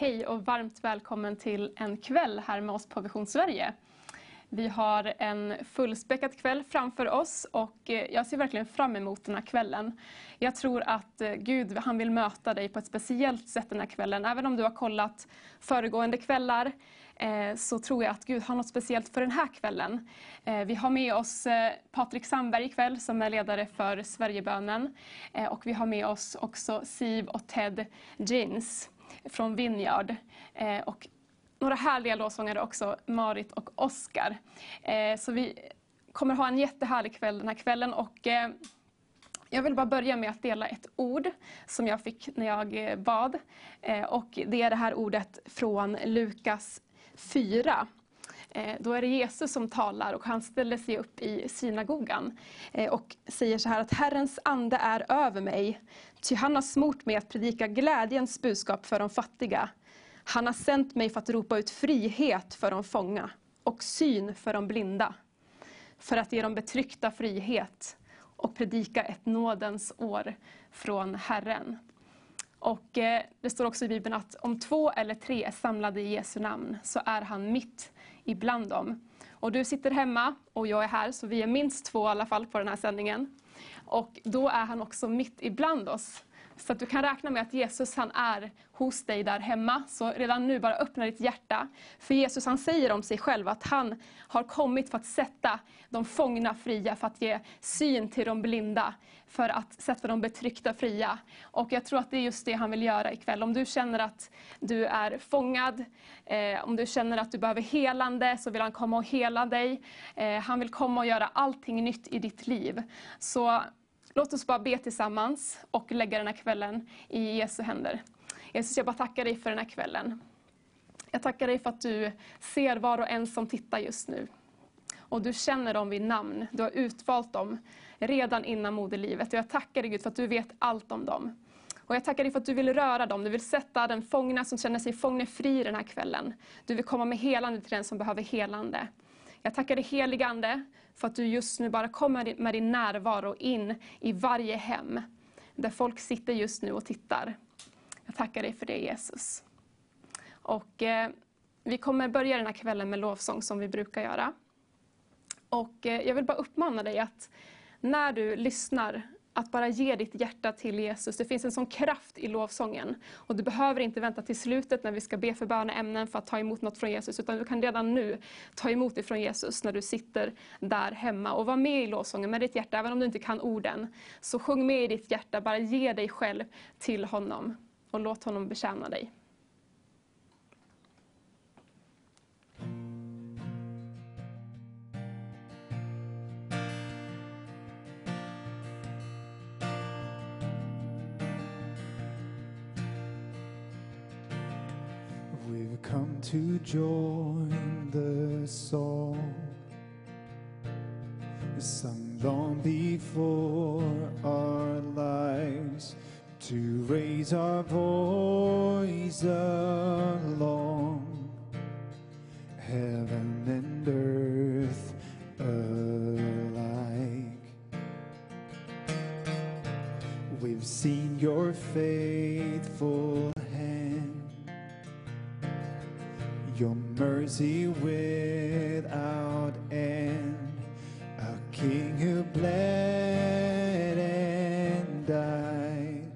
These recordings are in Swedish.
Hej och varmt välkommen till en kväll här med oss på Vision Sverige. Vi har en fullspäckad kväll framför oss och eh, jag ser verkligen fram emot den här kvällen. Jag tror att eh, Gud han vill möta dig på ett speciellt sätt den här kvällen. Även om du har kollat föregående kvällar eh, så tror jag att Gud har något speciellt för den här kvällen. Vi har med oss Patrik Sandberg ikväll som är ledare för Sverigebönen. Och vi har med oss också Siv och Ted Jeans från Vineyard. Eh, och några härliga låtsångare också, Marit och Oskar. Eh, så vi kommer ha en jättehärlig kväll den här kvällen. Och, eh, jag vill bara börja med att dela ett ord som jag fick när jag bad. Och det är det här ordet från Lukas 4. Då är det Jesus som talar och han ställer sig upp i synagogan och säger så här att Herrens ande är över mig, ty han har smort mig att predika glädjens budskap för de fattiga. Han har sänt mig för att ropa ut frihet för de fånga och syn för de blinda. För att ge de betryckta frihet och predika ett nådens år från Herren. Och eh, Det står också i Bibeln att om två eller tre är samlade i Jesu namn så är han mitt ibland dem. Och du sitter hemma och jag är här, så vi är minst två i alla fall på den här sändningen. Och då är han också mitt ibland oss. Så att du kan räkna med att Jesus han är hos dig där hemma. Så redan nu, bara öppna ditt hjärta. För Jesus han säger om sig själv att han har kommit för att sätta de fångna fria, för att ge syn till de blinda, för att sätta de betryckta fria. Och jag tror att det är just det han vill göra ikväll. Om du känner att du är fångad, eh, om du känner att du behöver helande, så vill han komma och hela dig. Eh, han vill komma och göra allting nytt i ditt liv. Så Låt oss bara be tillsammans och lägga den här kvällen i Jesu händer. Jesus, jag bara tackar dig för den här kvällen. Jag tackar dig för att du ser var och en som tittar just nu. Och du känner dem vid namn. Du har utvalt dem redan innan moderlivet. Och jag tackar dig Gud för att du vet allt om dem. Och jag tackar dig för att du vill röra dem. Du vill sätta den fångna som känner sig fångne fri den här kvällen. Du vill komma med helande till den som behöver helande. Jag tackar dig helige Ande för att du just nu bara kommer med din närvaro in i varje hem där folk sitter just nu och tittar. Jag tackar dig för det Jesus. Och, eh, vi kommer börja den här kvällen med lovsång som vi brukar göra. Och, eh, jag vill bara uppmana dig att när du lyssnar att bara ge ditt hjärta till Jesus. Det finns en sån kraft i lovsången. Och du behöver inte vänta till slutet när vi ska be för böneämnen för att ta emot något från Jesus, utan du kan redan nu ta emot det från Jesus när du sitter där hemma. Och var med i lovsången med ditt hjärta, även om du inte kan orden. Så sjung med i ditt hjärta, bara ge dig själv till honom och låt honom betjäna dig. Come to join the song sung long before our lives to raise our voice along heaven and earth alike. We've seen your faithful mercy without end, a king who bled and died,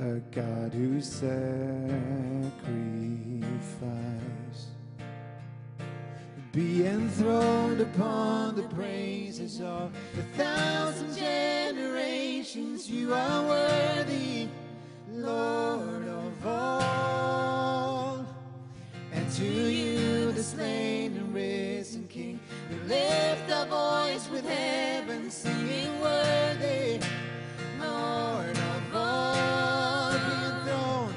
a God who sacrificed. Be enthroned upon the praises of a thousand generations. You are worthy, Lord of all to you, the slain and risen King. We lift our voice with heaven, singing worthy, Lord of all. Be enthroned,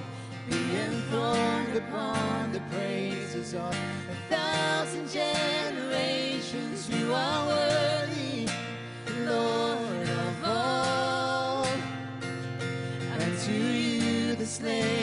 be enthroned upon the praises of a thousand generations. You are worthy, Lord of all. And to you, the slain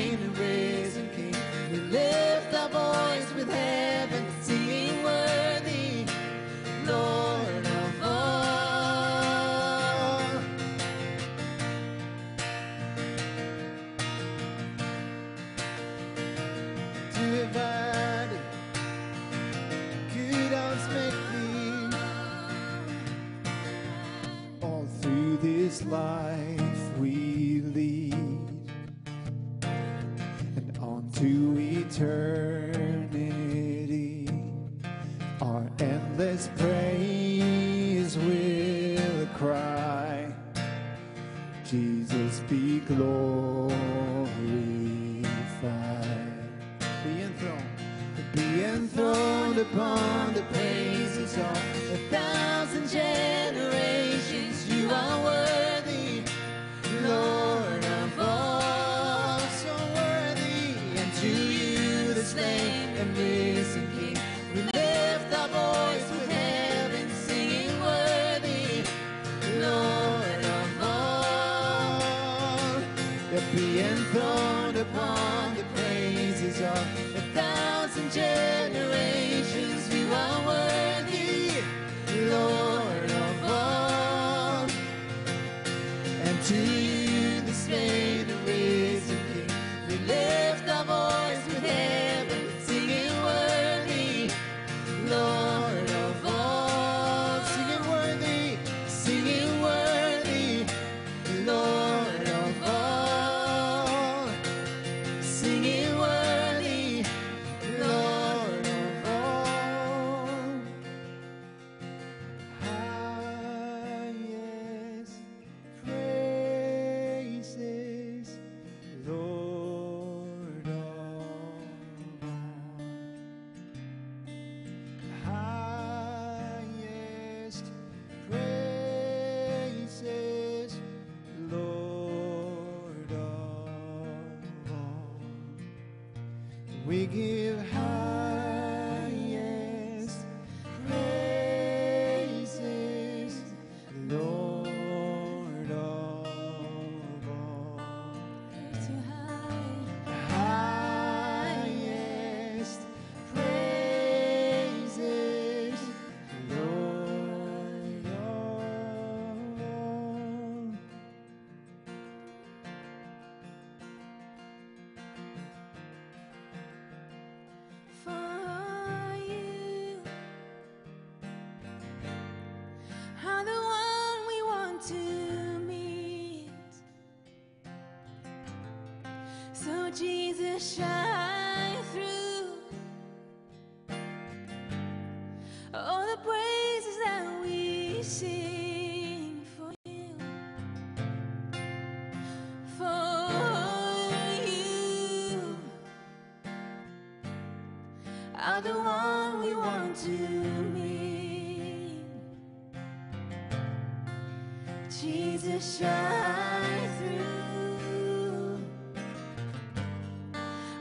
shine through.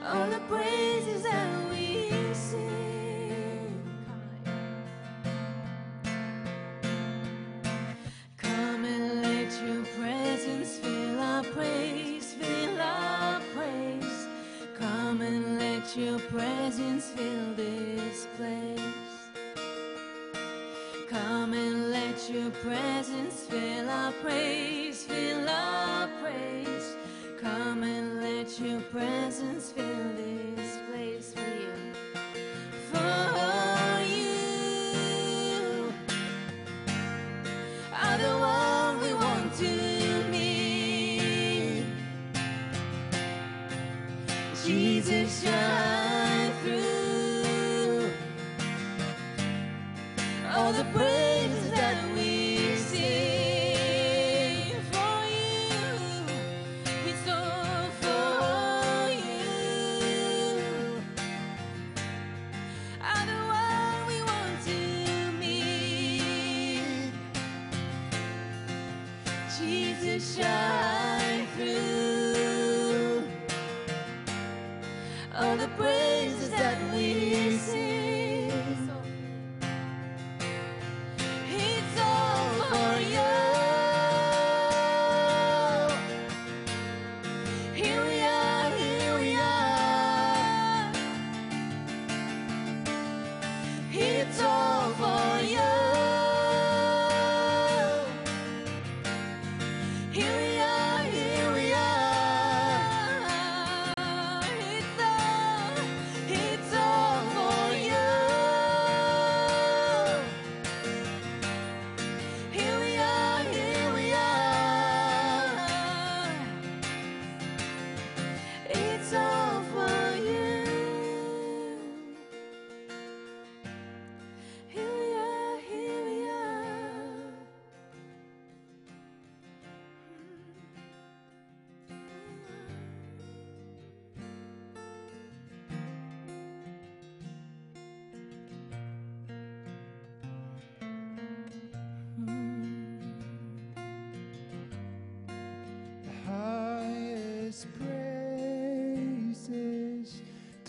All the praises that we sing. Come and let your presence fill our praise, fill our praise. Come and let your presence fill your presence fill our praise, fill our praise. Come and let your presence fill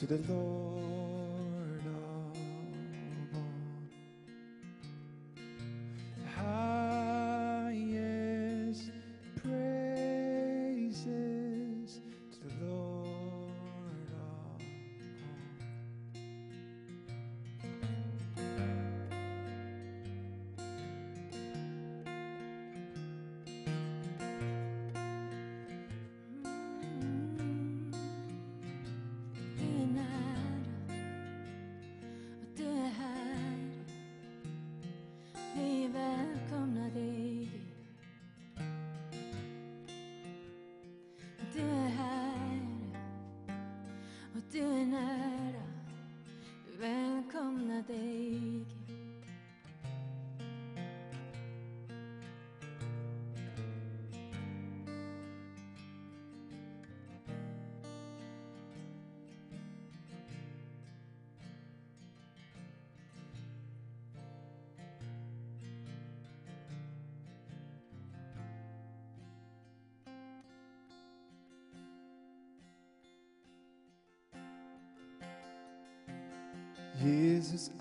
to the Lord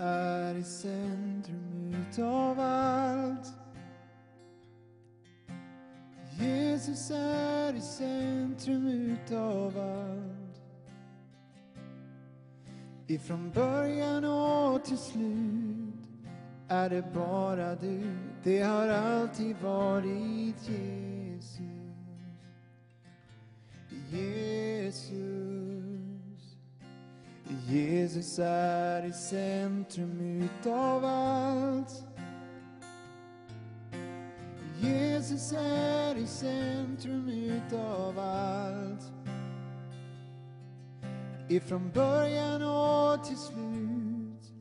är i centrum utav allt. Jesus är i centrum utav allt. Ifrån början och till slut är det bara du. Det har alltid varit Jesus. Jesus är i centrum utav allt. Jesus är i centrum utav allt. Ifrån början och till slut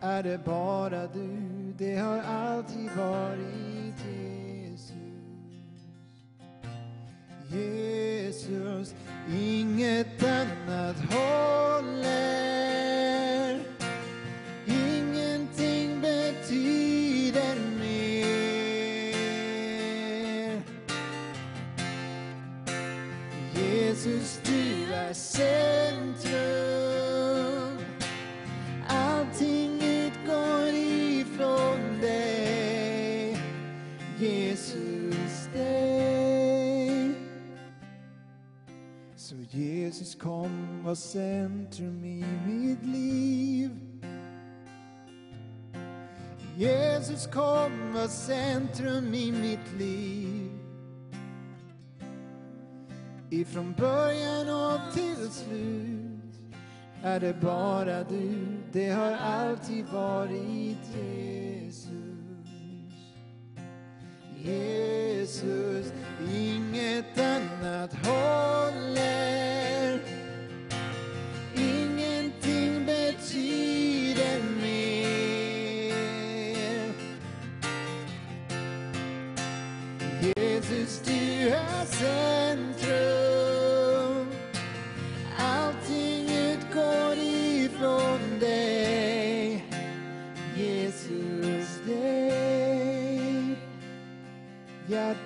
är det bara du. Det har alltid varit kommer var centrum i mitt liv. Ifrån början och till slut är det bara du. Det har alltid varit Jesus. Jesus, inget annat håller.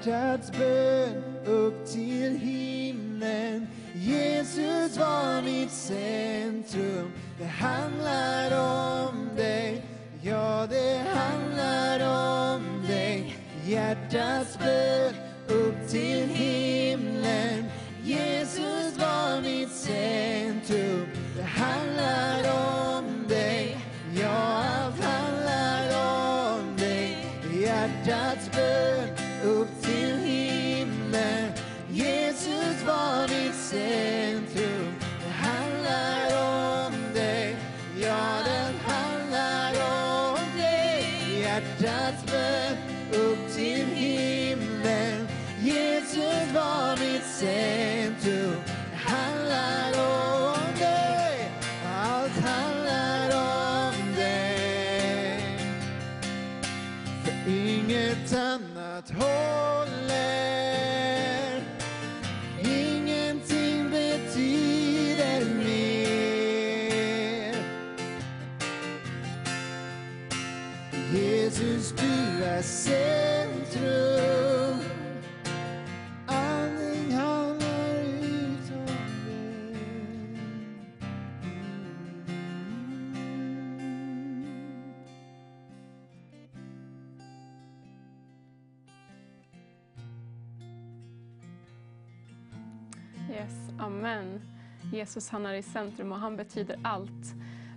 Hjärtats bön upp till himlen. Jesus var mitt centrum. Det handlar om dig. Ja, det handlar om dig. Hjärtats bön upp till himlen. Jesus han är i centrum och han betyder allt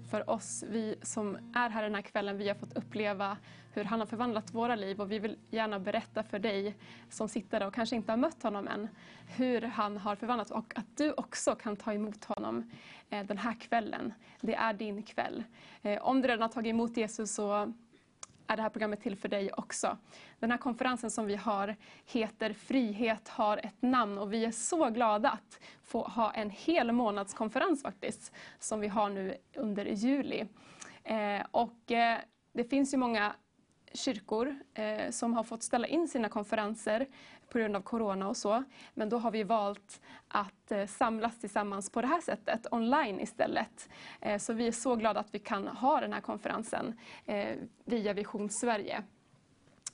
för oss. Vi som är här den här kvällen, vi har fått uppleva hur han har förvandlat våra liv och vi vill gärna berätta för dig som sitter där och kanske inte har mött honom än, hur han har förvandlat och att du också kan ta emot honom eh, den här kvällen. Det är din kväll. Eh, om du redan har tagit emot Jesus så är det här programmet till för dig också. Den här konferensen som vi har heter Frihet har ett namn och vi är så glada att få ha en hel månadskonferens faktiskt, som vi har nu under juli. Eh, och eh, det finns ju många kyrkor eh, som har fått ställa in sina konferenser på grund av corona och så. Men då har vi valt att eh, samlas tillsammans på det här sättet, online istället. Eh, så vi är så glada att vi kan ha den här konferensen eh, via Vision Sverige.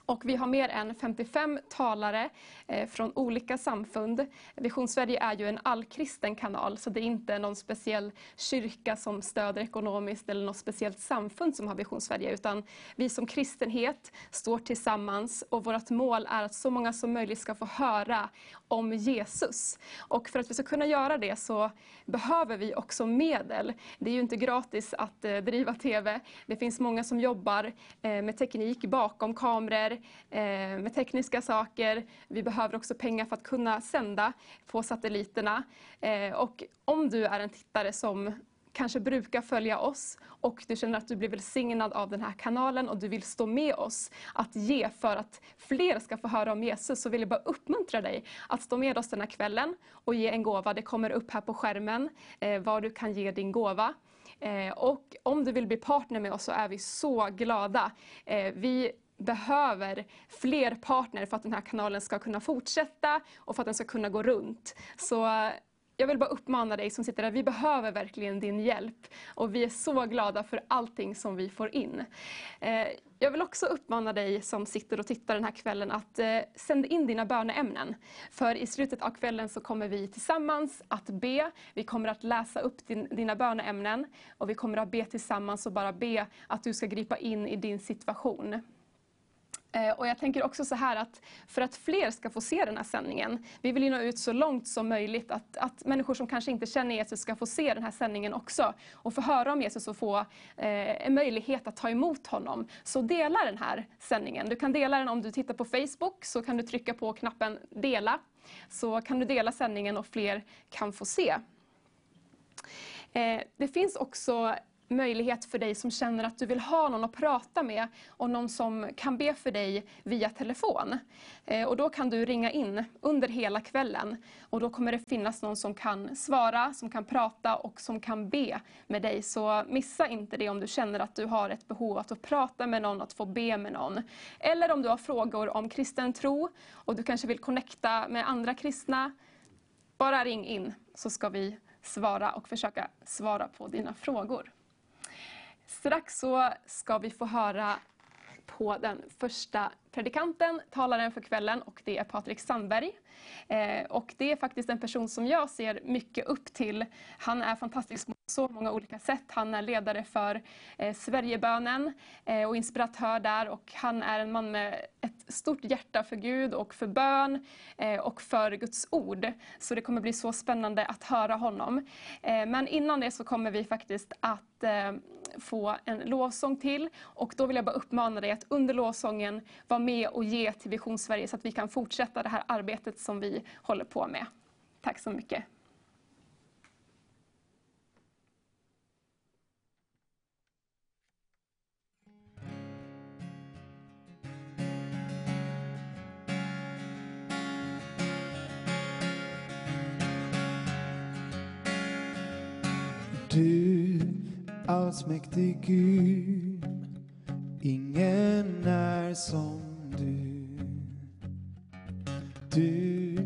Och vi har mer än 55 talare eh, från olika samfund. Vision Sverige är ju en allkristen kanal, så det är inte någon speciell kyrka som stöder ekonomiskt eller något speciellt samfund som har Vision Sverige, utan vi som kristenhet står tillsammans och vårt mål är att så många som möjligt ska få höra om Jesus. Och för att vi ska kunna göra det så behöver vi också medel. Det är ju inte gratis att eh, driva TV. Det finns många som jobbar eh, med teknik bakom kameror, eh, med tekniska saker. Vi behöver också pengar för att kunna sända på satelliterna. Eh, och om du är en tittare som kanske brukar följa oss och du känner att du blir välsignad av den här kanalen och du vill stå med oss att ge för att fler ska få höra om Jesus så vill jag bara uppmuntra dig att stå med oss den här kvällen och ge en gåva. Det kommer upp här på skärmen eh, var du kan ge din gåva. Eh, och om du vill bli partner med oss så är vi så glada. Eh, vi behöver fler partner för att den här kanalen ska kunna fortsätta och för att den ska kunna gå runt. Så jag vill bara uppmana dig som sitter där, vi behöver verkligen din hjälp. Och vi är så glada för allting som vi får in. Eh, jag vill också uppmana dig som sitter och tittar den här kvällen att eh, sända in dina böneämnen. För i slutet av kvällen så kommer vi tillsammans att be. Vi kommer att läsa upp din, dina böneämnen och vi kommer att be tillsammans och bara be att du ska gripa in i din situation. Eh, och jag tänker också så här att för att fler ska få se den här sändningen, vi vill ju nå ut så långt som möjligt, att, att människor som kanske inte känner Jesus ska få se den här sändningen också och få höra om Jesus och få eh, en möjlighet att ta emot honom. Så dela den här sändningen. Du kan dela den om du tittar på Facebook, så kan du trycka på knappen dela. Så kan du dela sändningen och fler kan få se. Eh, det finns också möjlighet för dig som känner att du vill ha någon att prata med och någon som kan be för dig via telefon. Eh, och då kan du ringa in under hela kvällen och då kommer det finnas någon som kan svara, som kan prata och som kan be med dig. Så missa inte det om du känner att du har ett behov att prata med någon, att få be med någon. Eller om du har frågor om kristen tro och du kanske vill connecta med andra kristna. Bara ring in så ska vi svara och försöka svara på dina frågor. Strax så ska vi få höra på den första predikanten, talaren för kvällen, och det är Patrik Sandberg. Eh, och det är faktiskt en person som jag ser mycket upp till. Han är fantastisk på så många olika sätt. Han är ledare för eh, Sverigebönen eh, och inspiratör där och han är en man med ett stort hjärta för Gud och för bön eh, och för Guds ord. Så det kommer bli så spännande att höra honom. Eh, men innan det så kommer vi faktiskt att eh, få en lovsång till och då vill jag bara uppmana dig att under lovsången vara med och ge till Vision Sverige så att vi kan fortsätta det här arbetet som vi håller på med. Tack så mycket. Du allsmäktig Gud, ingen är som du. Du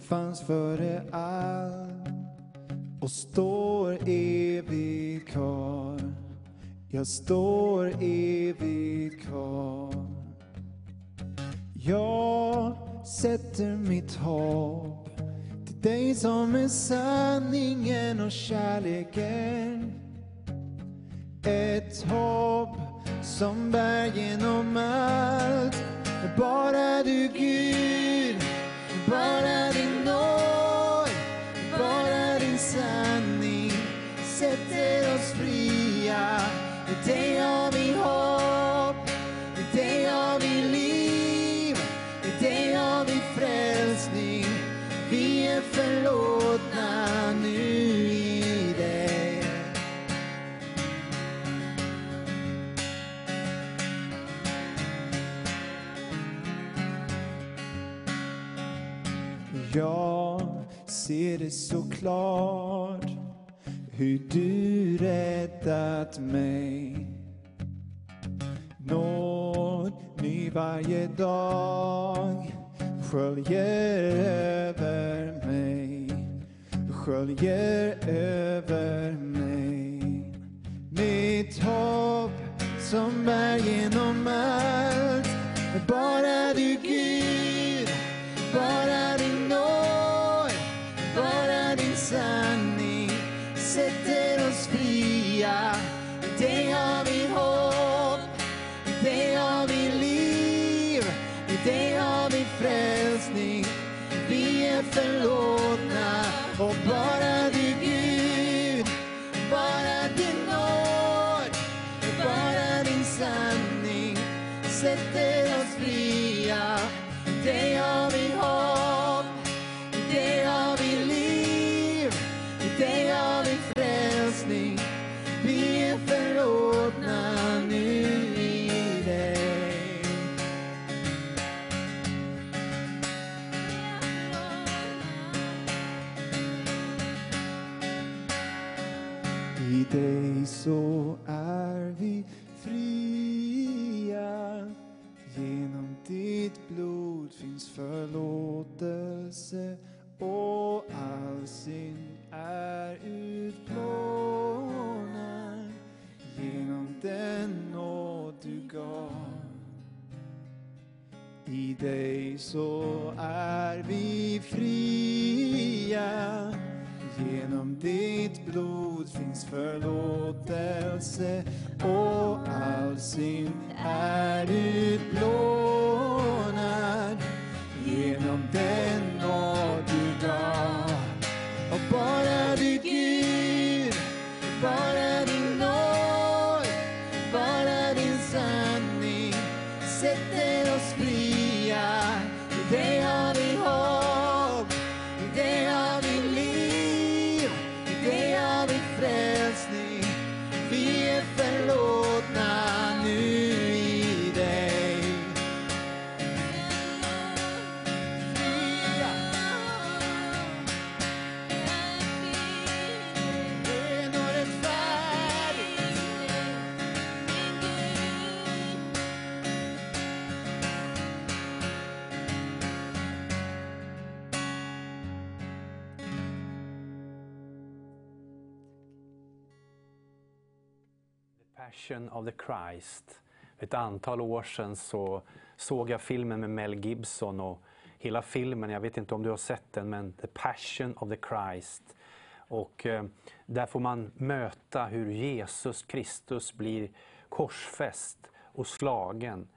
fanns före allt och står evigt kvar. Jag står evigt kvar. Jag sätter mitt hopp till dig som är sanningen och kärleken. Ett hopp som bär genom allt. Bara du Gud, bara din nåd, bara din sanning. Sätt jag ser det så klart hur du räddat mig. Nåd ny varje dag sköljer över mig, sköljer över mig. Mitt hopp som bär genom allt, bara du Gud, så är vi fria. Genom ditt blod finns förlåtelse och all synd är utplånad genom den nåd du gav. I dig så är vi fria. Genom ditt blod finns förlåtelse och all synd är utplånad. Genom den Passion of the Christ. För ett antal år sedan så såg jag filmen med Mel Gibson och hela filmen, jag vet inte om du har sett den, men The Passion of the Christ. Och eh, där får man möta hur Jesus Kristus blir korsfäst och slagen.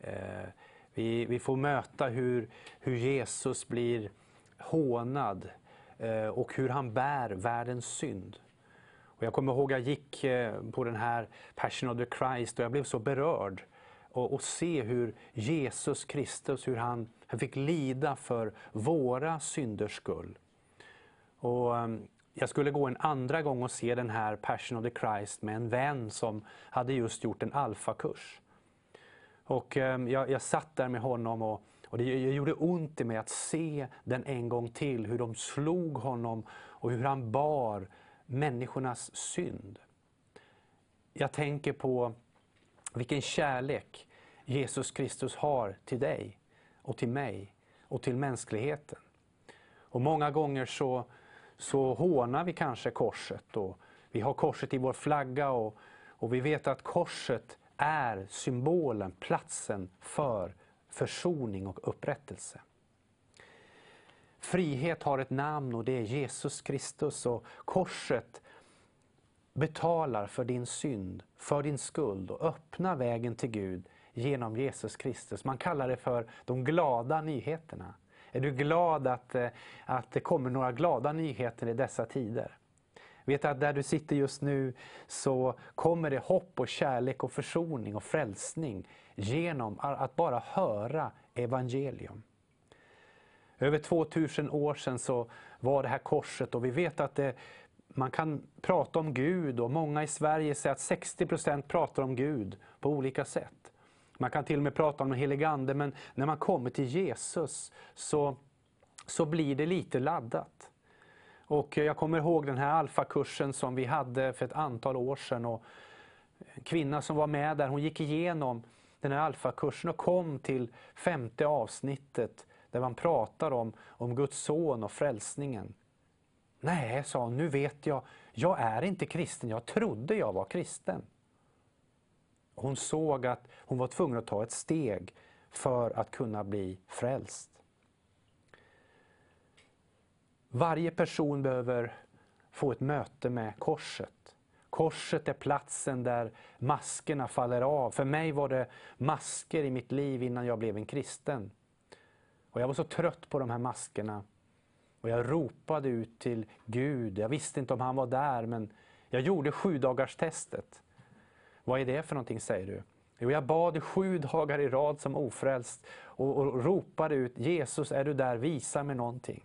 Eh, vi, vi får möta hur, hur Jesus blir hånad eh, och hur han bär världens synd. Och jag kommer ihåg att jag gick eh, på den här Passion of the Christ och jag blev så berörd. Och, och se hur Jesus Kristus, hur han, han fick lida för våra synders skull. Och ehm, jag skulle gå en andra gång och se den här Passion of the Christ med en vän som hade just gjort en alfakurs. Och ehm, jag, jag satt där med honom och, och det gjorde ont i mig att se den en gång till. Hur de slog honom och hur han bar människornas synd. Jag tänker på vilken kärlek Jesus Kristus har till dig och till mig och till mänskligheten. Och många gånger så, så hånar vi kanske korset och vi har korset i vår flagga och, och vi vet att korset är symbolen, platsen för försoning och upprättelse. Frihet har ett namn och det är Jesus Kristus och korset betalar för din synd, för din skuld och öppnar vägen till Gud genom Jesus Kristus. Man kallar det för de glada nyheterna. Är du glad att, eh, att det kommer några glada nyheter i dessa tider? Vet att där du sitter just nu så kommer det hopp och kärlek och försoning och frälsning genom att bara höra evangelium. Över 2000 år sedan så var det här korset och vi vet att det, man kan prata om Gud och många i Sverige säger att 60% pratar om Gud på olika sätt. Man kan till och med prata om den helige Ande men när man kommer till Jesus så så blir det lite laddat. Och jag kommer ihåg den här alfakursen som vi hade för ett antal år sedan. Och en kvinna som var med där, hon gick igenom den här alfakursen och kom till femte avsnittet där man pratar om, om Guds son och frälsningen. Nej, sa hon, nu vet jag, jag är inte kristen, jag trodde jag var kristen. Hon såg att hon var tvungen att ta ett steg för att kunna bli frälst. Varje person behöver få ett möte med korset. Korset är platsen där maskerna faller av. För mig var det masker i mitt liv innan jag blev en kristen. Och jag var så trött på de här maskerna. Och jag ropade ut till Gud. Jag visste inte om han var där, men jag gjorde sju dagars testet. Vad är det för någonting, säger du? Jo, jag bad sju dagar i rad som ofrälst och, och ropade ut Jesus, är du där? Visa mig någonting.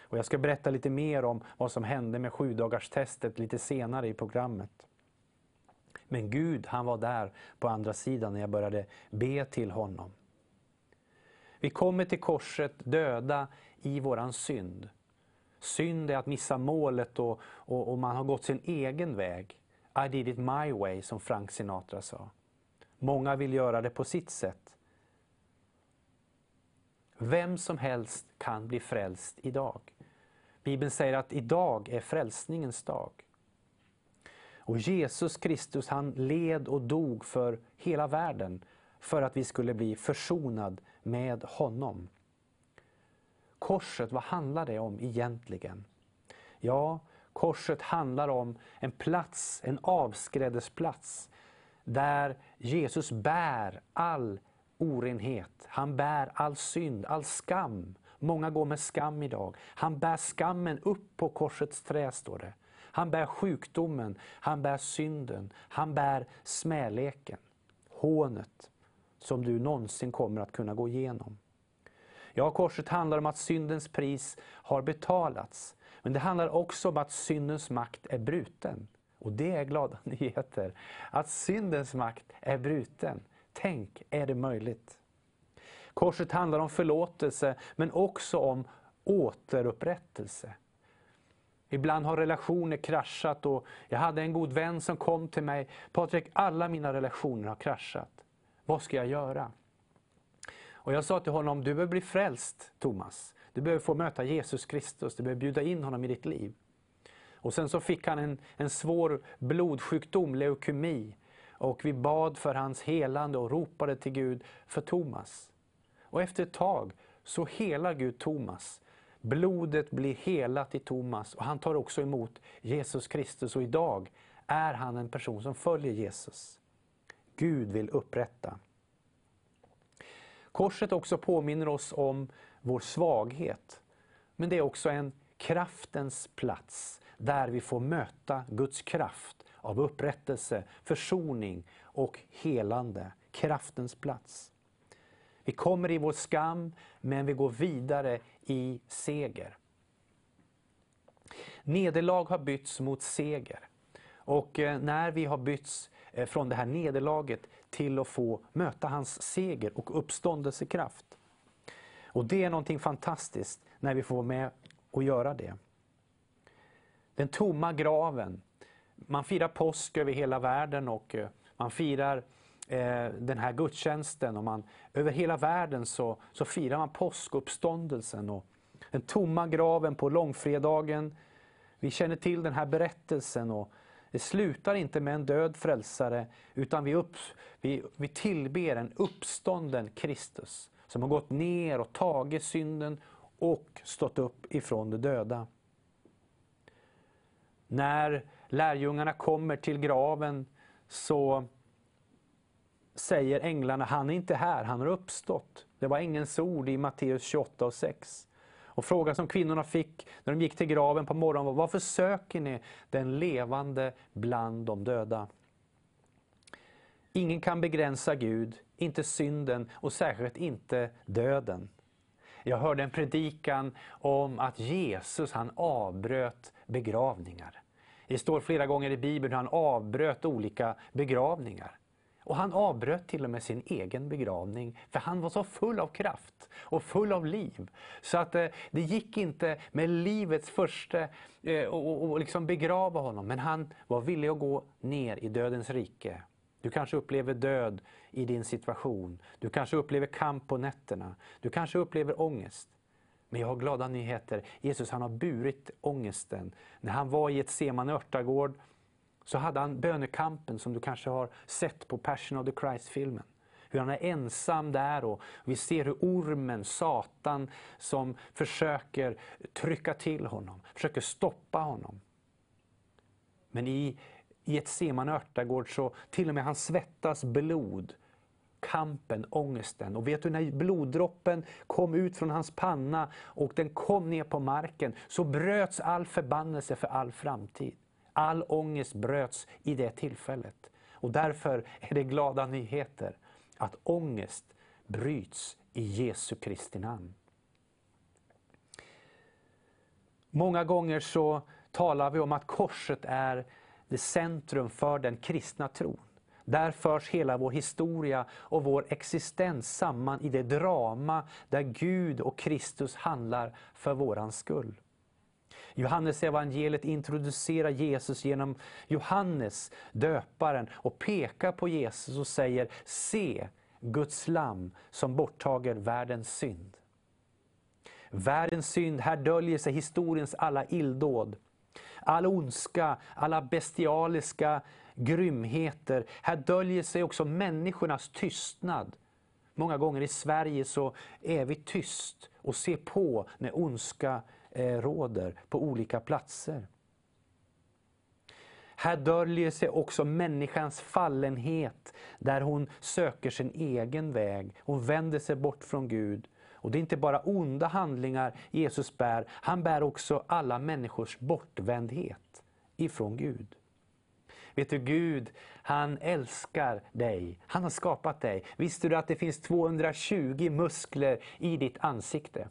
Och jag ska berätta lite mer om vad som hände med sju dagars testet lite senare i programmet. Men Gud, han var där på andra sidan när jag började be till honom. Vi kommer till korset döda i våran synd. Synd är att missa målet och, och, och man har gått sin egen väg. I did it my way, som Frank Sinatra sa. Många vill göra det på sitt sätt. Vem som helst kan bli frälst idag. Bibeln säger att idag är frälsningens dag. Och Jesus Kristus han led och dog för hela världen för att vi skulle bli försonad med honom. Korset, vad handlar det om egentligen? Ja, korset handlar om en plats, en avskrädesplats där Jesus bär all orenhet. Han bär all synd, all skam. Många går med skam idag. Han bär skammen upp på korsets trä, står det. Han bär sjukdomen, han bär synden, han bär smäleken, hånet som du någonsin kommer att kunna gå igenom. Ja, korset handlar om att syndens pris har betalats. Men det handlar också om att syndens makt är bruten. Och det är glada nyheter. Att syndens makt är bruten. Tänk, är det möjligt? Korset handlar om förlåtelse, men också om återupprättelse. Ibland har relationer kraschat och jag hade en god vän som kom till mig. Patrik, alla mina relationer har kraschat. Vad ska jag göra? Och jag sa till honom, du behöver bli frälst Thomas. Du behöver få möta Jesus Kristus, du behöver bjuda in honom i ditt liv. Och sen så fick han en, en svår blodsjukdom, leukemi. Och vi bad för hans helande och ropade till Gud för Thomas. Och efter ett tag så helar Gud Thomas. Blodet blir helat i Thomas och han tar också emot Jesus Kristus och idag är han en person som följer Jesus. Gud vill upprätta. Korset också påminner oss om vår svaghet. Men det är också en kraftens plats där vi får möta Guds kraft av upprättelse, försoning och helande. Kraftens plats. Vi kommer i vår skam, men vi går vidare i seger. Nederlag har bytts mot seger. Och eh, när vi har bytts Eh, från det här nederlaget till att få möta hans seger och uppståndelsekraft. Och det är någonting fantastiskt när vi får vara med och göra det. Den tomma graven. Man firar påsk över hela världen och eh, man firar eh, den här gudstjänsten. Och man, över hela världen så, så firar man påskuppståndelsen. Och den tomma graven på långfredagen. Vi känner till den här berättelsen. och det slutar inte med en död frälsare utan vi, upp, vi, vi tillber en uppstånden Kristus som har gått ner och tagit synden och stått upp ifrån de döda. När lärjungarna kommer till graven så säger änglarna, han är inte här, han har uppstått. Det var ängelns ord i Matteus 28 och 6. Och frågan som kvinnorna fick när de gick till graven på morgonen var, varför söker ni den levande bland de döda? Ingen kan begränsa Gud, inte synden och särskilt inte döden. Jag hörde en predikan om att Jesus han avbröt begravningar. Det står flera gånger i Bibeln hur han avbröt olika begravningar. Och han avbröt till och med sin egen begravning, för han var så full av kraft och full av liv. Så att eh, det gick inte med livets första eh, och, och, liksom begrava honom, men han var villig att gå ner i dödens rike. Du kanske upplever död i din situation. Du kanske upplever kamp på nätterna. Du kanske upplever ångest. Men jag har glada nyheter. Jesus han har burit ångesten. När han var i ett örtagård så hade han bönekampen som du kanske har sett på Passion of the Christ-filmen. Hur han är ensam där och vi ser hur ormen, Satan, som försöker trycka till honom, försöker stoppa honom. Men i, i ett Seman örtagård så till och med han svettas blod kampen, ångesten. Och vet du, när bloddroppen kom ut från hans panna och den kom ner på marken så bröts all förbannelse för all framtid. All ångest bröts i det tillfället. Och därför är det glada nyheter att ångest bryts i Jesu Kristi namn. Många gånger så talar vi om att korset är det centrum för den kristna tron. Där förs hela vår historia och vår existens samman i det drama där Gud och Kristus handlar för våran skull. Johannes evangeliet introducerar Jesus genom Johannes, döparen, och pekar på Jesus och säger Se, Guds lam som borttager världens synd. Världens synd, här döljer sig historiens alla illdåd. All ondska, alla bestialiska grymheter. Här döljer sig också människornas tystnad. Många gånger i Sverige så är vi tyst och ser på när ondska Eh, råder på olika platser. Här döljer sig också människans fallenhet, där hon söker sin egen väg. Hon vänder sig bort från Gud. Och det är inte bara onda handlingar Jesus bär, han bär också alla människors bortvändhet ifrån Gud. Vet du, Gud, han älskar dig. Han har skapat dig. Visste du att det finns 220 muskler i ditt ansikte?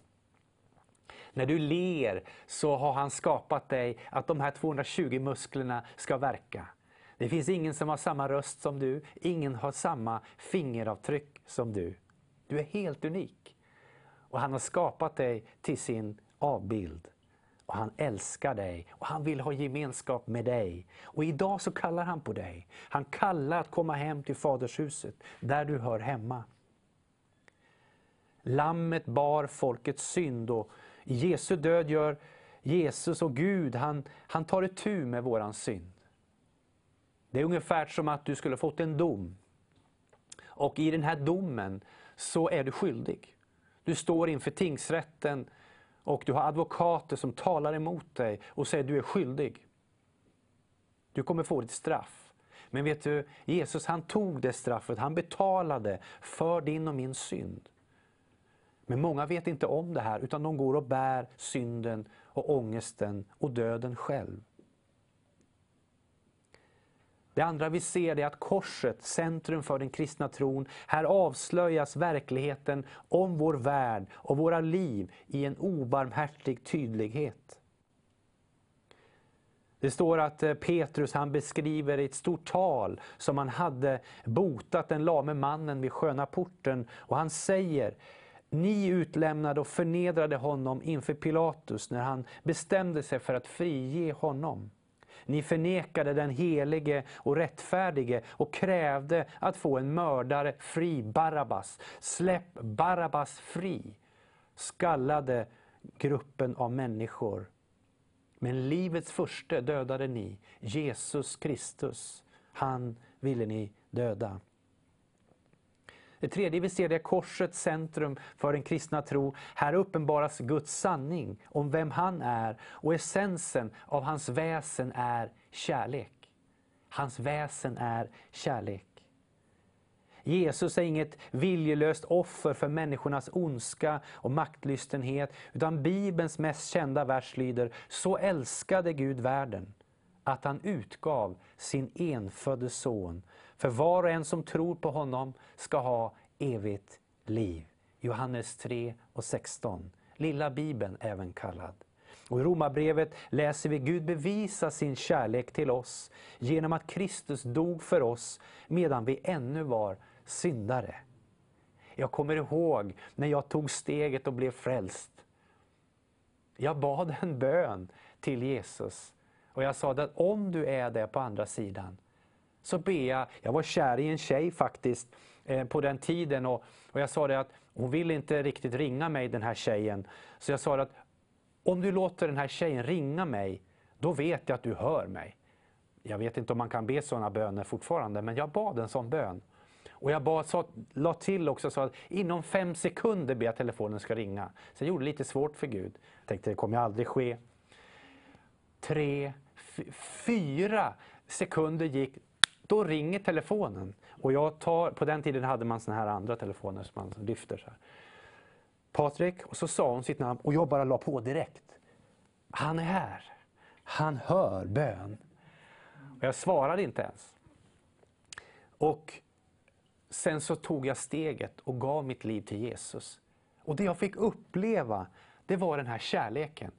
När du ler så har han skapat dig att de här 220 musklerna ska verka. Det finns ingen som har samma röst som du, ingen har samma fingeravtryck som du. Du är helt unik. Och han har skapat dig till sin avbild. Och han älskar dig och han vill ha gemenskap med dig. Och idag så kallar han på dig. Han kallar att komma hem till fadershuset, där du hör hemma. Lammet bar folkets synd och i Jesu död gör Jesus och Gud, han, han tar itu med våran synd. Det är ungefär som att du skulle fått en dom. Och i den här domen så är du skyldig. Du står inför tingsrätten och du har advokater som talar emot dig och säger att du är skyldig. Du kommer få ditt straff. Men vet du, Jesus han tog det straffet, han betalade för din och min synd. Men många vet inte om det här utan de går och bär synden och ångesten och döden själv. Det andra vi ser är att korset, centrum för den kristna tron, här avslöjas verkligheten om vår värld och våra liv i en obarmhärtig tydlighet. Det står att eh, Petrus han beskriver i ett stort tal som han hade botat den lame mannen vid sköna porten och han säger ni utlämnade och förnedrade honom inför Pilatus när han bestämde sig för att frige honom. Ni förnekade den helige och rättfärdige och krävde att få en mördare fri, Barabbas. Släpp Barabbas fri, skallade gruppen av människor. Men livets första dödade ni, Jesus Kristus. Han ville ni döda. Det tredje vi ser är korsets centrum för den kristna tro. Här uppenbaras Guds sanning om vem han är och essensen av hans väsen är kärlek. Hans väsen är kärlek. Jesus är inget viljelöst offer för människornas ondska och maktlystenhet, utan Bibelns mest kända vers lyder Så älskade Gud världen, att han utgav sin enfödde son för var och en som tror på honom ska ha evigt liv. Johannes 3 och 16. Lilla Bibeln även kallad. Och I Romarbrevet läser vi Gud bevisa sin kärlek till oss genom att Kristus dog för oss medan vi ännu var syndare. Jag kommer ihåg när jag tog steget och blev frälst. Jag bad en bön till Jesus och jag sa att om du är där på andra sidan så ber jag, jag var kär i en tjej faktiskt eh, på den tiden och, och jag sa det att hon ville inte riktigt ringa mig den här tjejen. Så jag sa att om du låter den här tjejen ringa mig, då vet jag att du hör mig. Jag vet inte om man kan be sådana böner fortfarande, men jag bad en sån bön. Och jag bad, sa, la till också så att inom fem sekunder ber jag telefonen ska ringa. Så jag gjorde det lite svårt för Gud. Jag tänkte det kommer aldrig ske. Tre, fyra sekunder gick, då ringer telefonen. Och jag tar, på den tiden hade man såna här andra telefoner som man lyfter. Så här. Patrik, och så sa hon sitt namn och jag bara la på direkt. Han är här. Han hör bön. Och jag svarade inte ens. Och sen så tog jag steget och gav mitt liv till Jesus. Och det jag fick uppleva, det var den här kärleken.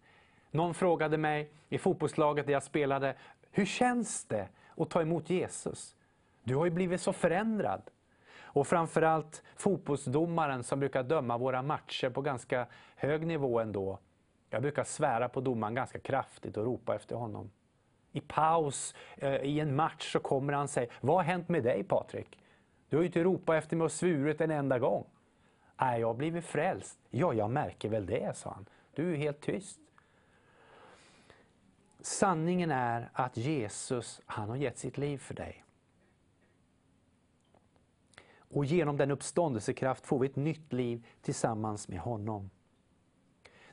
Någon frågade mig i fotbollslaget där jag spelade, hur känns det och ta emot Jesus? Du har ju blivit så förändrad. Och framförallt fotbollsdomaren som brukar döma våra matcher på ganska hög nivå ändå. Jag brukar svära på domaren ganska kraftigt och ropa efter honom. I paus eh, i en match så kommer han och säger, vad har hänt med dig Patrik? Du har ju inte ropat efter mig och svurit en enda gång. Nej, jag har blivit frälst. Ja, jag märker väl det, sa han. Du är helt tyst. Sanningen är att Jesus, han har gett sitt liv för dig. Och genom den uppståndelsekraft får vi ett nytt liv tillsammans med honom.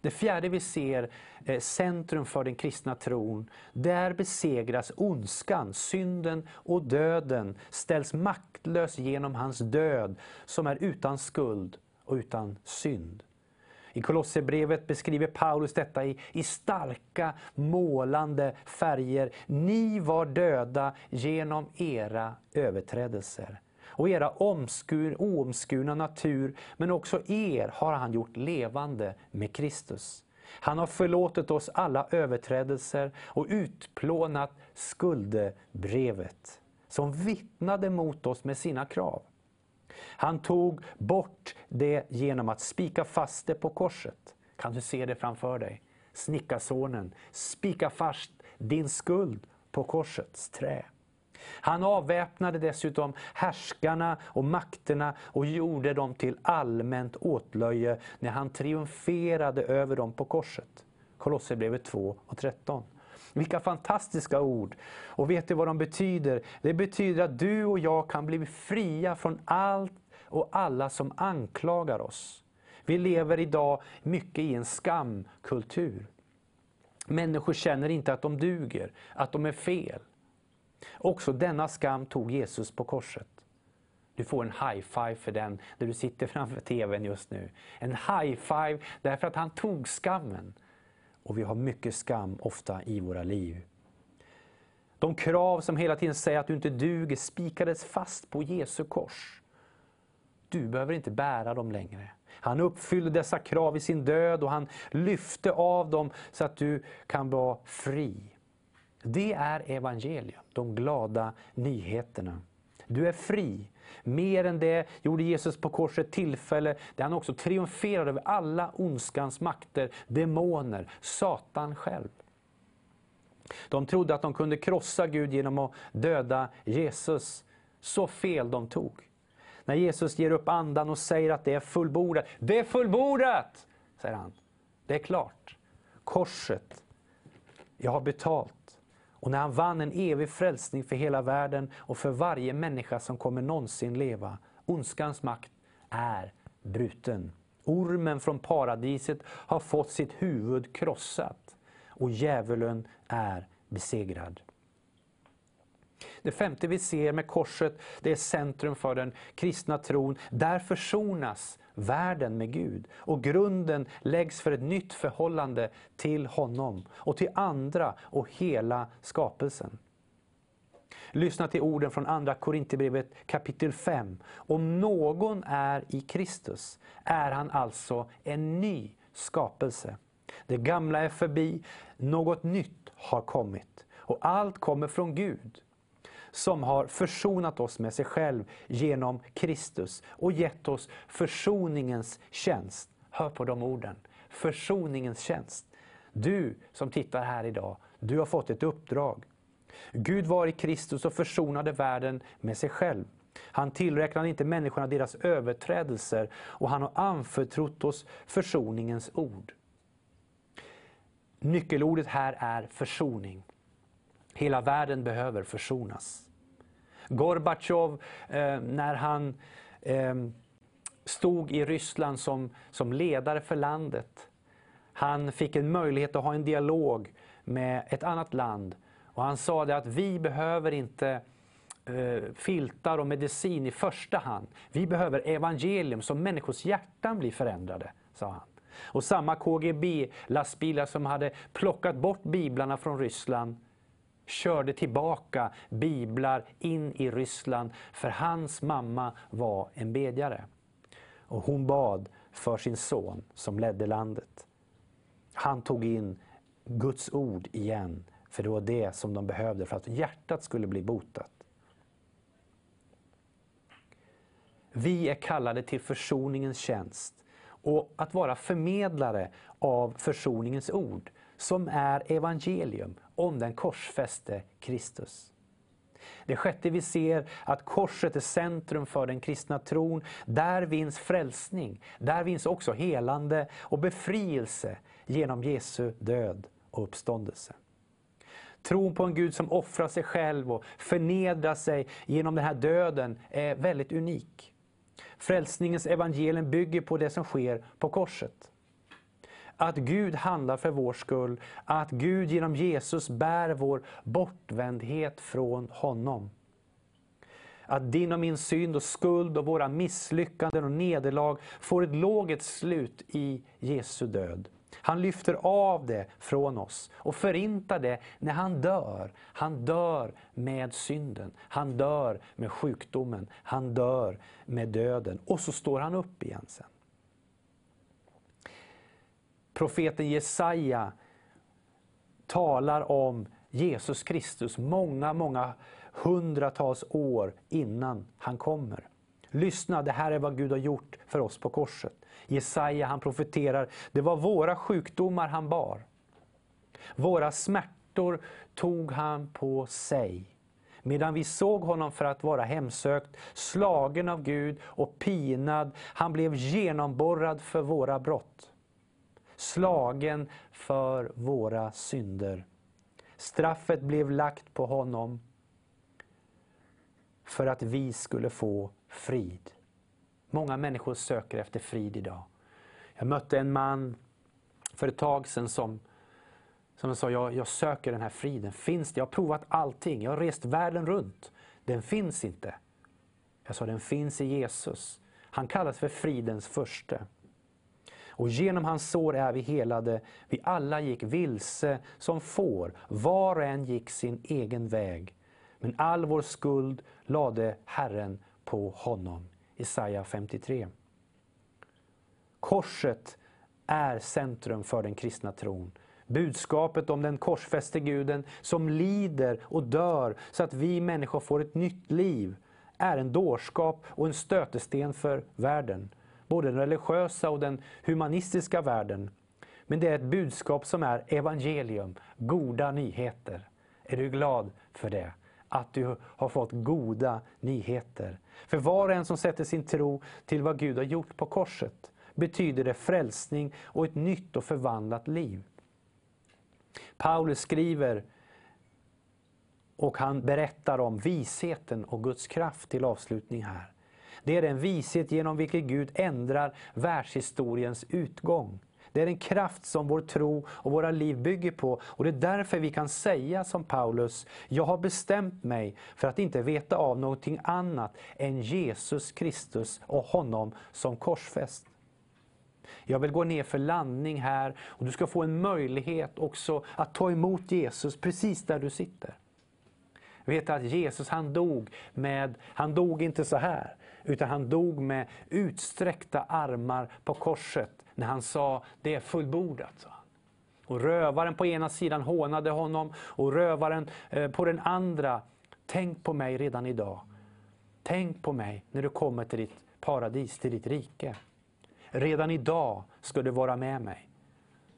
Det fjärde vi ser, eh, centrum för den kristna tron, där besegras ondskan, synden och döden, ställs maktlös genom hans död, som är utan skuld och utan synd. I Kolosserbrevet beskriver Paulus detta i, i starka, målande färger. Ni var döda genom era överträdelser och era omskur, oomskurna natur, men också er har han gjort levande med Kristus. Han har förlåtit oss alla överträdelser och utplånat skuldebrevet som vittnade mot oss med sina krav. Han tog bort det genom att spika fast det på korset. Kan du se det framför dig? Snickarsonen, spika fast din skuld på korsets trä. Han avväpnade dessutom härskarna och makterna och gjorde dem till allmänt åtlöje när han triumferade över dem på korset. Kolosserbrevet 2 och 13. Vilka fantastiska ord! Och vet du vad de betyder? Det betyder att du och jag kan bli fria från allt och alla som anklagar oss. Vi lever idag mycket i en skamkultur. Människor känner inte att de duger, att de är fel. Också denna skam tog Jesus på korset. Du får en high five för den där du sitter framför TVn just nu. En high five därför att han tog skammen. Och vi har mycket skam ofta i våra liv. De krav som hela tiden säger att du inte duger spikades fast på Jesu kors. Du behöver inte bära dem längre. Han uppfyllde dessa krav i sin död och han lyfte av dem så att du kan vara fri. Det är evangelium, de glada nyheterna. Du är fri. Mer än det gjorde Jesus på korset tillfälle där han också triumferade över alla ondskans makter, demoner, Satan själv. De trodde att de kunde krossa Gud genom att döda Jesus. Så fel de tog. När Jesus ger upp andan och säger att det är fullbordat. Det är fullbordat! säger han. Det är klart. Korset. Jag har betalt. Och när han vann en evig frälsning för hela världen och för varje människa som kommer någonsin leva. Ondskans makt är bruten. Ormen från paradiset har fått sitt huvud krossat och djävulen är besegrad. Det femte vi ser med korset, det är centrum för den kristna tron. Där försonas världen med Gud och grunden läggs för ett nytt förhållande till honom och till andra och hela skapelsen. Lyssna till orden från Andra Korinthierbrevet kapitel 5. Om någon är i Kristus är han alltså en ny skapelse. Det gamla är förbi, något nytt har kommit. Och allt kommer från Gud som har försonat oss med sig själv genom Kristus och gett oss försoningens tjänst. Hör på de orden. Försoningens tjänst. Du som tittar här idag, du har fått ett uppdrag. Gud var i Kristus och försonade världen med sig själv. Han tillräknade inte människorna deras överträdelser och han har anförtrott oss försoningens ord. Nyckelordet här är försoning. Hela världen behöver försonas. Gorbatjov, eh, när han ehm, stod i Ryssland som, som ledare för landet, han fick en möjlighet att ha en dialog med ett annat land. Och han sa det att vi behöver inte eh, filtar och medicin i första hand. Vi behöver evangelium så människors hjärtan blir förändrade, sa han. Och samma KGB-lastbilar som hade plockat bort biblarna från Ryssland körde tillbaka biblar in i Ryssland för hans mamma var en bedjare. Och hon bad för sin son som ledde landet. Han tog in Guds ord igen, för det var det som de behövde för att hjärtat skulle bli botat. Vi är kallade till försoningens tjänst och att vara förmedlare av försoningens ord som är evangelium om den korsfäste Kristus. Det sjätte vi ser att korset är centrum för den kristna tron. Där vinns frälsning. Där vinns också helande och befrielse genom Jesu död och uppståndelse. Tron på en Gud som offrar sig själv och förnedrar sig genom den här döden är väldigt unik. Frälsningens evangelium bygger på det som sker på korset. Att Gud handlar för vår skull, att Gud genom Jesus bär vår bortvändhet från honom. Att din och min synd och skuld och våra misslyckanden och nederlag får ett lågt slut i Jesu död. Han lyfter av det från oss och förintar det när han dör. Han dör med synden, han dör med sjukdomen, han dör med döden. Och så står han upp igen sen. Profeten Jesaja talar om Jesus Kristus många, många hundratals år innan han kommer. Lyssna, det här är vad Gud har gjort för oss på korset. Jesaja han profeterar, det var våra sjukdomar han bar. Våra smärtor tog han på sig. Medan vi såg honom för att vara hemsökt, slagen av Gud och pinad, han blev genomborrad för våra brott. Slagen för våra synder. Straffet blev lagt på honom för att vi skulle få frid. Många människor söker efter frid idag. Jag mötte en man för ett tag sedan som, som sa, jag, jag söker den här friden. Finns det? Jag har provat allting. Jag har rest världen runt. Den finns inte. Jag sa, den finns i Jesus. Han kallas för fridens första. Och genom hans sår är vi helade. Vi alla gick vilse som får. Var och en gick sin egen väg. Men all vår skuld lade Herren på honom. Jesaja 53. Korset är centrum för den kristna tron. Budskapet om den korsfäste guden som lider och dör så att vi människor får ett nytt liv är en dårskap och en stötesten för världen. Både den religiösa och den humanistiska världen. Men det är ett budskap som är evangelium, goda nyheter. Är du glad för det? att du har fått goda nyheter. För var och en som sätter sin tro till vad Gud har gjort på korset betyder det frälsning och ett nytt och förvandlat liv. Paulus skriver och han berättar om visheten och Guds kraft till avslutning här. Det är den vishet genom vilken Gud ändrar världshistoriens utgång. Det är en kraft som vår tro och våra liv bygger på. Och det är därför vi kan säga som Paulus, jag har bestämt mig för att inte veta av någonting annat än Jesus Kristus och honom som korsfäst. Jag vill gå ner för landning här och du ska få en möjlighet också att ta emot Jesus precis där du sitter. Vet att Jesus han dog med, han dog inte så här, utan han dog med utsträckta armar på korset när han sa det är fullbordat. Sa han. Och rövaren på ena sidan hånade honom och rövaren eh, på den andra. Tänk på mig redan idag. Tänk på mig när du kommer till ditt paradis, till ditt rike. Redan idag ska du vara med mig,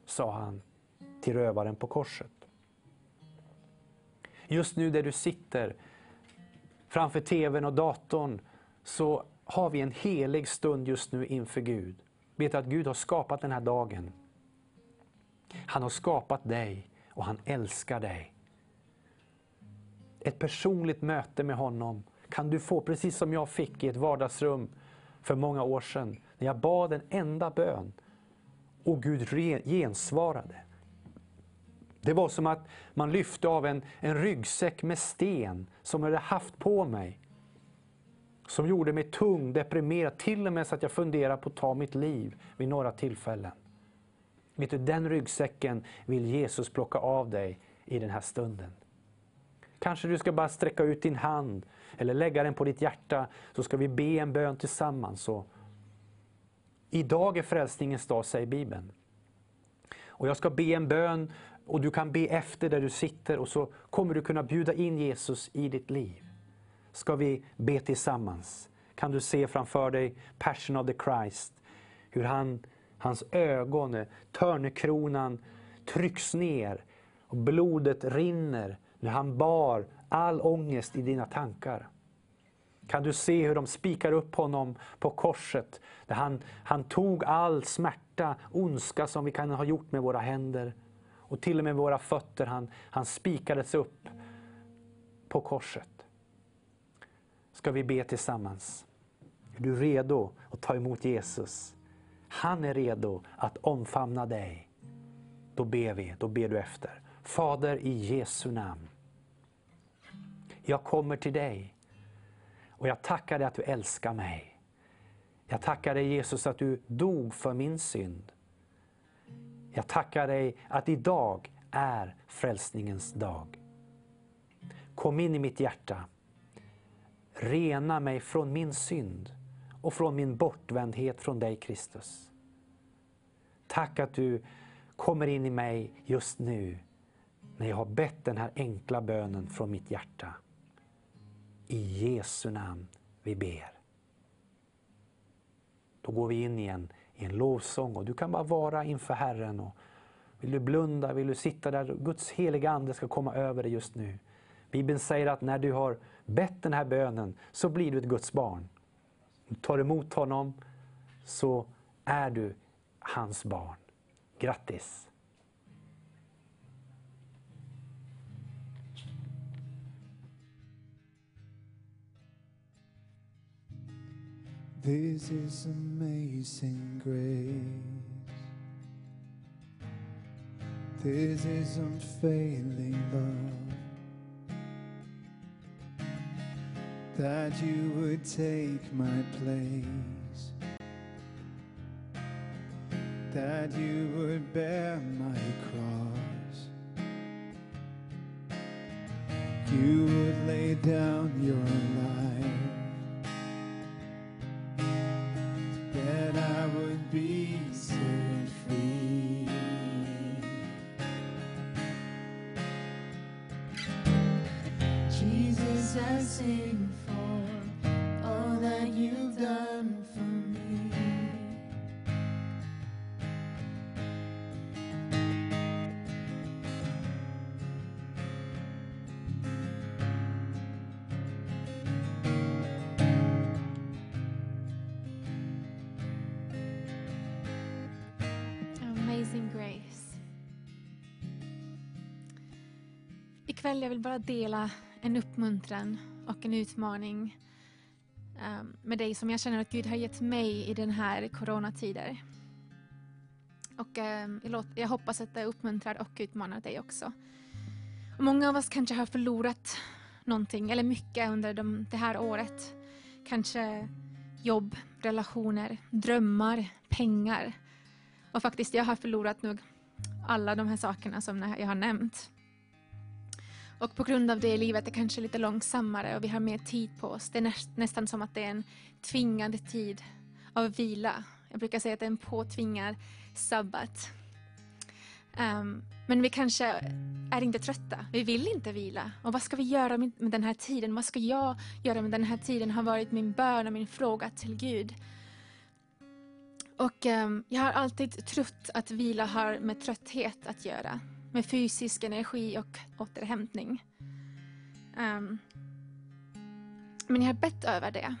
sa han till rövaren på korset. Just nu där du sitter framför tvn och datorn så har vi en helig stund just nu inför Gud. Vet du att Gud har skapat den här dagen. Han har skapat dig och han älskar dig. Ett personligt möte med honom kan du få precis som jag fick i ett vardagsrum för många år sedan. När jag bad en enda bön och Gud gensvarade. Det var som att man lyfte av en, en ryggsäck med sten som jag hade haft på mig. Som gjorde mig tung, deprimerad, till och med så att jag funderade på att ta mitt liv vid några tillfällen. Vet du, den ryggsäcken vill Jesus plocka av dig i den här stunden. Kanske du ska bara sträcka ut din hand eller lägga den på ditt hjärta så ska vi be en bön tillsammans. Så Idag är frälsningens dag, säger Bibeln. Och jag ska be en bön och du kan be efter där du sitter och så kommer du kunna bjuda in Jesus i ditt liv. Ska vi be tillsammans? Kan du se framför dig Passion of the Christ, hur han, hans ögon, törnekronan trycks ner och blodet rinner när han bar all ångest i dina tankar. Kan du se hur de spikar upp honom på korset, där han, han tog all smärta, ondska som vi kan ha gjort med våra händer och till och med våra fötter. Han, han spikades upp på korset. Ska vi be tillsammans? Är du redo att ta emot Jesus? Han är redo att omfamna dig. Då ber vi, då ber du efter. Fader i Jesu namn. Jag kommer till dig och jag tackar dig att du älskar mig. Jag tackar dig Jesus att du dog för min synd. Jag tackar dig att idag är frälsningens dag. Kom in i mitt hjärta. Rena mig från min synd och från min bortvändhet från dig Kristus. Tack att du kommer in i mig just nu när jag har bett den här enkla bönen från mitt hjärta. I Jesu namn vi ber. Då går vi in igen i en lovsång och du kan bara vara inför Herren. Och vill du blunda, vill du sitta där, Guds heliga Ande ska komma över dig just nu. Bibeln säger att när du har bett den här bönen så blir du ett Guds barn. Du tar emot honom så är du hans barn. Grattis! This is amazing grace. This is unfailing love. That you would take my place. That you would bear my cross. You would lay down your life. Ikväll jag vill bara dela en uppmuntran och en utmaning ehm, med dig som jag känner att Gud har gett mig i den här coronatider. Och ehm, jag, låt, jag hoppas att det uppmuntrar och utmanar dig också. Och många av oss kanske har förlorat någonting eller mycket under de, det här året. Kanske jobb, relationer, drömmar, pengar. Och faktiskt, jag har förlorat nog alla de här sakerna som jag har nämnt. Och på grund av det är livet är kanske lite långsammare och vi har mer tid på oss. Det är näst, nästan som att det är en tvingande tid av vila. Jag brukar säga att det är en påtvingad sabbat. Um, men vi kanske är inte trötta. Vi vill inte vila. Och vad ska vi göra med, med den här tiden? Vad ska jag göra med den här tiden? har varit min bön och min fråga till Gud. Och um, jag har alltid trott att vila har med trötthet att göra. Med fysisk energi och återhämtning. Um, men jag har bett över det.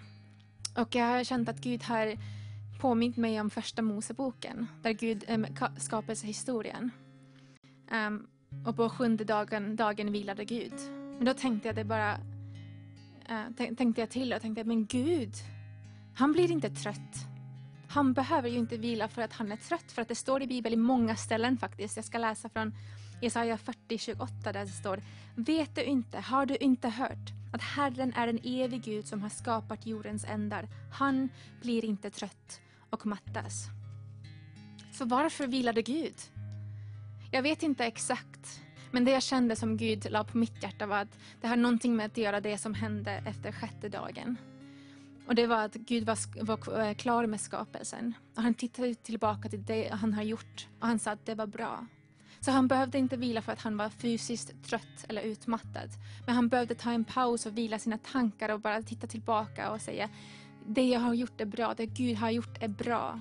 Och jag har känt att Gud har påmint mig om första Moseboken, där Gud ehm, um, skapelsehistorien. Um, ehm, och på sjunde dagen, dagen vilade Gud. Men då tänkte jag det bara, uh, tänkte jag till och tänkte men Gud, han blir inte trött. Han behöver ju inte vila för att han är trött, för att det står i Bibeln i många ställen faktiskt. Jag ska läsa från Jesaja 40.28 där det står Vet du inte, har du inte hört att Herren är en evig Gud som har skapat jordens ändar. Han blir inte trött och mattas. Så varför vilade Gud? Jag vet inte exakt, men det jag kände som Gud la på mitt hjärta var att det har någonting med att göra det som hände efter sjätte dagen. Och det var att Gud var, var eh, klar med skapelsen. Och han tittade tillbaka till det han har gjort och han sa att det var bra. Så han behövde inte vila för att han var fysiskt trött eller utmattad. Men han behövde ta en paus och vila sina tankar och bara titta tillbaka och säga det jag har gjort är bra, det Gud har gjort är bra.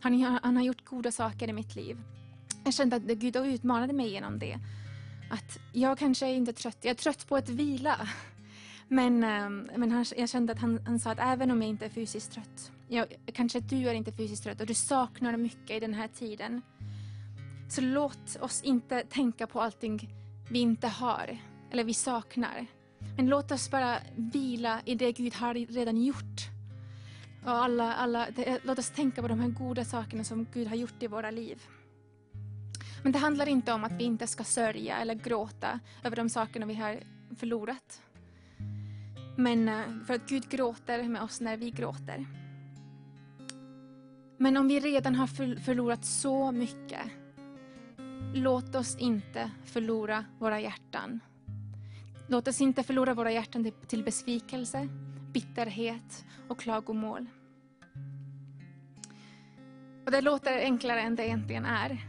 Han, han har gjort goda saker i mitt liv. Jag kände att Gud utmanade mig genom det. Att jag kanske är inte trött, jag är trött på att vila. Men, ehm, men han, jag kände att han, han sa att även om jag inte är fysiskt trött, jag, kanske du är inte fysiskt trött och du saknar mycket i den här tiden. Så låt oss inte tänka på allting vi inte har eller vi saknar. Men låt oss bara vila i det Gud har redan gjort. Och alla, alla, det, låt oss tänka på de här goda sakerna som Gud har gjort i våra liv. Men det handlar inte om att vi inte ska sörja eller gråta över de sakerna vi har förlorat. Men eh, för att Gud gråter med oss när vi gråter. Men om vi redan har förlorat så mycket Låt oss inte förlora våra hjärtan. Låt oss inte förlora våra hjärtan till besvikelse, bitterhet och klagomål. Och det låter enklare än det egentligen är.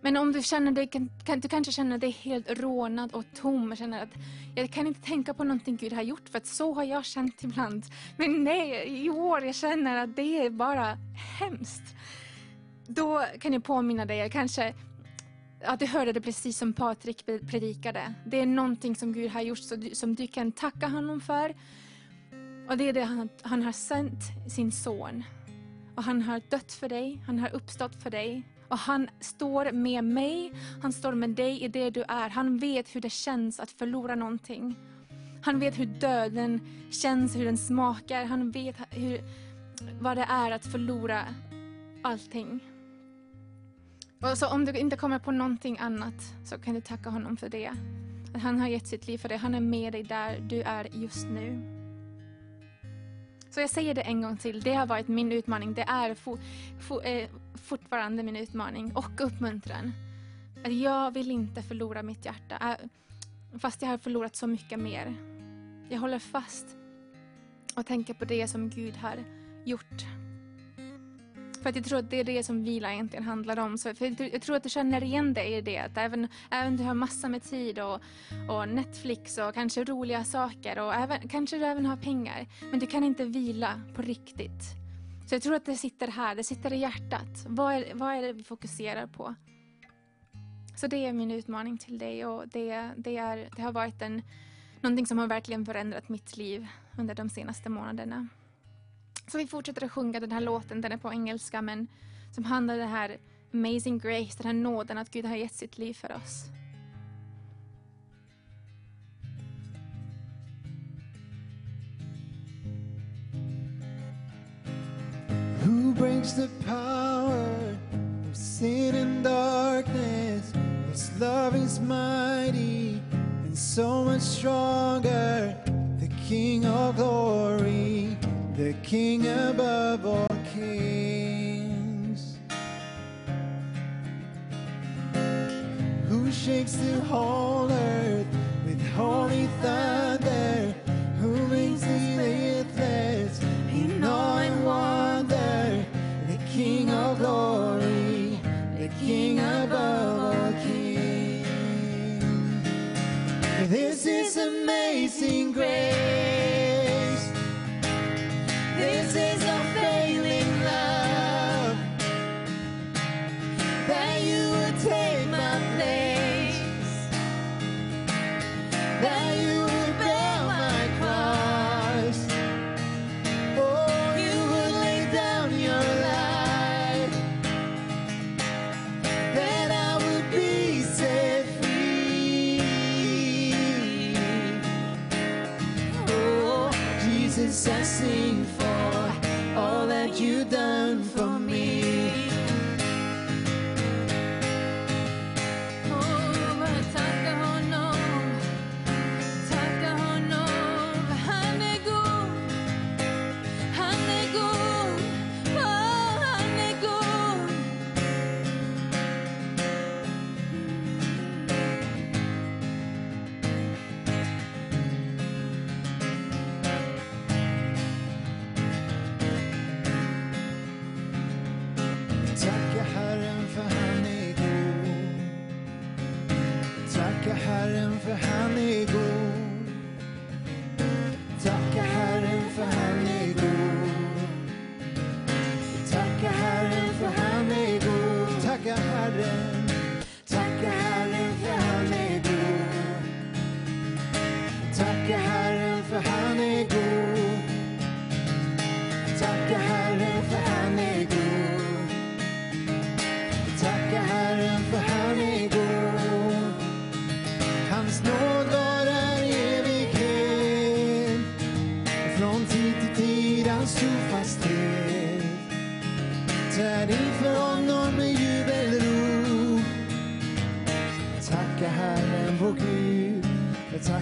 Men om du känner dig, du kanske känner dig helt rånad och tom och känner att jag kan inte tänka på någonting Gud har gjort för att så har jag känt ibland. Men nej, i år jag känner att det är bara hemskt då kan jag påminna dig, kanske att du hörde det precis som Patrik predikade. Det är någonting som Gud har gjort som du kan tacka honom för. Och det är det han, han har sänt sin son. Och han har dött för dig, han har uppstått för dig. Och han står med mig, han står med dig i det du är. Han vet hur det känns att förlora någonting. Han vet hur döden känns, hur den smakar. Han vet hur, vad det är att förlora allting. Och så om du inte kommer på någonting annat så kan du tacka honom för det. Att han har gett sitt liv för dig. Han är med dig där du är just nu. Så jag säger det en gång till. Det har varit min utmaning. Det är for, for, eh, fortfarande min utmaning och uppmuntran. Att jag vill inte förlora mitt hjärta. Äh, fast jag har förlorat så mycket mer. Jag håller fast och tänker på det som Gud har gjort för att jag tror att det är det som vila egentligen handlar om. Så för jag tror att du känner igen dig i det. Att även, även du har massor med tid och, och Netflix och kanske roliga saker och även, kanske du även har pengar. Men du kan inte vila på riktigt. Så jag tror att det sitter här, det sitter i hjärtat. Vad är, vad är det vi fokuserar på? Så det är min utmaning till dig och det, det, är, det har varit en, någonting som har verkligen förändrat mitt liv under de senaste månaderna. Så vi fortsätter att sjunga den här låten, den är på engelska men som handlar om det här amazing grace, den här nåden att Gud har gett sitt liv för oss. Who breaks the power of sin and darkness? His love is mighty and so much stronger. The King of glory the King above all kings, who shakes the whole earth with holy thunder, who makes the earthless in awe and wonder, the King of glory, the King above all kings. This is amazing grace.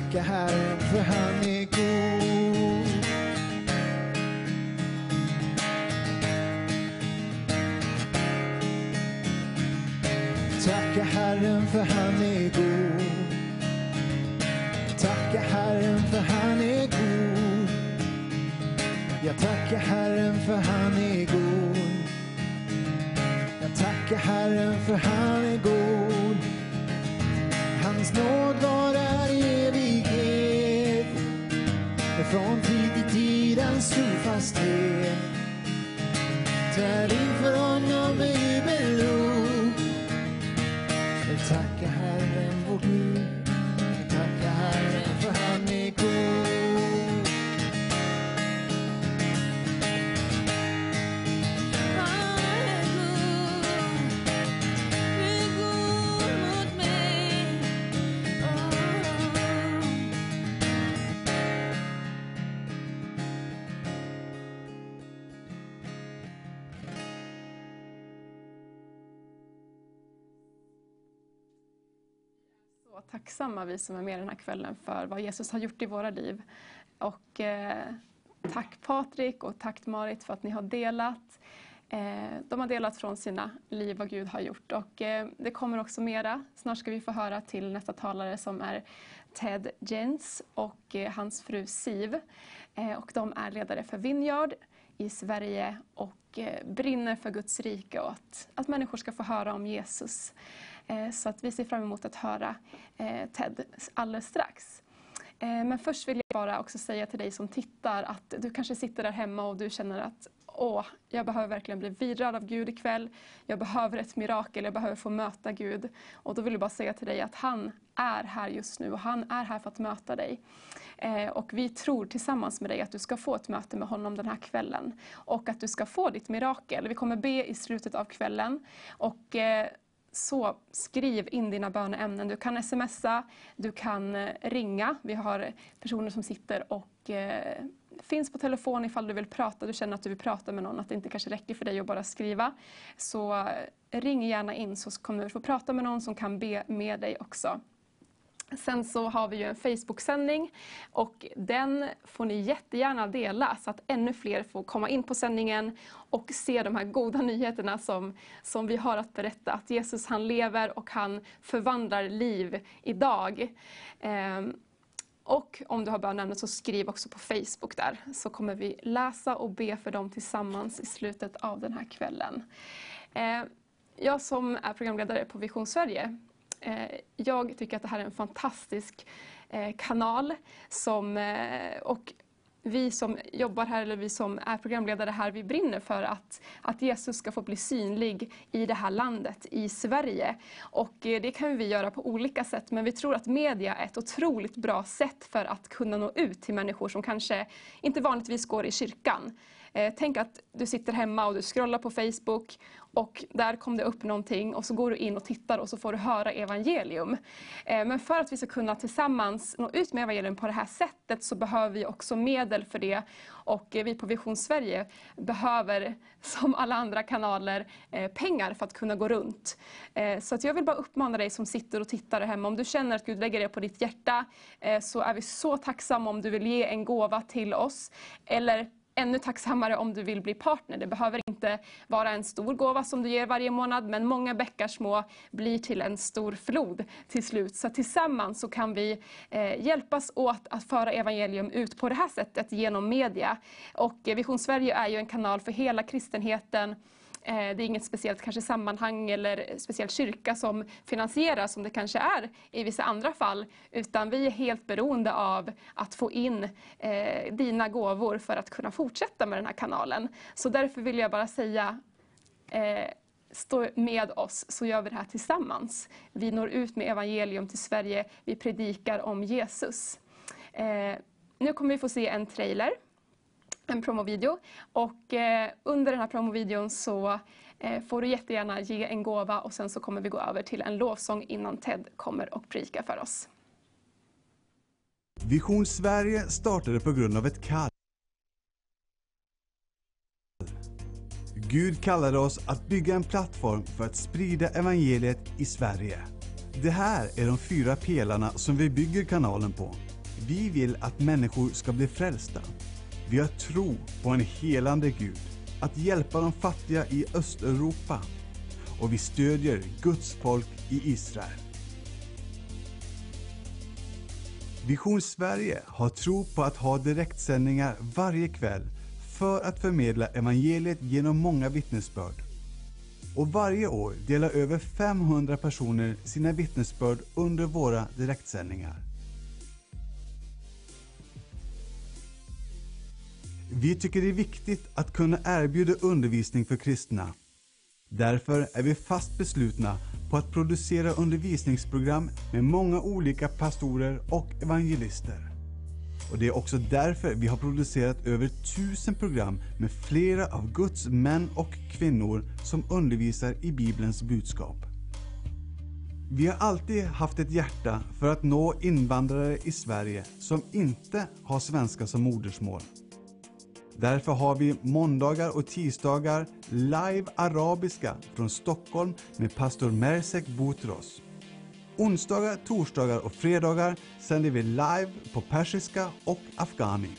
Tacka Herren för han är god. Tacka Herren för han är god. Tacka Herren för han är god. Jag tackar Herren för han är god. Jag tackar Herren för han är god. Hans nåd Från tid till tid hans trofasthet. Där inför tacksamma vi som är med den här kvällen för vad Jesus har gjort i våra liv. Och eh, tack Patrik och tack Marit för att ni har delat. Eh, de har delat från sina liv vad Gud har gjort och eh, det kommer också mera. Snart ska vi få höra till nästa talare som är Ted Jens och eh, hans fru Siv. Eh, och de är ledare för Vineyard i Sverige och eh, brinner för Guds rike och att, att människor ska få höra om Jesus. Eh, så att vi ser fram emot att höra eh, Ted alldeles strax. Eh, men först vill jag bara också säga till dig som tittar att du kanske sitter där hemma och du känner att åh, jag behöver verkligen bli vidrörd av Gud ikväll. Jag behöver ett mirakel, jag behöver få möta Gud. Och då vill jag bara säga till dig att han är här just nu och han är här för att möta dig. Eh, Och vi tror tillsammans med dig att du ska få ett möte med honom den här kvällen. Och att du ska få ditt mirakel. Vi kommer be i slutet av kvällen. Och eh, så skriv in dina böneämnen. Du kan smsa, du kan eh, ringa. Vi har personer som sitter och eh, finns på telefon ifall du vill prata. Du känner att du vill prata med någon, att det inte kanske räcker för dig att bara skriva. Så eh, ring gärna in så kommer du få prata med någon som kan be med dig också. Sen så har vi ju en Facebook-sändning och den får ni jättegärna dela så att ännu fler får komma in på sändningen och se de här goda nyheterna som, som vi har att berätta. Att Jesus han lever och han förvandlar liv idag. Ehm, och om du har bönämnet så skriv också på Facebook där så kommer vi läsa och be för dem tillsammans i slutet av den här kvällen. Ehm, jag som är programledare på Vision Sverige Eh, jag tycker att det här är en fantastisk eh, kanal som, eh, och vi som jobbar här eller vi som är programledare här, vi brinner för att, att Jesus ska få bli synlig i det här landet, i Sverige. Och eh, det kan vi göra på olika sätt, men vi tror att media är ett otroligt bra sätt för att kunna nå ut till människor som kanske inte vanligtvis går i kyrkan. Eh, tänk att du sitter hemma och du scrollar på Facebook och där kom det upp någonting och så går du in och tittar och så får du höra evangelium. Eh, men för att vi ska kunna tillsammans nå ut med evangelium på det här sättet så behöver vi också medel för det. Och eh, vi på Vision Sverige behöver, som alla andra kanaler, eh, pengar för att kunna gå runt. Eh, Så att jag vill bara uppmana dig som sitter och tittar hemma, om du känner att Gud lägger det på ditt hjärta, eh, så är vi så tacksamma om du vill ge en gåva till oss. Eller ännu tacksammare om du vill bli partner. Det behöver inte vara en stor gåva som du ger varje månad, men många bäckar små blir till en stor flod till slut. Så tillsammans så kan vi eh, hjälpas åt att föra evangelium ut på det här sättet genom media. Och eh, Vision Sverige är ju en kanal för hela kristenheten. Eh, det är inget speciellt kanske sammanhang eller speciell kyrka som finansierar som det kanske är i vissa andra fall. Utan vi är helt beroende av att få in eh, dina gåvor för att kunna fortsätta med den här kanalen. Så därför vill jag bara säga eh, Stå med oss så gör vi det här tillsammans. Vi når ut med evangelium till Sverige. Vi predikar om Jesus. Eh, nu kommer vi få se en trailer en promovideo. Och eh, under den här promovideon så eh, får du jättegärna ge en gåva och sen så kommer vi gå över till en lovsång innan Ted kommer och predikar för oss. Vision Sverige startade på grund av ett kall. Gud kallade oss att bygga en plattform för att sprida evangeliet i Sverige. Det här är de fyra pelarna som vi bygger kanalen på. Vi vill att människor ska bli frälsta. Vi har tro på en helande Gud, att hjälpa de fattiga i Östeuropa och vi stödjer Guds folk i Israel. Vision Sverige har tro på att ha direktsändningar varje kväll för att förmedla evangeliet genom många vittnesbörd. Och varje år delar över 500 personer sina vittnesbörd under våra direktsändningar. Vi tycker det är viktigt att kunna erbjuda undervisning för kristna. Därför är vi fast beslutna på att producera undervisningsprogram med många olika pastorer och evangelister. Och det är också därför vi har producerat över tusen program med flera av Guds män och kvinnor som undervisar i Bibelns budskap. Vi har alltid haft ett hjärta för att nå invandrare i Sverige som inte har svenska som modersmål. Därför har vi måndagar och tisdagar live arabiska från Stockholm med pastor Mersek Boutros. Onsdagar, torsdagar och fredagar sänder vi live på persiska och afghani.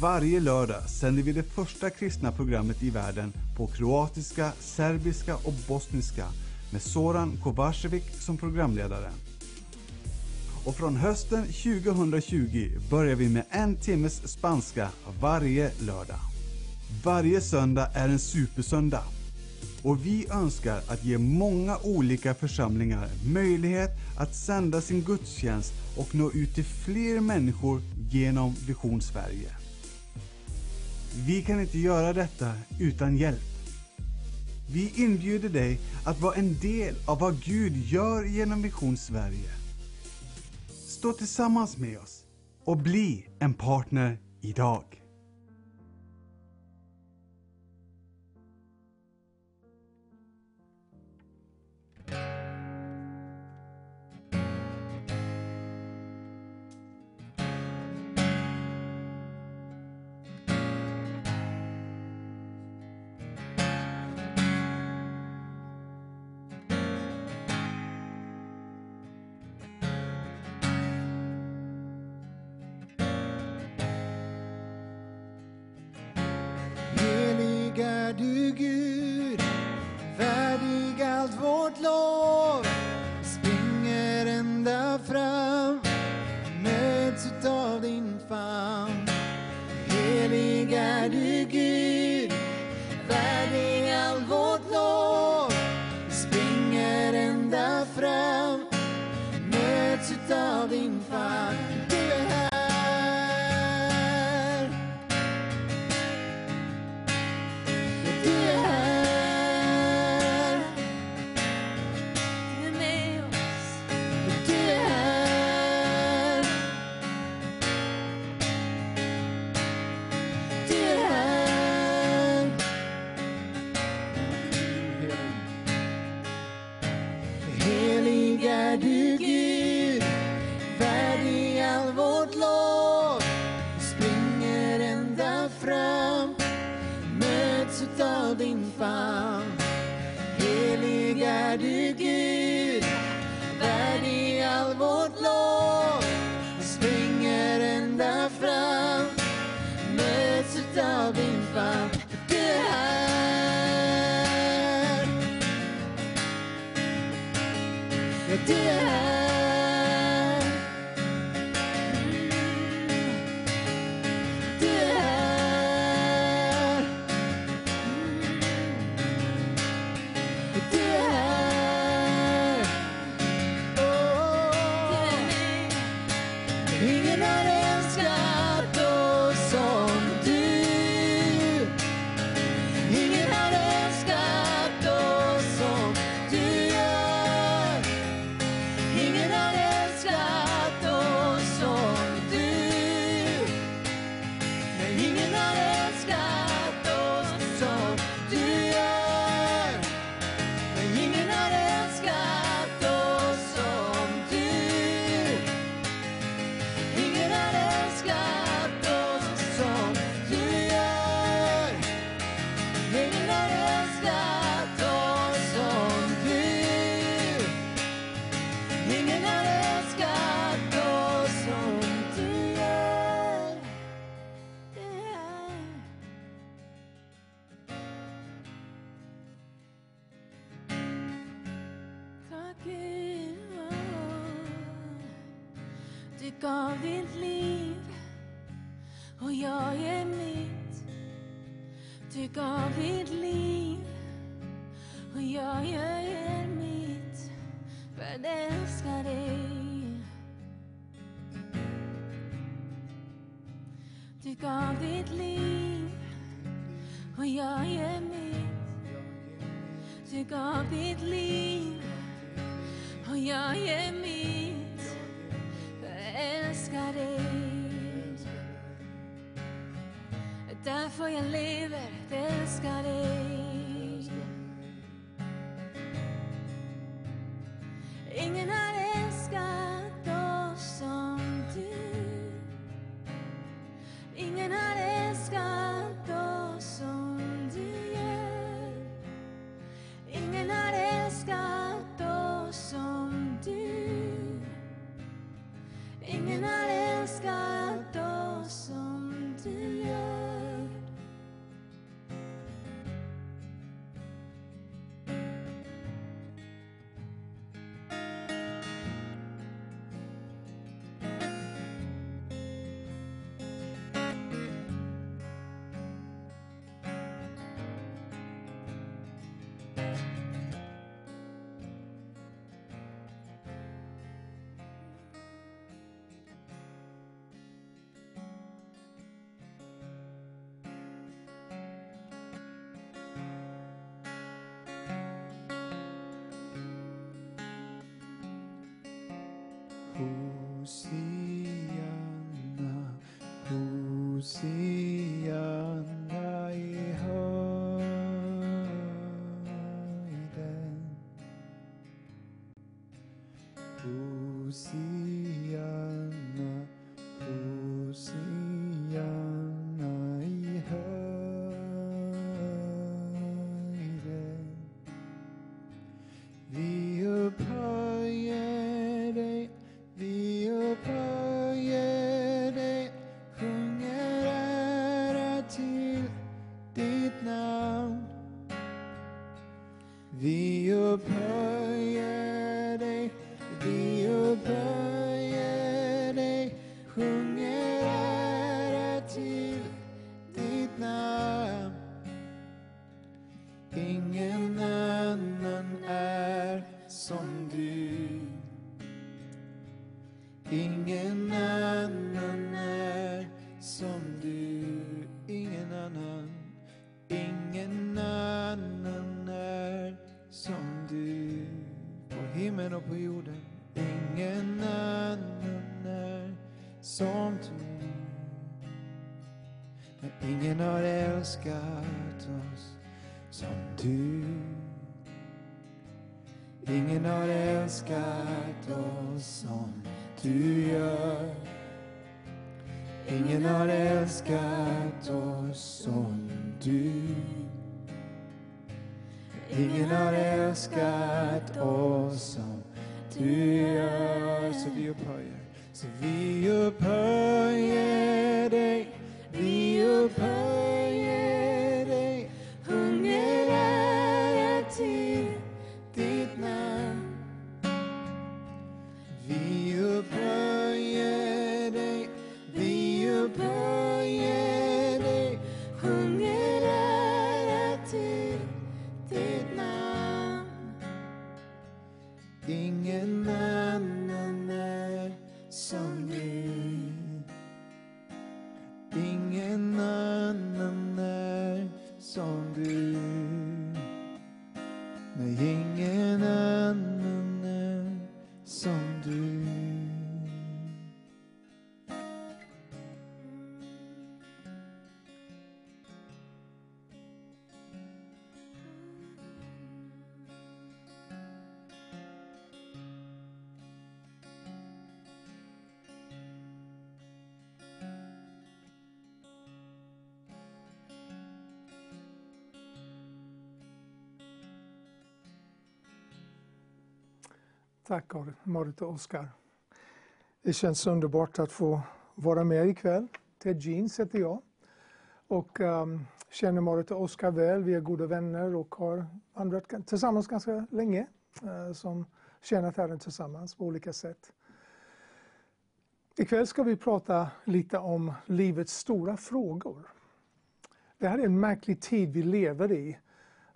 Varje lördag sänder vi det första kristna programmet i världen på kroatiska, serbiska och bosniska med Soran Kovacevic som programledare. Och från hösten 2020 börjar vi med en timmes spanska varje lördag. Varje söndag är en supersöndag. Och vi önskar att ge många olika församlingar möjlighet att sända sin gudstjänst och nå ut till fler människor genom Vision Sverige. Vi kan inte göra detta utan hjälp. Vi inbjuder dig att vara en del av vad Gud gör genom Vision Sverige. Stå tillsammans med oss och bli en partner idag. Hosanna, Hosanna. älskat oss som du gör. Ingen har älskat oss som du. Ingen har älskat oss som du gör. Så vi upphöjer. Så vi Tack Marit och Oskar. Det känns underbart att få vara med ikväll. Ted Jeans heter jag. Och um, känner Marit och Oskar väl. Vi är goda vänner och har vandrat tillsammans ganska länge. Uh, som tjänat Herren tillsammans på olika sätt. Ikväll ska vi prata lite om livets stora frågor. Det här är en märklig tid vi lever i.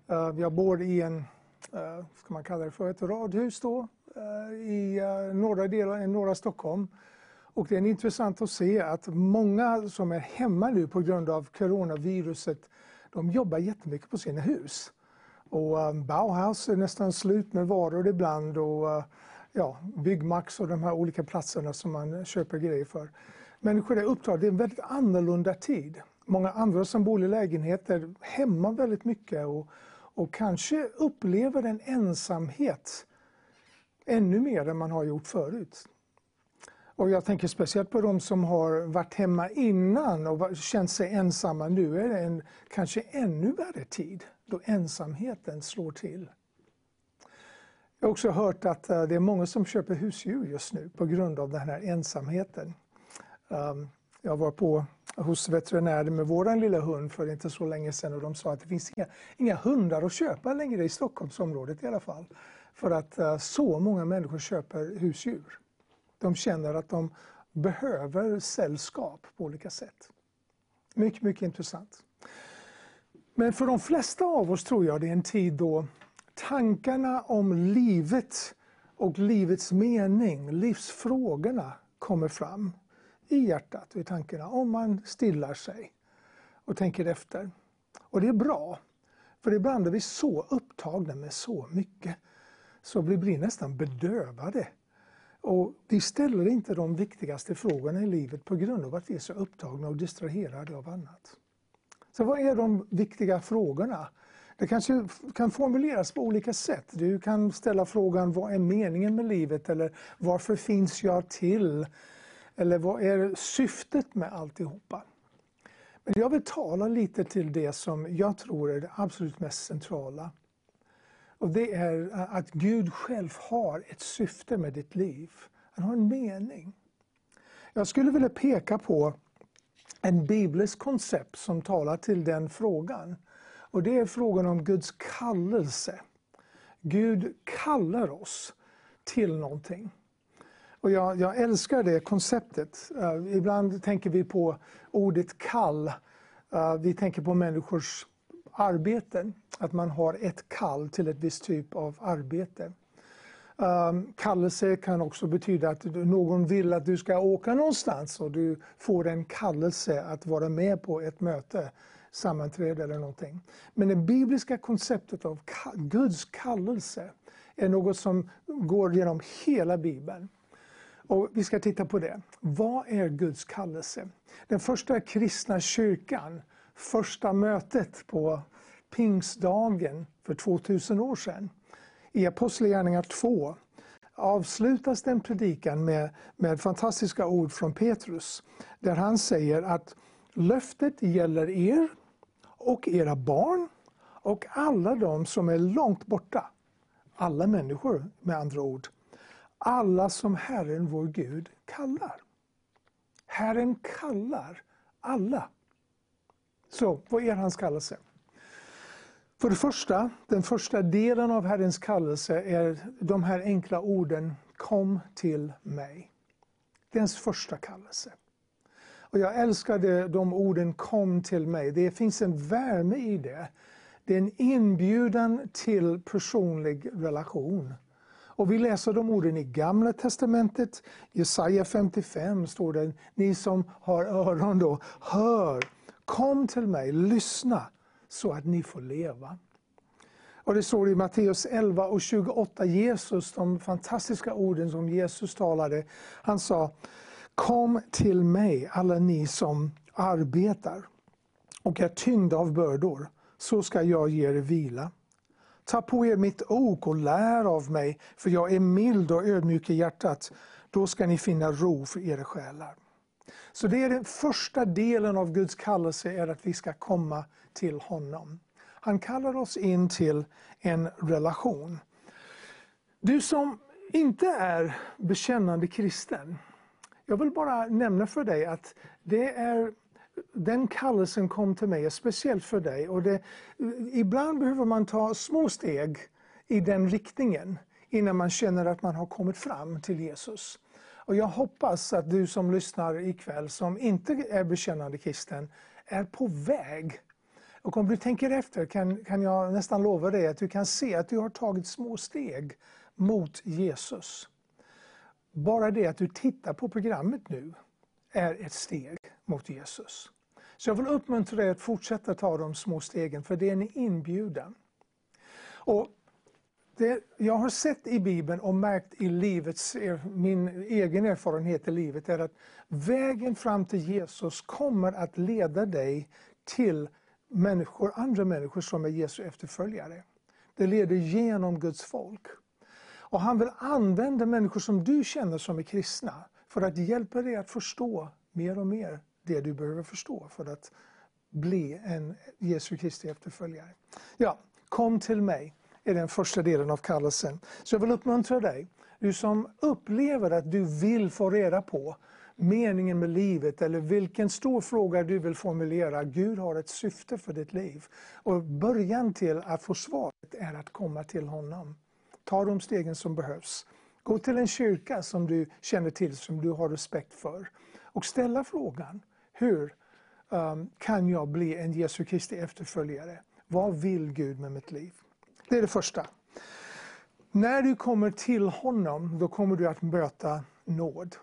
Eh, uh, jag bor i en, uh, ska man kalla det för, ett radhus då, Eh, i eh, norra delar, i eh, norra Stockholm. Och det är intressant att se att många som är hemma nu på grund av coronaviruset, de jobbar jättemycket på sina hus. Och Bauhaus är nästan slut med varor ibland och ja, Byggmax och de här olika platserna som man köper grejer för. Människor är upptagna, det är en väldigt annorlunda tid. Många andra som bor i lägenheter hemma väldigt mycket och, och kanske upplever en ensamhet ännu mer än man har gjort förut. Och jag tänker speciellt på de som har varit hemma innan och känt sig ensamma. Nu är det en kanske ännu värre tid då ensamheten slår till. Jag har också hört att eh, det är många som köper husdjur just nu på grund av den här ensamheten. Ehm, jag var på hos veterinären med vår lilla hund för inte så länge sedan och de sa att det finns inga, inga hundar att köpa längre i Stockholmsområdet i alla fall. För att eh, så många människor köper husdjur. De känner att de behöver sällskap på olika sätt. Mycket, mycket intressant. Men för de flesta av oss tror jag det är en tid då tankarna om livet och livets mening, livsfrågorna kommer fram i hjärtat och i tankarna om man stillar sig och tänker efter. Och det är bra, för ibland är vi så upptagna med så mycket så vi blir nästan bedövade. Och vi ställer inte de viktigaste frågorna i livet på grund av att vi är så upptagna och distraherade av annat. Så vad är de viktiga frågorna? Det kanske kan formuleras på olika sätt. Du kan ställa frågan vad är meningen med livet eller varför finns jag till? Eller vad är syftet med alltihopa? Men jag vill tala lite till det som jag tror är det absolut mest centrala. Och det är att Gud själv har ett syfte med ditt liv. Han har en mening. Jag skulle vilja peka på en biblisk koncept som talar till den frågan. Och det är frågan om Guds kallelse. Gud kallar oss till någonting. Och jag, jag älskar det konceptet. Uh, ibland tänker vi på ordet kall. Uh, vi tänker på människors arbeten. Att man har ett kall till ett visst typ av arbete. Um, kallelse kan också betyda att någon vill att du ska åka någonstans och du får en kallelse att vara med på ett möte, sammanträde eller någonting. Men det bibliska konceptet av Guds kallelse är något som går genom hela Bibeln. Och vi ska titta på det. Vad är Guds kallelse? Den första kristna kyrkan, första mötet på pingstdagen för 2000 år sedan. I Apostlagärningarna 2 avslutas den predikan med, med fantastiska ord från Petrus. Där han säger att löftet gäller er och era barn och alla de som är långt borta. Alla människor med andra ord. Alla som Herren vår Gud kallar. Herren kallar alla. Så vad är hans kallelse? För det första, den första delen av Herrens kallelse är de här enkla orden Kom till mig. Det är ens första kallelse. Och jag älskade de orden Kom till mig. Det finns en värme i det. Det är en inbjudan till personlig relation. Och vi läser de orden i Gamla Testamentet. Jesaja 55 står det, ni som har öron då, hör, kom till mig, lyssna så att ni får leva. Och det står i Matteus 11 och 28, Jesus, de fantastiska orden som Jesus talade. Han sa, kom till mig alla ni som arbetar och är tyngda av bördor, så ska jag ge er vila. Ta på er mitt ok och lär av mig, för jag är mild och ödmjuk i hjärtat. Då ska ni finna ro för era själar. Så det är den första delen av Guds kallelse, är att vi ska komma till honom. Han kallar oss in till en relation. Du som inte är bekännande kristen, jag vill bara nämna för dig att det är den kallelsen kom till mig, speciellt för dig. Och det, ibland behöver man ta små steg i den riktningen innan man känner att man har kommit fram till Jesus. Och jag hoppas att du som lyssnar ikväll, som inte är bekännande kristen, är på väg. Och om du tänker efter kan, kan jag nästan lova dig att du kan se att du har tagit små steg mot Jesus. Bara det att du tittar på programmet nu är ett steg mot Jesus. Så jag vill uppmuntra dig att fortsätta ta de små stegen, för det är en inbjudan. Och det jag har sett i Bibeln och märkt i livets, min egen erfarenhet i livet är att vägen fram till Jesus kommer att leda dig till människor, andra människor som är Jesu efterföljare. Det leder genom Guds folk. Och han vill använda människor som du känner som är kristna för att hjälpa dig att förstå mer och mer det du behöver förstå för att bli en Jesu Kristi efterföljare. Ja, kom till mig är den första delen av kallelsen. Så jag vill uppmuntra dig, du som upplever att du vill få reda på meningen med livet eller vilken stor fråga du vill formulera. Gud har ett syfte för ditt liv. Och början till att få svaret är att komma till honom. Ta de stegen som behövs. Gå till en kyrka som du känner till, som du har respekt för. Och ställa frågan, hur um, kan jag bli en Jesu Kristi efterföljare? Vad vill Gud med mitt liv? Det är det första. När du kommer till honom, då kommer du att möta nåd.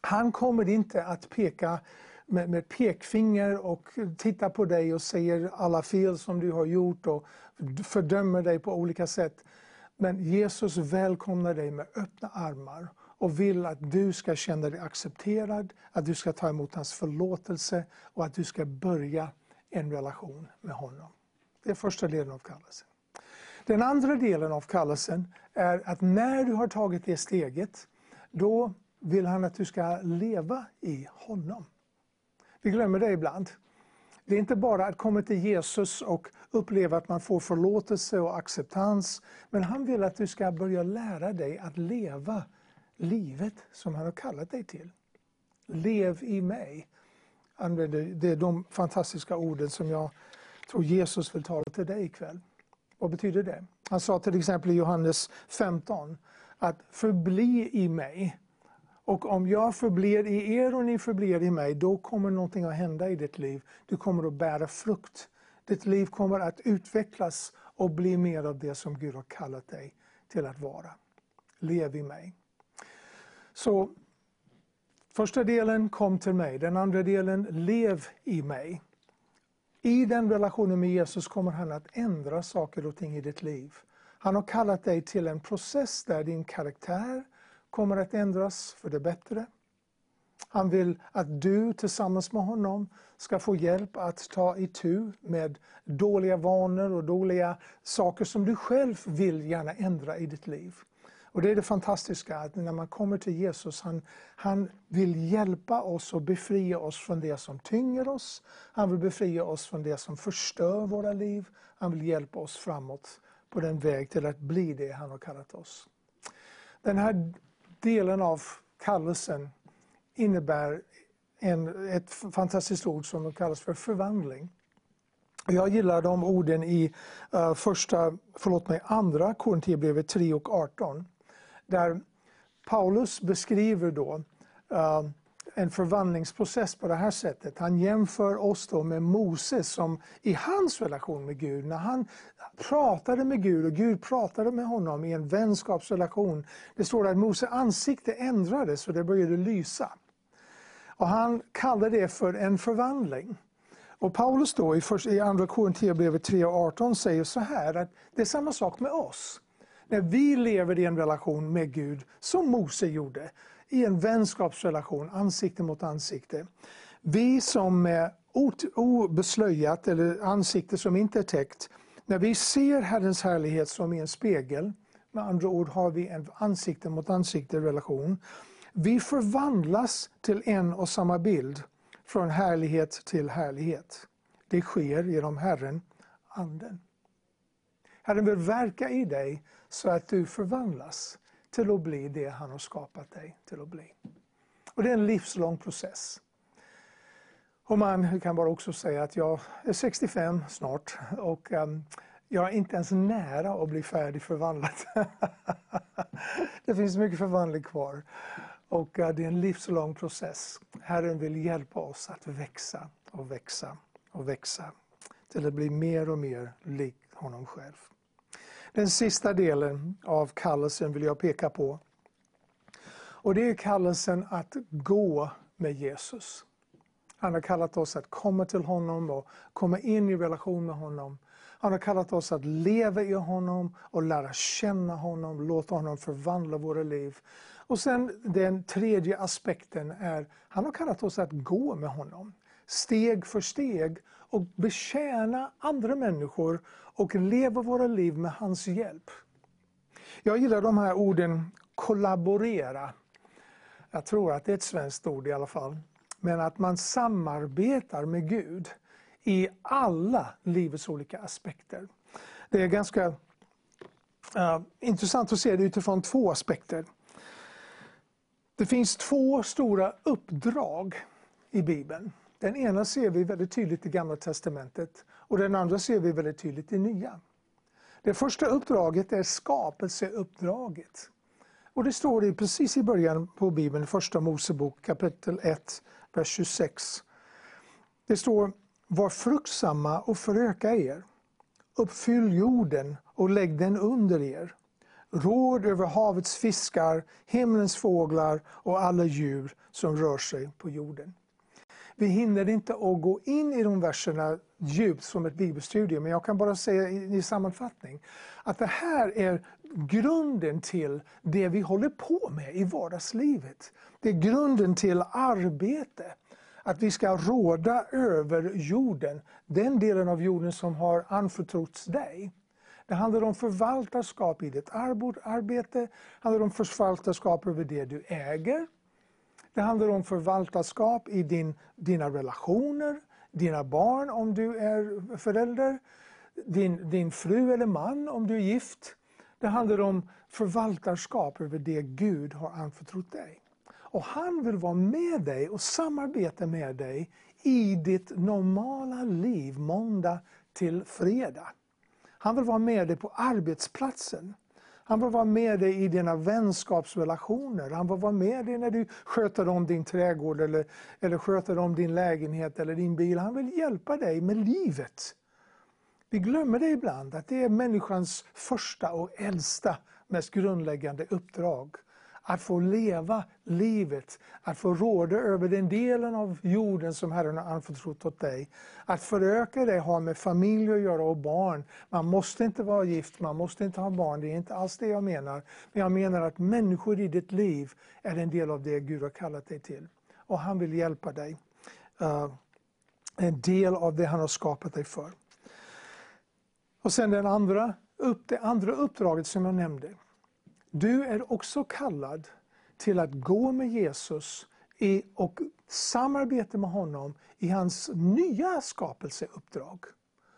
Han kommer inte att peka med, med pekfinger och titta på dig och säger alla fel som du har gjort och fördömer dig på olika sätt. Men Jesus välkomnar dig med öppna armar och vill att du ska känna dig accepterad, att du ska ta emot hans förlåtelse och att du ska börja en relation med honom. Det är första delen av kallelsen. Den andra delen av kallelsen är att när du har tagit det steget, då vill han att du ska leva i honom. Vi glömmer det ibland. Det är inte bara att komma till Jesus och uppleva att man får förlåtelse och acceptans. Men han vill att du ska börja lära dig att leva livet som han har kallat dig till. Lev i mig. Det är de fantastiska orden som jag tror Jesus vill tala till dig ikväll. Vad betyder det? Han sa till exempel i Johannes 15 att förbli i mig och om jag förblir i er och ni förblir i mig, då kommer någonting att hända i ditt liv. Du kommer att bära frukt. Ditt liv kommer att utvecklas och bli mer av det som Gud har kallat dig till att vara. Lev i mig. Så första delen, kom till mig. Den andra delen, lev i mig. I den relationen med Jesus kommer han att ändra saker och ting i ditt liv. Han har kallat dig till en process där din karaktär, kommer att ändras för det bättre. Han vill att du tillsammans med honom ska få hjälp att ta itu med dåliga vanor och dåliga saker som du själv vill gärna ändra i ditt liv. Och det är det fantastiska, att när man kommer till Jesus, han, han vill hjälpa oss och befria oss från det som tynger oss. Han vill befria oss från det som förstör våra liv. Han vill hjälpa oss framåt på den väg till att bli det han har kallat oss. Den här delen av kallelsen innebär en, ett fantastiskt ord som kallas för förvandling. Jag gillar de orden i uh, första, förlåt mig, andra Korinthierbrevet 3 och 18. Där Paulus beskriver då ehm, en förvandlingsprocess på det här sättet. Han jämför oss då med Moses som i hans relation med Gud, när han pratade med Gud och Gud pratade med honom i en vänskapsrelation. Det står att Moses ansikte ändrades och det började lysa. Och han kallar det för en förvandling. Och Paulus då i, i Andra Korinthierbrevet 3 och 18 säger så här att det är samma sak med oss. När vi lever i en relation med Gud, som Mose gjorde, i en vänskapsrelation, ansikte mot ansikte. Vi som är obeslöjat, eller ansikte som inte är täckt, när vi ser Herrens härlighet som i en spegel, med andra ord har vi en ansikte mot ansikte relation. Vi förvandlas till en och samma bild, från härlighet till härlighet. Det sker genom Herren, Anden. Herren vill verka i dig så att du förvandlas till att bli det han har skapat dig till att bli. Och Det är en livslång process. Och man kan bara också säga att jag är 65 snart och um, jag är inte ens nära att bli färdig förvandlad. det finns mycket förvandling kvar. Och eh, det är en livslång process. Herren vill hjälpa oss att växa och växa och växa till att bli mer och mer lik honom själv. Den sista delen av kallelsen vill jag peka på. Och det är kallelsen att gå med Jesus. Han har kallat oss att komma till honom och komma in i relation med honom. Han har kallat oss att leva i honom och lära känna honom, låta honom förvandla våra liv. Och sen den tredje aspekten är, han har kallat oss att gå med honom. Steg för steg och betjäna andra människor och leva våra liv med hans hjälp. Jag gillar de här orden kollaborera. Jag tror att det är ett svenskt ord i alla fall. Men att man samarbetar med Gud i alla livets olika aspekter. Det är ganska uh, intressant att se det utifrån två aspekter. Det finns två stora uppdrag i Bibeln. Den ena ser vi väldigt tydligt i Gamla Testamentet och den andra ser vi väldigt tydligt i Nya. Det första uppdraget är skapelseuppdraget. Och det står det precis i början på Bibeln, första Mosebok kapitel 1, vers 26. Det står Var fruktsamma och föröka er. Uppfyll jorden och lägg den under er. Råd över havets fiskar, himlens fåglar och alla djur som rör sig på jorden. Vi hinner inte att gå in i de verserna djupt som ett bibelstudium, men jag kan bara säga i, i sammanfattning att det här är grunden till det vi håller på med i vardagslivet. Det är grunden till arbete. Att vi ska råda över jorden, den delen av jorden som har anförtrotts dig. Det handlar om förvaltarskap i ditt arbete, det handlar om förvaltarskap över det du äger, det handlar om förvaltarskap i din, dina relationer, dina barn om du är förälder, din, din fru eller man om du är gift. Det handlar om förvaltarskap över det Gud har anförtrott dig. Och han vill vara med dig och samarbeta med dig i ditt normala liv måndag till fredag. Han vill vara med dig på arbetsplatsen. Han vill vara med dig i dina vänskapsrelationer. Han vill vara med dig när du sköter om din trädgård eller, eller sköter om din lägenhet eller din bil. Han vill hjälpa dig med livet. Vi glömmer det ibland, att det är människans första och äldsta, mest grundläggande uppdrag. Att få leva livet, att få råda över den delen av jorden som Herren har anförtrott åt dig. Att föröka dig har med familj att göra och barn. Man måste inte vara gift, man måste inte ha barn, det är inte alls det jag menar. Men jag menar att människor i ditt liv är en del av det Gud har kallat dig till. Och han vill hjälpa dig. Uh, en del av det han har skapat dig för. Och sen den andra, upp, det andra uppdraget som jag nämnde du är också kallad till att gå med Jesus i, och samarbeta med honom i hans nya skapelseuppdrag.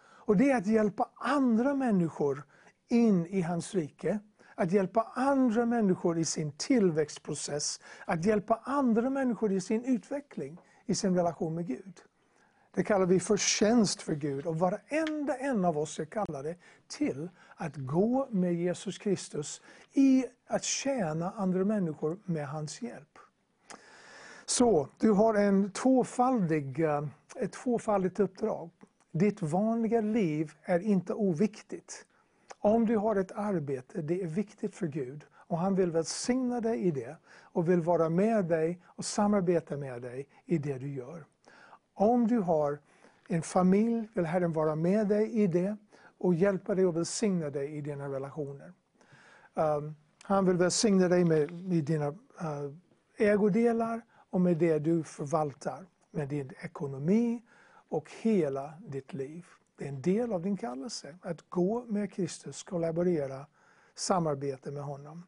Och det är att hjälpa andra människor in i hans rike. Att hjälpa andra människor i sin tillväxtprocess. Att hjälpa andra människor i sin utveckling, i sin relation med Gud. Det kallar vi för tjänst för Gud och varenda en av oss är kallade till att gå med Jesus Kristus i att tjäna andra människor med hans hjälp. Så, du har en tvåfaldig, eh, ett tvåfaldigt uppdrag. Ditt vanliga liv är inte oviktigt. Om du har ett arbete, det är viktigt för Gud och han vill välsigna dig i det och vill vara med dig och samarbeta med dig i det du gör. Om du har en familj vill Herren vara med dig i det och hjälpa dig och välsigna dig i dina relationer. Um, han vill välsigna dig med, med dina uh, ägodelar och med det du förvaltar, med din ekonomi och hela ditt liv. Det är en del av din kallelse, att gå med Kristus, kollaborera, samarbeta med honom.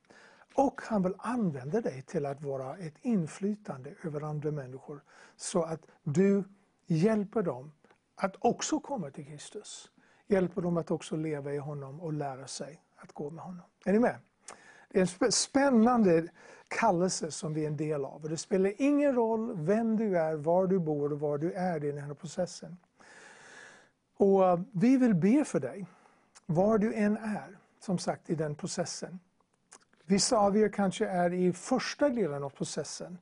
Och han vill använda dig till att vara ett inflytande över andra människor så att du hjälper dem att också komma till Kristus. Hjälper dem att också leva i honom och lära sig att gå med honom. Är ni med? Det är en spännande kallelse som vi är en del av. Och det spelar ingen roll vem du är, var du bor och var du är i den här processen. Och eh, Vi vill be för dig, var du än är, som sagt i den processen. Vissa av er kanske är i första delen av processen.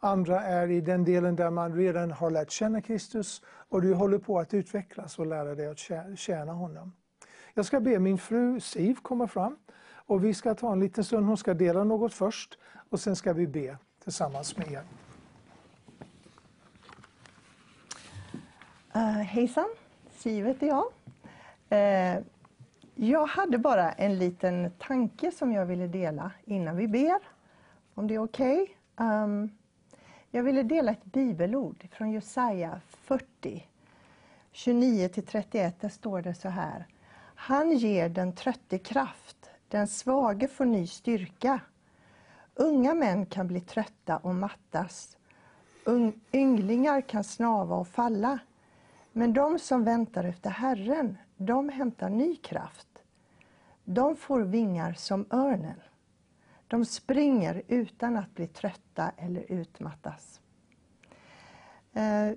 Andra är i den delen där man redan har lärt känna Kristus och du håller på att utvecklas och lära dig att tjäna honom. Jag ska be min fru Siv komma fram och vi ska ta en liten stund. Hon ska dela något först och sen ska vi be tillsammans med er. Uh, hejsan, Siv heter jag. Uh, jag hade bara en liten tanke som jag ville dela innan vi ber. Om det är okej. Okay. Um, jag ville dela ett bibelord från Jesaja 40, 29-31. Där står det så här. Han ger den trötte kraft, den svage får ny styrka. Unga män kan bli trötta och mattas. Un ynglingar kan snava och falla. Men de som väntar efter Herren, de hämtar ny kraft. De får vingar som örnen. De springer utan att bli trötta eller utmattas. Eh,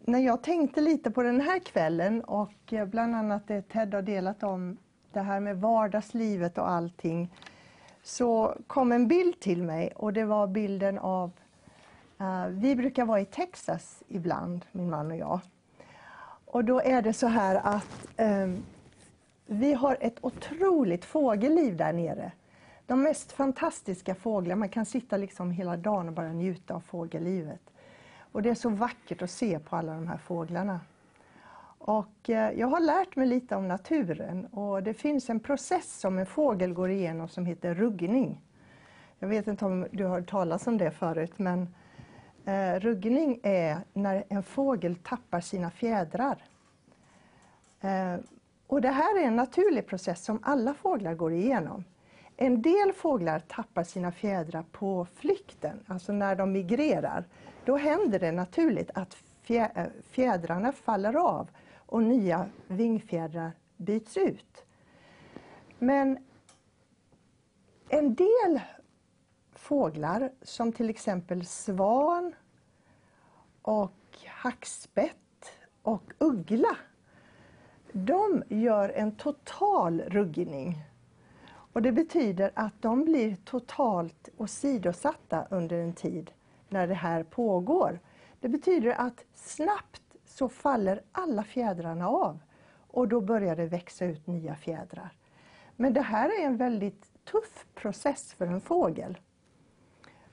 när jag tänkte lite på den här kvällen och eh, bland annat det Ted har delat om det här med vardagslivet och allting så kom en bild till mig och det var bilden av eh, vi brukar vara i Texas ibland, min man och jag. Och då är det så här att eh, vi har ett otroligt fågelliv där nere. De mest fantastiska fåglar, man kan sitta liksom hela dagen och bara njuta av fågellivet. Och det är så vackert att se på alla de här fåglarna. Och eh, jag har lärt mig lite om naturen och det finns en process som en fågel går igenom som heter ruggning. Jag vet inte om du har hört talas om det förut men eh, ruggning är när en fågel tappar sina fjädrar. Eh, och det här är en naturlig process som alla fåglar går igenom. En del fåglar tappar sina fjädrar på flykten, alltså när de migrerar. Då händer det naturligt att eh, fjädrarna faller av och nya vingfjädrar byts ut. Men en del fåglar, som till exempel svan och hackspett och uggla, de gör en total ruggning. Och det betyder att de blir totalt åsidosatta under en tid när det här pågår. Det betyder att snabbt så faller alla fjädrarna av och då börjar det växa ut nya fjädrar. Men det här är en väldigt tuff process för en fågel.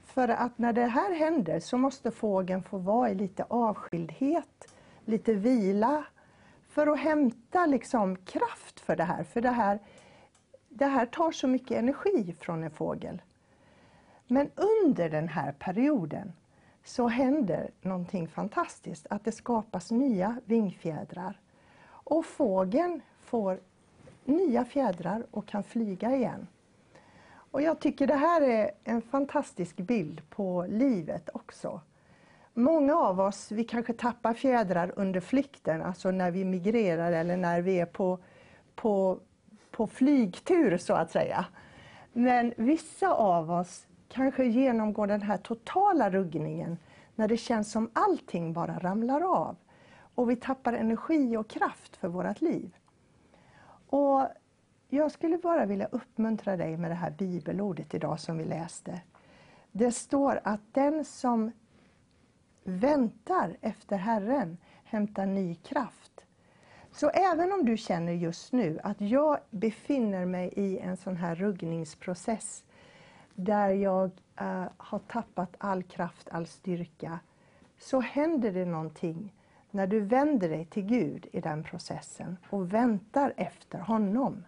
För att när det här händer så måste fågeln få vara i lite avskildhet, lite vila, för att hämta liksom kraft för det här. För det här, det här tar så mycket energi från en fågel. Men under den här perioden så händer någonting fantastiskt, att det skapas nya vingfjädrar. Och fågeln får nya fjädrar och kan flyga igen. Och jag tycker det här är en fantastisk bild på livet också. Många av oss, vi kanske tappar fjädrar under flykten, alltså när vi migrerar eller när vi är på, på, på flygtur så att säga. Men vissa av oss kanske genomgår den här totala ruggningen när det känns som allting bara ramlar av och vi tappar energi och kraft för vårt liv. Och jag skulle bara vilja uppmuntra dig med det här bibelordet idag som vi läste. Det står att den som väntar efter Herren hämtar ny kraft. Så även om du känner just nu att jag befinner mig i en sån här ruggningsprocess där jag äh, har tappat all kraft, all styrka, så händer det någonting när du vänder dig till Gud i den processen och väntar efter honom.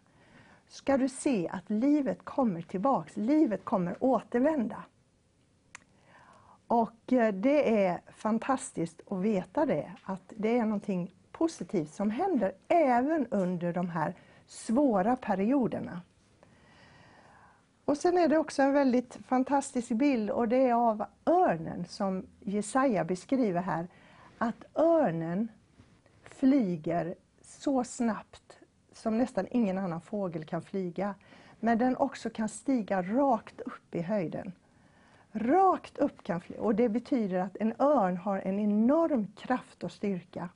Ska du se att livet kommer tillbaks, livet kommer återvända. Och eh, det är fantastiskt att veta det, att det är någonting positivt som händer även under de här svåra perioderna. Och sen är det också en väldigt fantastisk bild och det är av örnen som Jesaja beskriver här. Att örnen flyger så snabbt som nästan ingen annan fågel kan flyga. Men den också kan stiga rakt upp i höjden. Rakt upp kan flyga. Och det betyder att en örn har en enorm kraft och styrka.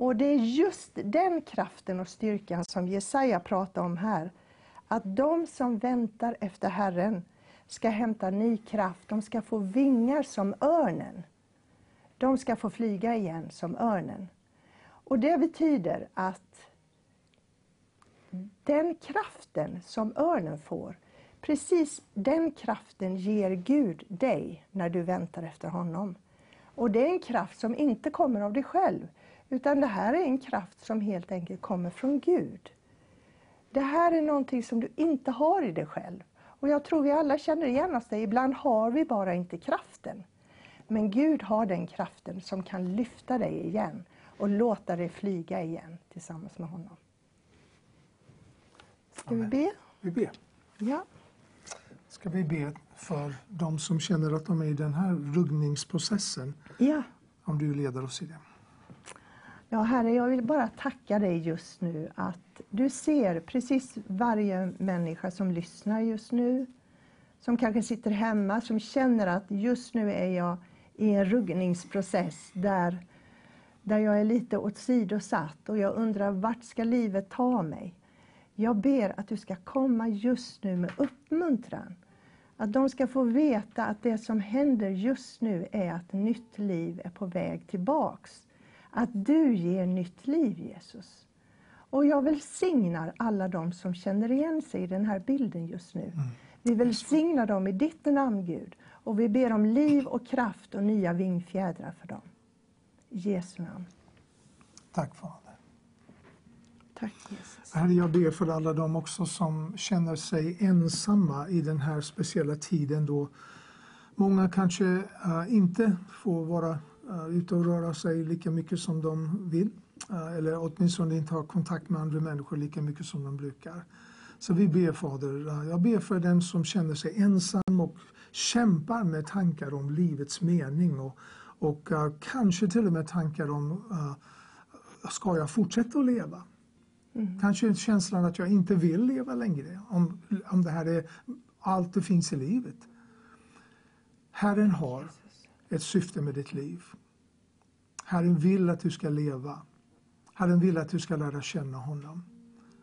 Och det är just den kraften och styrkan som Jesaja pratar om här att de som väntar efter Herren ska hämta ny kraft. De ska få vingar som örnen. De ska få flyga igen som örnen. Och det betyder att den kraften som örnen får, precis den kraften ger Gud dig när du väntar efter honom. Och det är en kraft som inte kommer av dig själv, utan det här är en kraft som helt enkelt kommer från Gud. Det här är någonting som du inte har i dig själv. Och jag tror vi alla känner igen oss det. Ibland har vi bara inte kraften. Men Gud har den kraften som kan lyfta dig igen och låta dig flyga igen tillsammans med honom. Ska Amen. vi be? Vi ber. Ja. Ska vi be för de som känner att de är i den här ruggningsprocessen? ja. Om du leder oss i det. Ja, Herre, jag vill bara tacka dig just nu att du ser precis varje människa som lyssnar just nu, som kanske sitter hemma, som känner att just nu är jag i en ruggningsprocess där, där jag är lite åsidosatt och jag undrar vart ska livet ta mig? Jag ber att du ska komma just nu med uppmuntran. Att de ska få veta att det som händer just nu är att nytt liv är på väg tillbaks. Att du ger nytt liv, Jesus. Och jag välsignar alla de som känner igen sig i den här bilden just nu. Vi välsignar dem i ditt namn, Gud. Och vi ber om liv och kraft och nya vingfjädrar för dem. I Jesu namn. Tack Fader. Tack Jesus. Herre, jag ber för alla de också som känner sig ensamma i den här speciella tiden då många kanske uh, inte får vara ute och röra sig lika mycket som de vill. Uh, eller åtminstone inte ha kontakt med andra människor lika mycket som de brukar. Så vi ber Fader, jag ber för den som känner sig ensam och kämpar med tankar om livets mening och, och kanske till och med tankar om ska jag fortsätta att leva? Mm. Kanske känslan att jag inte vill leva längre, om, om det här är allt det finns i livet. Herren har ett syfte med ditt liv. Herren vill att du ska leva. Herren vill att du ska lära känna honom.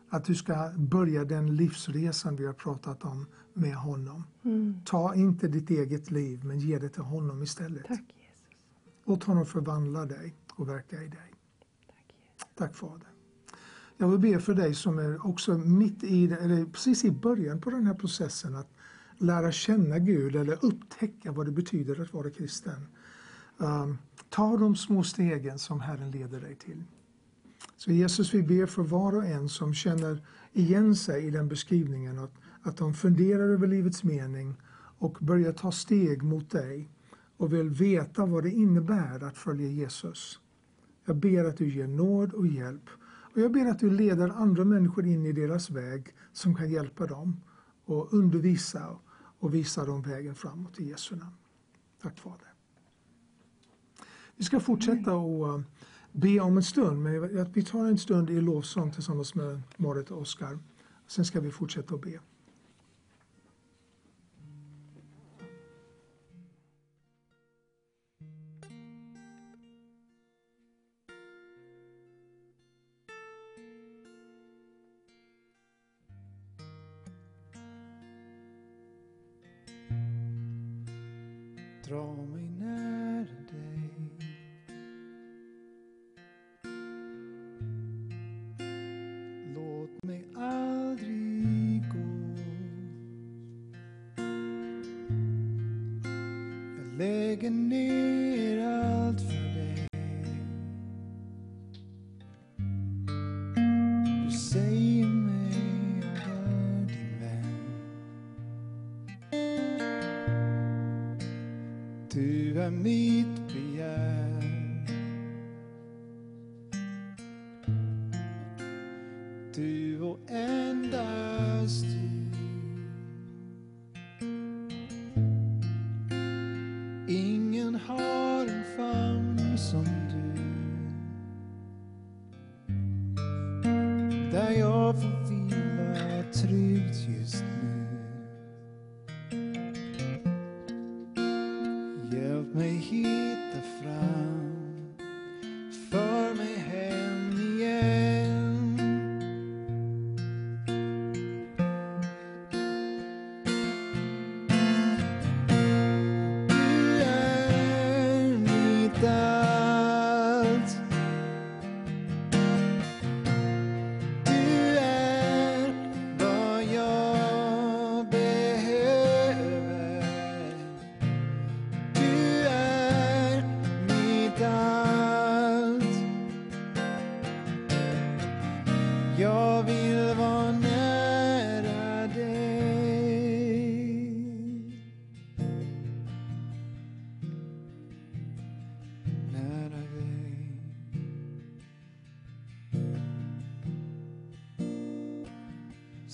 Att du ska börja den livsresan vi har pratat om med honom. Mm. Ta inte ditt eget liv, men ge det till honom istället. Tack Jesus. Låt honom förvandla dig och verka i dig. Tack, Jesus. Tack Fader. Jag vill be för dig som är också mitt i, eller precis i början på den här processen att lära känna Gud eller upptäcka vad det betyder att vara kristen. Um, Ta de små stegen som Herren leder dig till. Så Jesus, vi ber för var och en som känner igen sig i den beskrivningen, att, att de funderar över livets mening och börjar ta steg mot dig och vill veta vad det innebär att följa Jesus. Jag ber att du ger nåd och hjälp. Och jag ber att du leder andra människor in i deras väg som kan hjälpa dem och undervisa och visa dem vägen framåt i Jesu namn. Tack Fader. Vi ska fortsätta och eh, be om en stund, men vi tar en stund i lovsång tillsammans med Marit och Oskar. Sen ska vi fortsätta att be.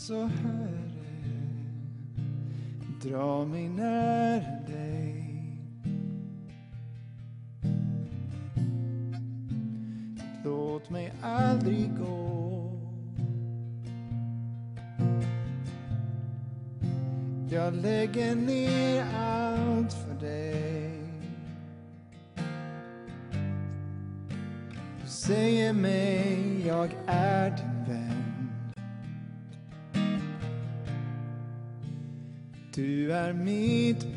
så Herre, dra mig nära dig. Låt mig aldrig gå. Jag lägger ner allt för dig. Du säger mig, jag är din meet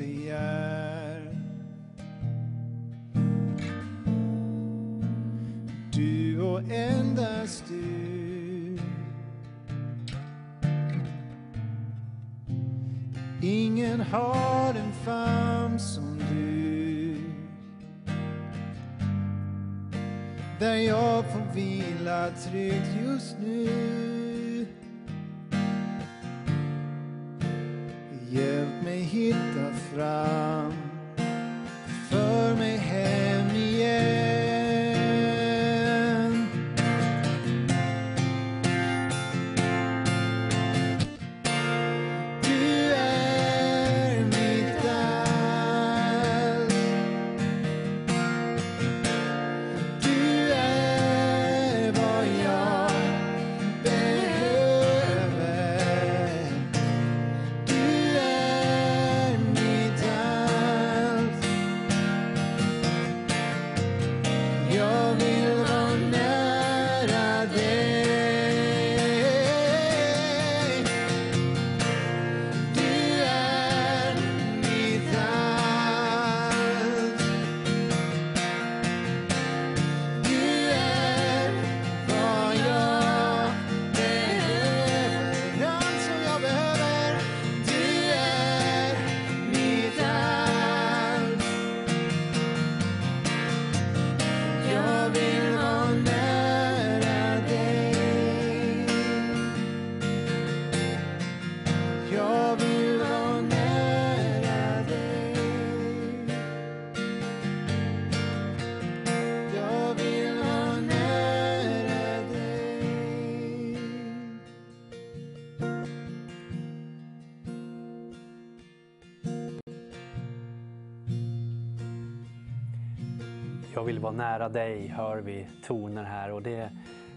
vill vara nära dig, hör vi toner här. Och det,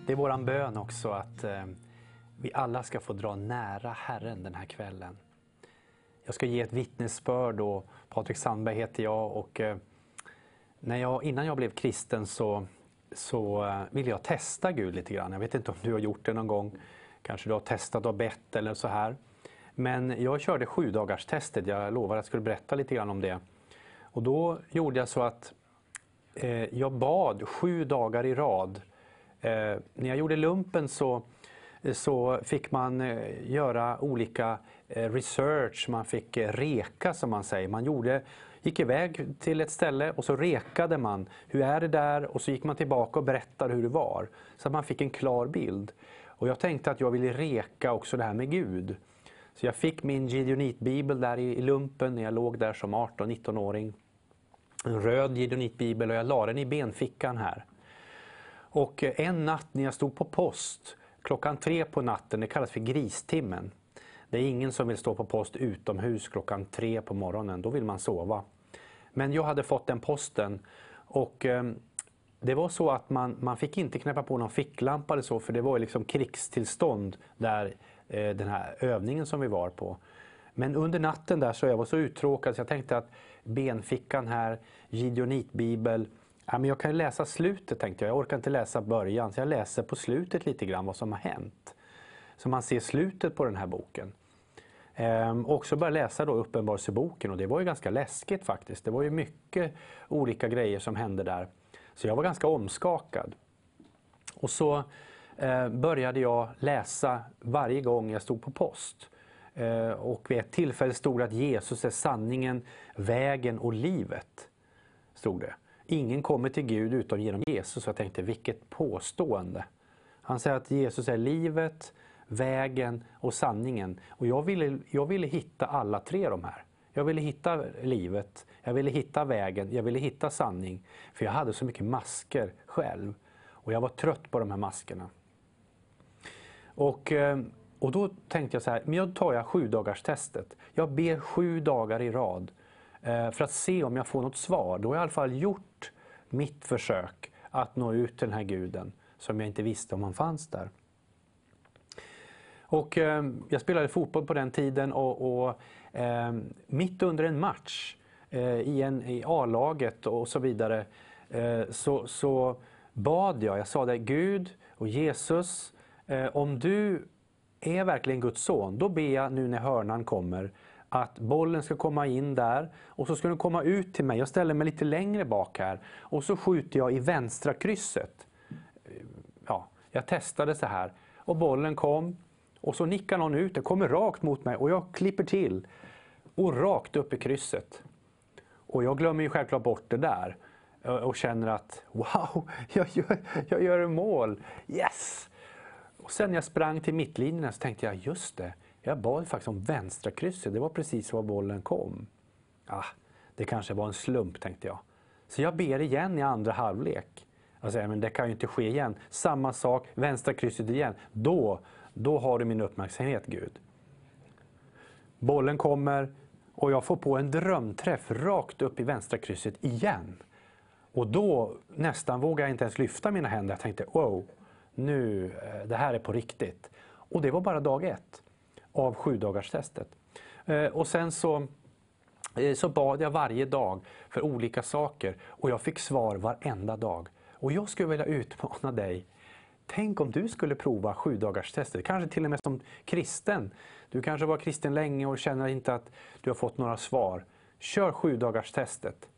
det är våran bön också att eh, vi alla ska få dra nära Herren den här kvällen. Jag ska ge ett vittnesbörd och Patrik Sandberg heter jag och eh, när jag, innan jag blev kristen så, så eh, ville jag testa Gud lite grann. Jag vet inte om du har gjort det någon gång. Kanske du har testat och bett eller så här. Men jag körde sju dagars testet. Jag lovade att jag skulle berätta lite grann om det. Och då gjorde jag så att Eh, jag bad sju dagar i rad. Eh, när jag gjorde lumpen så, så fick man eh, göra olika eh, research, man fick eh, reka som man säger. Man gjorde, gick iväg till ett ställe och så rekade man. Hur är det där? Och så gick man tillbaka och berättade hur det var. Så att man fick en klar bild. Och jag tänkte att jag ville reka också det här med Gud. Så jag fick min Gideonitbibel där i, i lumpen när jag låg där som 18-19-åring. En röd Gideonitbibel och jag la den i benfickan här. Och eh, en natt när jag stod på post, klockan tre på natten, det kallas för gristimmen. Det är ingen som vill stå på post utomhus klockan tre på morgonen, då vill man sova. Men jag hade fått den posten och eh, det var så att man, man fick inte knäppa på någon ficklampa eller så för det var liksom krigstillstånd där eh, den här övningen som vi var på. Men under natten där så jag var så uttråkad så jag tänkte att benfickan här, Gideonitbibel, ja, men jag kan läsa slutet tänkte jag. Jag orkar inte läsa början så jag läser på slutet lite grann vad som har hänt. Så man ser slutet på den här boken. Ehm, och så började läsa då Uppenbarelseboken och det var ju ganska läskigt faktiskt. Det var ju mycket olika grejer som hände där. Så jag var ganska omskakad. Och så eh, började jag läsa varje gång jag stod på post. Eh, och vid ett tillfälle stod det att Jesus är sanningen, vägen och livet. Stod det. Ingen kommer till Gud utom genom Jesus. Jag tänkte, vilket påstående. Han säger att Jesus är livet, vägen och sanningen. Och jag ville, jag ville hitta alla tre de här. Jag ville hitta livet, jag ville hitta vägen, jag ville hitta sanning. För jag hade så mycket masker själv. Och jag var trött på de här maskerna. Och, eh, och då tänkte jag så här, men då tar jag sju dagars testet. Jag ber sju dagar i rad eh, för att se om jag får något svar. Då har jag i alla fall gjort mitt försök att nå ut till den här guden som jag inte visste om han fanns där. Och eh, jag spelade fotboll på den tiden och, och eh, mitt under en match eh, i, en, i A-laget och så vidare eh, så, så bad jag, jag sa det, Gud och Jesus, eh, om du är verkligen Guds son, då ber jag nu när hörnan kommer att bollen ska komma in där och så ska den komma ut till mig. Jag ställer mig lite längre bak här och så skjuter jag i vänstra krysset. Ja, jag testade så här och bollen kom och så nickar någon ut, den kommer rakt mot mig och jag klipper till och rakt upp i krysset. Och jag glömmer ju självklart bort det där och känner att wow, jag gör, jag gör en mål, yes! Och sen när jag sprang till mittlinjerna så tänkte jag, just det, jag bad faktiskt om vänstra krysset, det var precis var bollen kom. Ah, det kanske var en slump tänkte jag. Så jag ber igen i andra halvlek. Alltså, jag säger, men det kan ju inte ske igen. Samma sak, vänstra krysset igen. Då, då har du min uppmärksamhet Gud. Bollen kommer och jag får på en drömträff rakt upp i vänstra krysset igen. Och då nästan vågar jag inte ens lyfta mina händer. Jag tänkte, wow, nu, eh, det här är på riktigt. Och det var bara dag ett av sju dagars testet. Eh, och sen så, eh, så bad jag varje dag för olika saker och jag fick svar varenda dag. Och jag skulle vilja utmana dig. Tänk om du skulle prova sju dagars testet, kanske till och med som kristen. Du kanske var kristen länge och känner inte att du har fått några svar. Kör sju dagars testet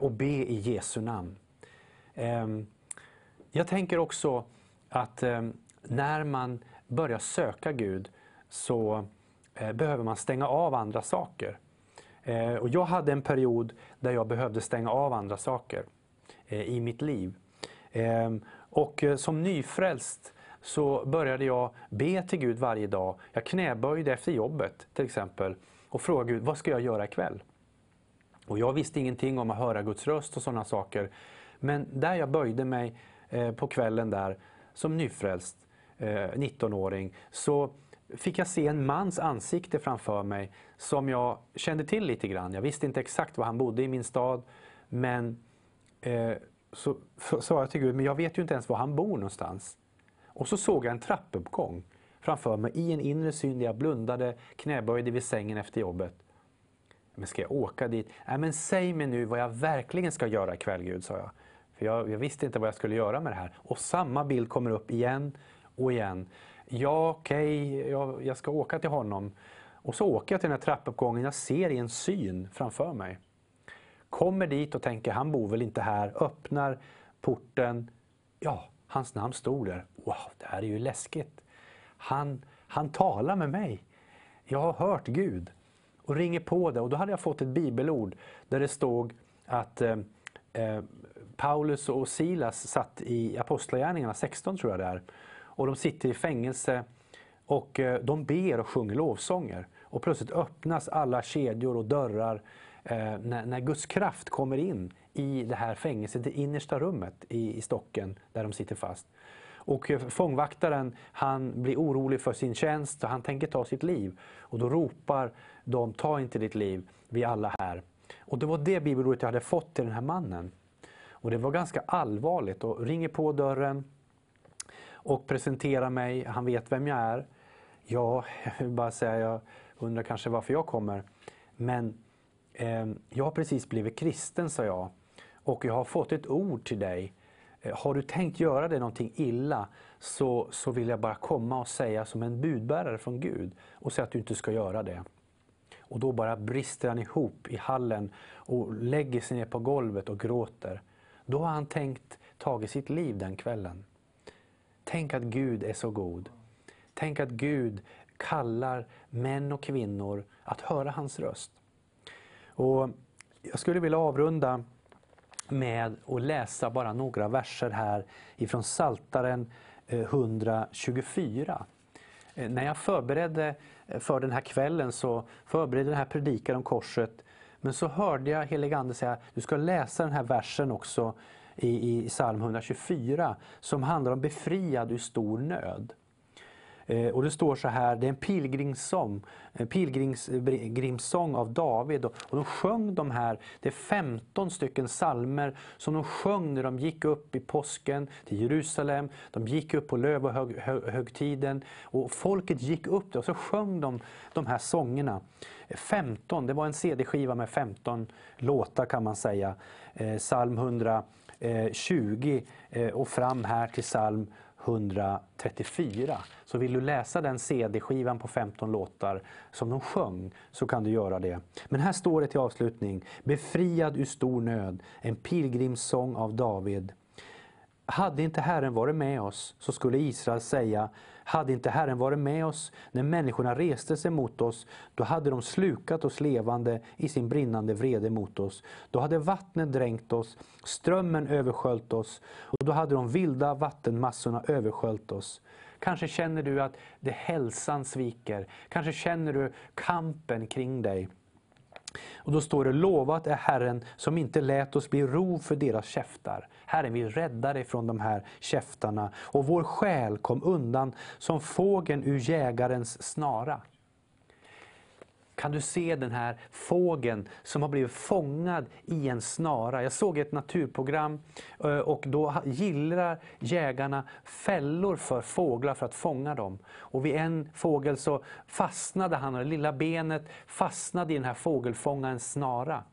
och be i Jesu namn. Ehm, jag tänker också att eh, när man börjar söka Gud så eh, behöver man stänga av andra saker. Eh, och jag hade en period där jag behövde stänga av andra saker eh, i mitt liv. Ehm, och eh, som nyfrälst så började jag be till Gud varje dag. Jag knäböjde efter jobbet till exempel och frågade Gud, vad ska jag göra ikväll? Och jag visste ingenting om att höra Guds röst och sådana saker. Men där jag böjde mig eh, på kvällen där som nyfrälst, eh, 19-åring, så fick jag se en mans ansikte framför mig som jag kände till lite grann. Jag visste inte exakt var han bodde i min stad, men eh, så sa jag till Gud, men jag vet ju inte ens var han bor någonstans. Och så såg jag en trappuppgång framför mig i en inre syn där jag blundade, knäböjde vid sängen efter jobbet. Men ska jag åka dit? Nej, men säg mig nu vad jag verkligen ska göra ikväll Gud, sa jag. För jag, jag visste inte vad jag skulle göra med det här. Och samma bild kommer upp igen och igen. Ja, okej, jag, jag ska åka till honom. Och så åker jag till den här trappuppgången, jag ser i en syn framför mig. Kommer dit och tänker, han bor väl inte här. Öppnar porten. Ja, hans namn stod där. Wow, det här är ju läskigt. Han, han talar med mig. Jag har hört Gud. Och ringer på det och då hade jag fått ett bibelord där det stod att eh, eh, Paulus och Silas satt i Apostlagärningarna 16 tror jag det är. Och de sitter i fängelse och eh, de ber och sjunger lovsånger. Och plötsligt öppnas alla kedjor och dörrar eh, när, när Guds kraft kommer in i det här fängelset, det innersta rummet i, i stocken där de sitter fast. Och eh, fångvaktaren han blir orolig för sin tjänst och han tänker ta sitt liv. Och då ropar de, ta inte ditt liv, vi är alla här. Och det var det bibelordet jag hade fått till den här mannen. Och det var ganska allvarligt och ringer på dörren och presenterar mig, han vet vem jag är. Ja, jag vill bara säga, jag undrar kanske varför jag kommer. Men eh, jag har precis blivit kristen, sa jag. Och jag har fått ett ord till dig. Eh, har du tänkt göra dig någonting illa så, så vill jag bara komma och säga som en budbärare från Gud och säga att du inte ska göra det. Och då bara brister han ihop i hallen och lägger sig ner på golvet och gråter. Då har han tänkt tagit sitt liv den kvällen. Tänk att Gud är så god. Tänk att Gud kallar män och kvinnor att höra hans röst. Och jag skulle vilja avrunda med att läsa bara några verser här ifrån Saltaren eh, 124. Eh, när jag förberedde eh, för den här kvällen så förberedde den här predikan om korset. Men så hörde jag heligande säga du ska läsa den här versen också i, i psalm 124 som handlar om befriad ur stor nöd. Eh, Och det står så här, det är en pilgrimssång, en pilgrimssång av David. Och och de sjöng de här, det är 15 stycken salmer som de sjöng när de gick upp i påsken till Jerusalem. De gick upp på lövhögtiden och folket gick upp där och så sjöng de de här sångerna. 15, det var en CD-skiva med 15 låtar kan man säga. Eh, Psalm 120 eh, eh, och fram här till psalm 134. Så vill du läsa den CD-skivan på 15 låtar som de sjöng så kan du göra det. Men här står det till avslutning. Befriad ur stor nöd, en pilgrimssång av David. Hade inte Herren varit med oss så skulle Israel säga hade inte Herren varit med oss när människorna reste sig mot oss, då hade de slukat oss levande i sin brinnande vrede mot oss. Då hade vattnet dränkt oss, strömmen översköljt oss och då hade de vilda vattenmassorna översköljt oss. Kanske känner du att det hälsan sviker. Kanske känner du kampen kring dig. Och då står det, lovat är Herren som inte lät oss bli rov för deras käftar. Herren vill rädda dig från de här käftarna. Och vår själ kom undan som fågeln ur jägarens snara. Kan du se den här fågeln som har blivit fångad i en snara? Jag såg ett naturprogram eh, och då gillrar jägarna fällor för fåglar för att fånga dem. Och vid en fågel så fastnade han det lilla benet fastnade i den här fågelfångarens snara.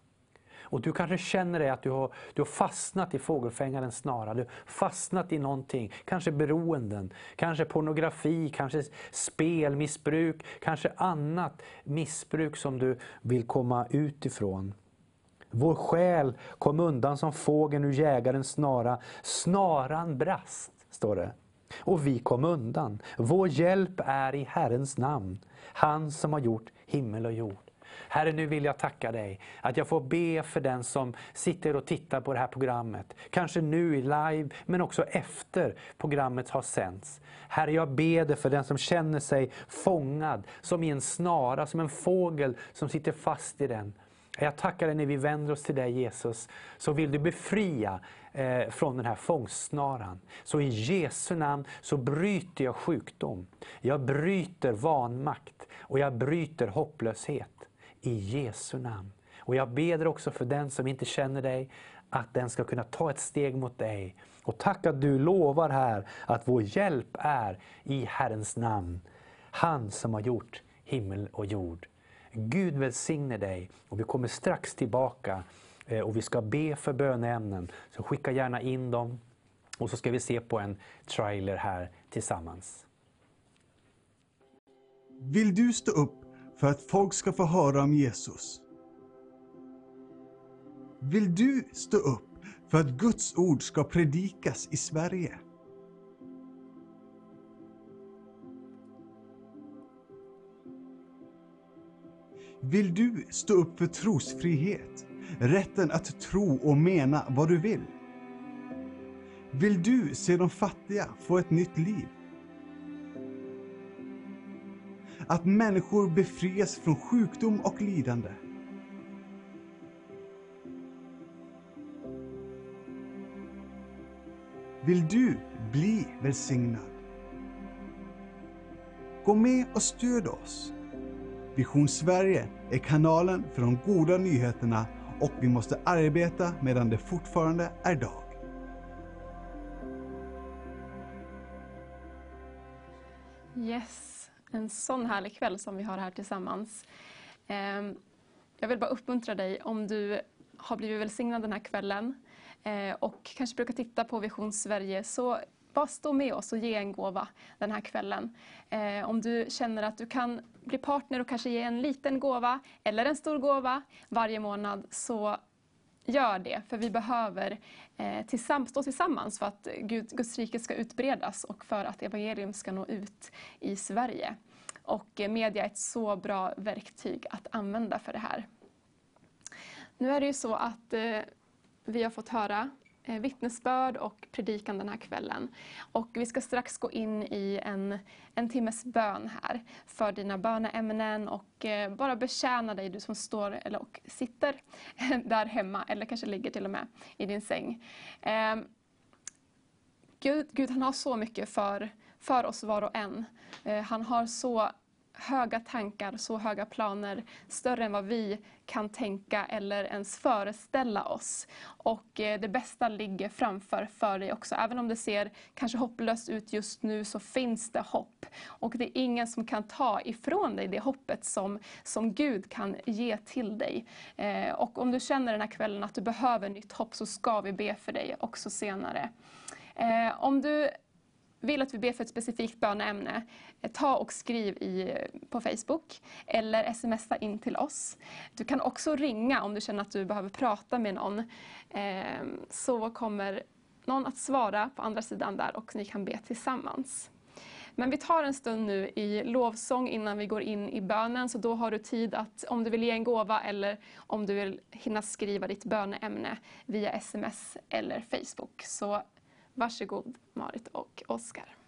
Och du kanske känner dig att du har, du har fastnat i fågelfängaren snara. Du har fastnat i någonting. Kanske beroenden, kanske pornografi, kanske spelmissbruk, kanske annat missbruk som du vill komma ut ifrån. Vår själ kom undan som fågeln ur jägarens snara. Snaran brast, står det. Och vi kom undan. Vår hjälp är i Herrens namn. Han som har gjort himmel och jord. Herre, nu vill jag tacka dig att jag får be för den som sitter och tittar på det här programmet. Kanske nu i live, men också efter programmet har sänts. Herre, jag ber dig för den som känner sig fångad, som i en snara, som en fågel som sitter fast i den. Jag tackar dig när vi vänder oss till dig Jesus, så vill du befria eh, från den här fångstsnaran. Så i Jesu namn så bryter jag sjukdom. Jag bryter vanmakt och jag bryter hopplöshet. I Jesu namn. Och jag ber också för den som inte känner dig, att den ska kunna ta ett steg mot dig. Och tack att du lovar här att vår hjälp är i Herrens namn. Han som har gjort himmel och jord. Gud välsigne dig och vi kommer strax tillbaka eh, och vi ska be för böneämnen. Så skicka gärna in dem och så ska vi se på en trailer här tillsammans. Vill du stå upp för att folk ska få höra om Jesus? Vill du stå upp för att Guds ord ska predikas i Sverige? Vill du stå upp för trosfrihet? Rätten att tro och mena vad du vill? Vill du se de fattiga få ett nytt liv? Att människor befrias från sjukdom och lidande? Vill du bli välsignad? Gå med och stöd oss. Vision Sverige är kanalen för de goda nyheterna och vi måste arbeta medan det fortfarande är dag. Yes, en sån härlig kväll som vi har här tillsammans. Ehm, jag vill bara uppmuntra dig om du har blivit välsignad den här kvällen eh, och kanske brukar titta på Vision Sverige så bara stå med oss och ge en gåva den här kvällen. Eh, Om du känner att du kan bli partner och kanske ge en liten gåva eller en stor gåva varje månad så gör det, för vi behöver eh, tillsamm- stå tillsammans för att Gud, Guds rike ska utbredas och för att evangelium ska nå ut i Sverige. Och eh, media är ett så bra verktyg att använda för det här. Nu är det ju så att eh, vi har fått höra Eh, vittnesbörd och predikan den här kvällen. Och vi ska strax gå in i en, en timmes bön här för dina böneämnen och eh, bara betjäna dig, du som står eller och sitter där hemma eller kanske ligger till och med i din säng. Ehm, Gud, Gud han har så mycket för, för oss var och en. Eh, han har så höga tankar, så höga planer, större än vad vi kan tänka eller ens föreställa oss. Och eh, det bästa ligger framför för dig också. Även om det ser kanske hopplöst ut just nu så finns det hopp. Och det är ingen som kan ta ifrån dig det hoppet som, som Gud kan ge till dig. Eh, och om du känner den här kvällen att du behöver nytt hopp så ska vi be för dig också senare. Eh, om du vill att vi ber för ett specifikt böneämne, ta och skriv i, på Facebook eller smsa in till oss. Du kan också ringa om du känner att du behöver prata med någon. Eh, så kommer någon att svara på andra sidan där och ni kan be tillsammans. Men vi tar en stund nu i lovsång innan vi går in i bönen, så då har du tid att om du vill ge en gåva eller om du vill hinna skriva ditt böneämne via sms eller Facebook. Så Varsågod Marit och Oskar.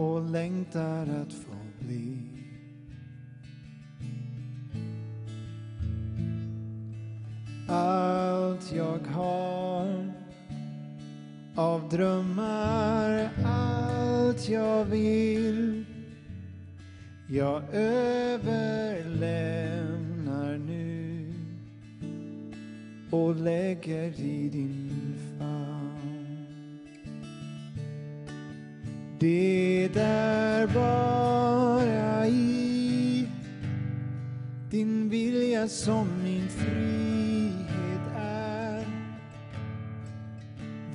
Och längtar att få bli. Allt jag har av drömmar, allt jag vill jag överlämnar nu och lägger i din Det är bara i din vilja som min frihet är.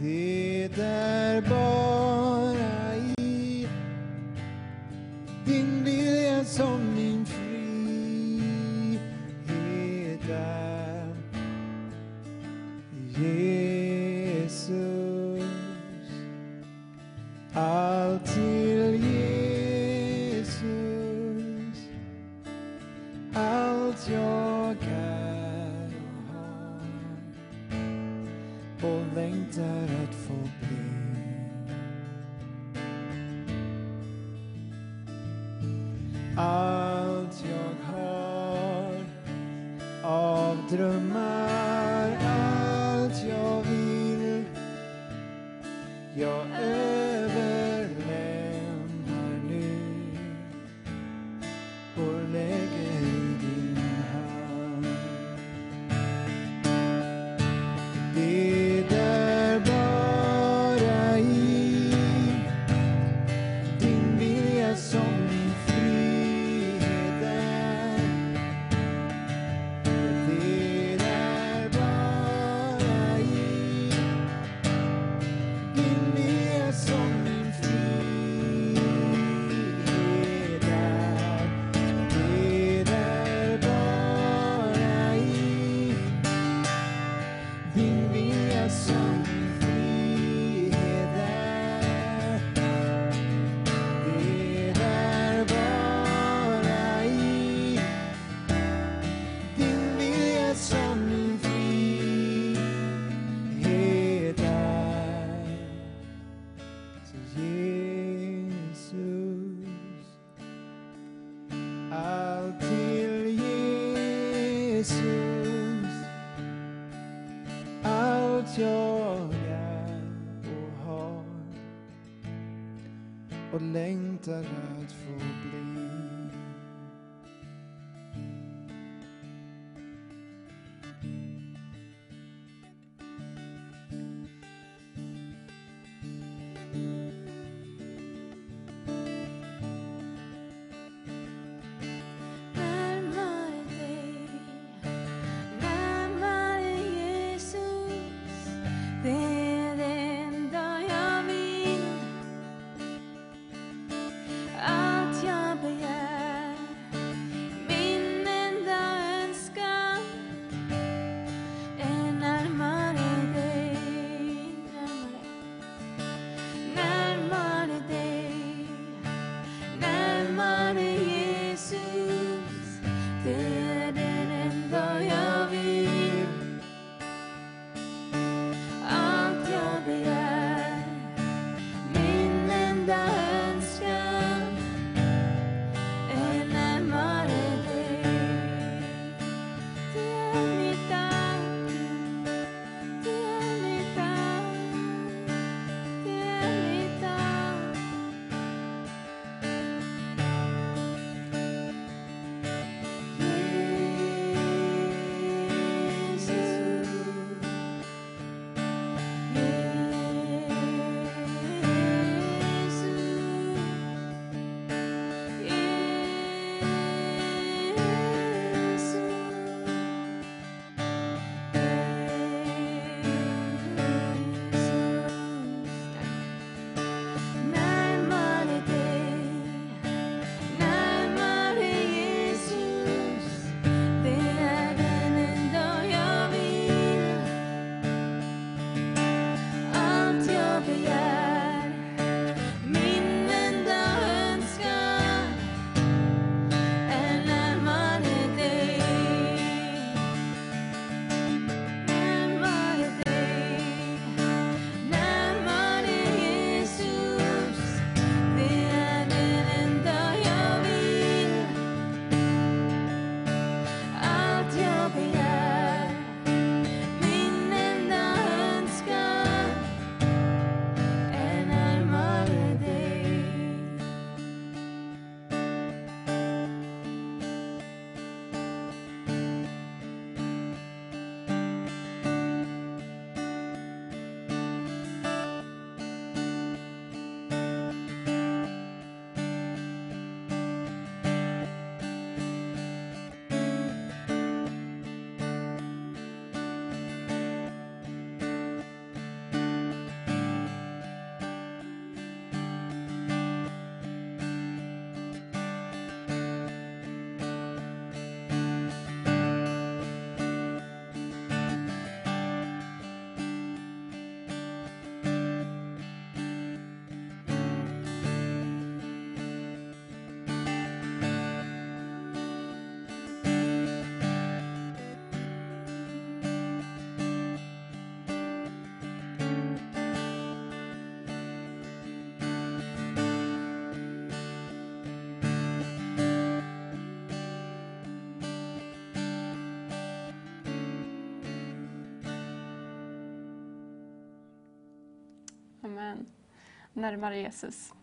Det är bara Amen. Närmare Jesus.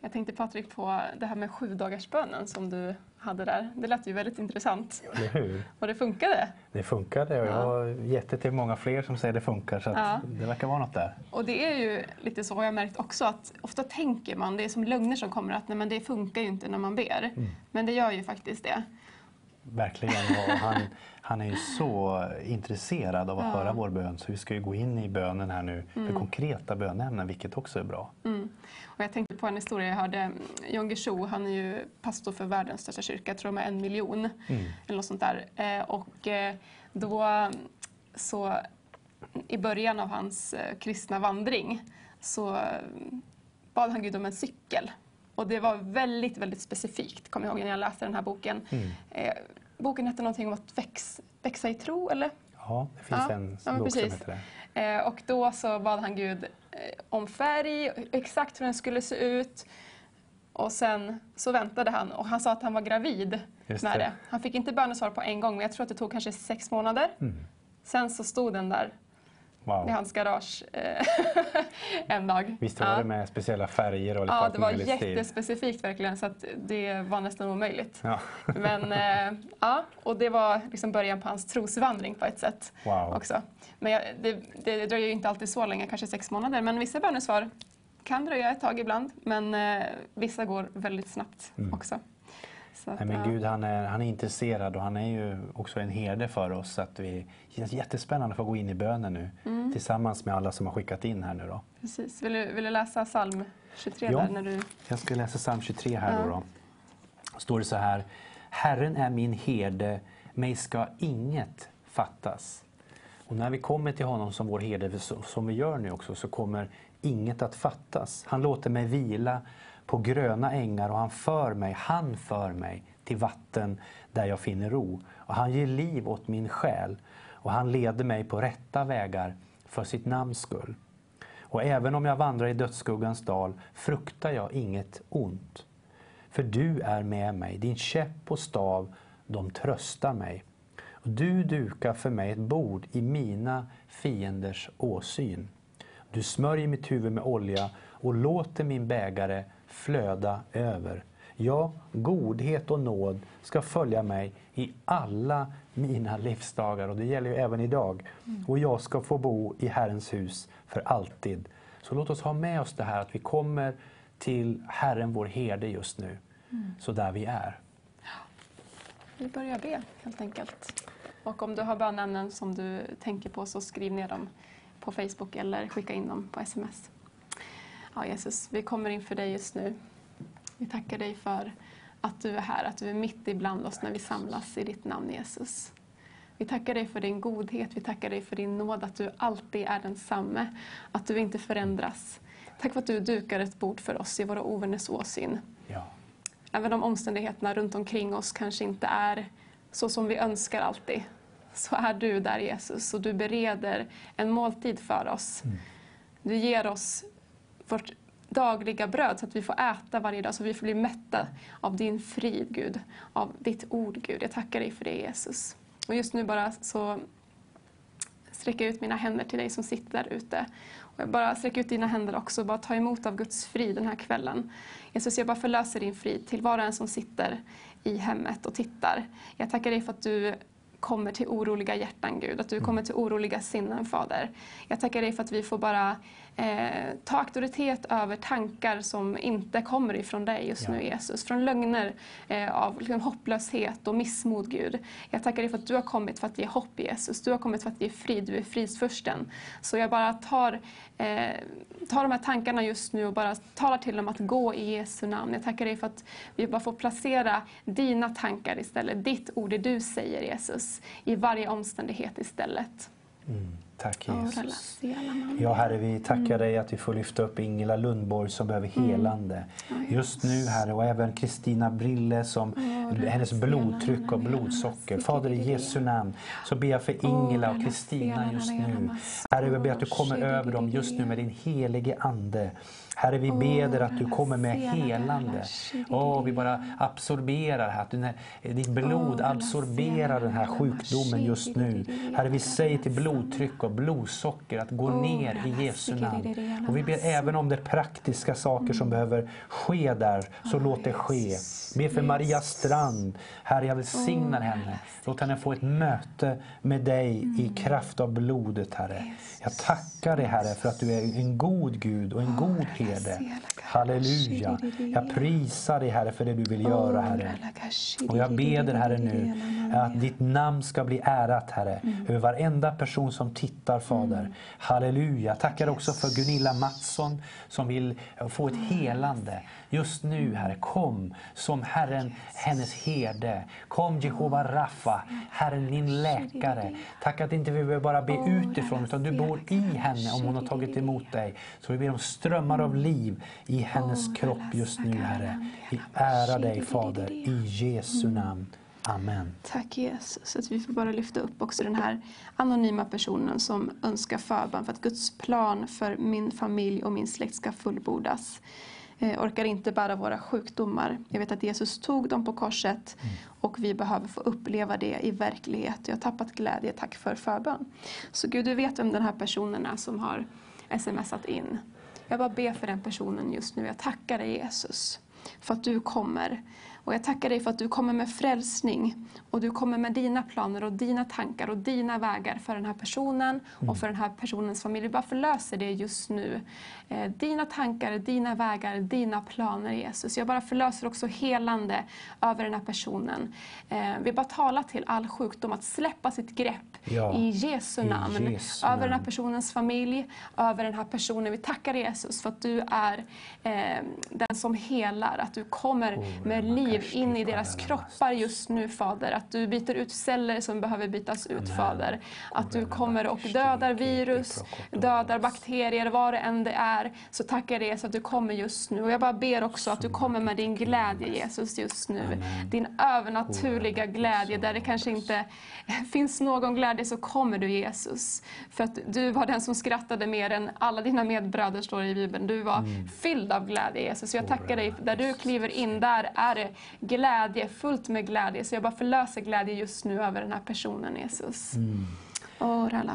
Jag tänkte Patrik på det här med sju dagars bönen som du hade där. Det lät ju väldigt intressant. Eller hur? Och det funkade. Det funkade och jag Ja. har gett det till många fler som säger det funkar så att Ja. det verkar vara något där. Och det är ju lite så, har jag märkt också, att ofta tänker man, det är som lögner som kommer, att nej, men det funkar ju inte när man ber. Mm. Men det gör ju faktiskt det. Verkligen. Och han, han är ju så intresserad av att Ja. höra vår bön så vi ska ju gå in i bönen här nu Mm. konkreta bönämnen vilket också är bra. Mm. Och jag tänkte på en historia jag hörde. Jan Guillou, han är ju pastor för världens största kyrka, jag tror de är en miljon. Mm. eller något sånt där. Eh, och eh, då så i början av hans eh, kristna vandring så bad han Gud om en cykel. Och det var väldigt, väldigt specifikt, kommer jag ihåg när jag läste den här boken. Mm. Eh, boken hette någonting om att väx, växa i tro, eller? Ja, det finns Ja, en ja, bok som precis. heter det. Eh, och då så bad han Gud eh, om färg, exakt hur den skulle se ut. Och sen så väntade han och han sa att han var gravid Just med det. det. Han fick inte bönesvar på en gång men jag tror att det tog kanske sex månader. Mm. Sen så stod den där i Wow. hans garage eh, en dag. Visst var ja. det med speciella färger och lite Ja, det var jättespecifikt verkligen så att det var nästan omöjligt. Ja. Men eh, ja, och det var liksom början på hans trosvandring på ett sätt Wow. också. Men jag, det, det dröjer ju inte alltid så länge, kanske sex månader. Men vissa bönesvar kan dröja ett tag ibland. Men eh, vissa går väldigt snabbt Mm. också. Att, Nej, men. Gud han är, han är intresserad och han är ju också en herde för oss. Så att vi, det känns jättespännande att få gå in i bönen nu Mm. tillsammans med alla som har skickat in här nu då. Precis. Vill, du, vill du läsa psalm 23 Ja. där? När du... Jag ska läsa psalm 23 här Ja. då, då. Står det så här. Herren är min herde, mig ska inget fattas. Och när vi kommer till honom som vår herde, som vi gör nu också, så kommer inget att fattas. Han låter mig vila på gröna ängar och han för mig, han för mig till vatten där jag finner ro. Och han ger liv åt min själ och han leder mig på rätta vägar för sitt namns skull. Och även om jag vandrar i dödsskuggans dal fruktar jag inget ont. För du är med mig, din käpp och stav, de tröstar mig. Och du dukar för mig ett bord i mina fienders åsyn. Du smörjer mitt huvud med olja och låter min bägare flöda över. Ja, godhet och nåd ska följa mig i alla mina livsdagar och det gäller ju även idag. Och jag ska få bo i Herrens hus för alltid. Så låt oss ha med oss det här att vi kommer till Herren vår herde just nu, så där vi är. Vi börjar be helt enkelt. Och om du har bönämnen som du tänker på så skriv ner dem på Facebook eller skicka in dem på sms. Ja, Jesus, vi kommer inför dig just nu. Vi tackar dig för att du är här, att du är mitt ibland oss när vi samlas i ditt namn Jesus. Vi tackar dig för din godhet, vi tackar dig för din nåd, att du alltid är densamme, att du inte förändras. Tack för att du dukar ett bord för oss i våra ovänners åsyn. Ja. Även om omständigheterna runt omkring oss kanske inte är så som vi önskar alltid, så är du där Jesus och du bereder en måltid för oss. Du ger oss vårt dagliga bröd så att vi får äta varje dag, så vi får bli mätta av din frid, Gud, av ditt ord, Gud. Jag tackar dig för det, Jesus. Och just nu bara så sträcker jag ut mina händer till dig som sitter där ute. Och jag bara sträcker ut dina händer också och bara ta emot av Guds frid den här kvällen. Jesus, jag bara förlöser din frid till var och en som sitter i hemmet och tittar. Jag tackar dig för att du kommer till oroliga hjärtan, Gud. Att du kommer till oroliga sinnen, Fader. Jag tackar dig för att vi får bara eh, ta auktoritet över tankar som inte kommer ifrån dig just Ja. nu, Jesus. Från lögner eh, av liksom, hopplöshet och missmod, Gud. Jag tackar dig för att du har kommit för att ge hopp, Jesus. Du har kommit för att ge frid. Du är fridsfursten. Så jag bara tar, eh, tar de här tankarna just nu och bara talar till dem att gå i Jesu namn. Jag tackar dig för att vi bara får placera dina tankar istället. Ditt ord, det du säger, Jesus, i varje omständighet istället. Mm. Tack Jesus. Ja, Herre, vi tackar dig att vi får lyfta upp Ingela Lundborg som behöver helande. Ja, Just nu, Herre, och även Kristina Brille som hennes blodtryck och blodsocker. Fader, i Jesu namn så ber jag för Ingela och Kristina just nu. Herre, vi ber att du kommer över dem just nu med din helige Ande. Herre, vi ber att du kommer med helande. Åh, vi bara absorberar här, att den här, ditt blod absorberar den här sjukdomen just nu. Herre, vi säger till blodtryck och och blodsocker att gå ner i Jesu namn. Och vi ber även om det praktiska saker som behöver ske där, så låt det ske. Be för Maria Strand. Herre, jag välsignar henne. Låt henne få ett möte med dig i kraft av blodet, Herre. Jag tackar dig, Herre, för att du är en god Gud och en god herde. Halleluja. Jag prisar dig, Herre, för det du vill göra, Herre. Och jag ber Herre nu att ditt namn ska bli ärat Herre över varenda person som tittar Fader. Halleluja. Jag tackar också för Gunilla Mattsson som vill få ett helande. Just nu Herre, kom som Herren, hennes herde. Kom Jehova Raffa, Herren din läkare. Tack att inte vi behöver bara be utifrån utan du bor i henne om hon har tagit emot dig. Så vi ber om strömmar av liv i hennes kropp just nu Herre. Vi ärar dig Fader i Jesu namn. Amen. Tack Jesus. Att vi får bara lyfta upp också den här anonyma personen som önskar förbön för att Guds plan för min familj och min släkt ska fullbordas. Eh, orkar inte bära våra sjukdomar. Jag vet att Jesus tog dem på korset och vi behöver få uppleva det i verklighet. Jag har tappat glädje, tack för förbön. Så Gud, du vet vem den här personen är som har smsat in. Jag bara ber för den personen just nu. Jag tackar dig Jesus för att du kommer. Och jag tackar dig för att du kommer med frälsning och du kommer med dina planer och dina tankar och dina vägar för den här personen och för den här personens familj. Vi bara förlöser det just nu. Eh, dina tankar, dina vägar, dina planer Jesus. Jag bara förlöser också helande över den här personen. Eh, vi bara talar till all sjukdom att släppa sitt grepp Ja, i Jesu i namn. Jesu över den här namn. personens familj, över den här personen. Vi tackar Jesus för att du är eh, den som helar. Att du kommer med liv in i deras kroppar just nu Fader. Att du byter ut celler som behöver bytas ut Fader. Att du kommer och dödar virus, dödar bakterier, vad det än det är. Så tackar jag dig så att du kommer just nu. Och jag bara ber också att du kommer med din glädje Jesus just nu. Din övernaturliga glädje där det kanske inte finns någon glädje så kommer du Jesus. För att du var den som skrattade mer än alla dina medbröder står i Bibeln. Du var fylld av glädje Jesus. Så jag tackar dig, där du kliver in, där är det glädje, fullt med glädje. Så jag bara förlöser glädje just nu över den här personen Jesus. Oh,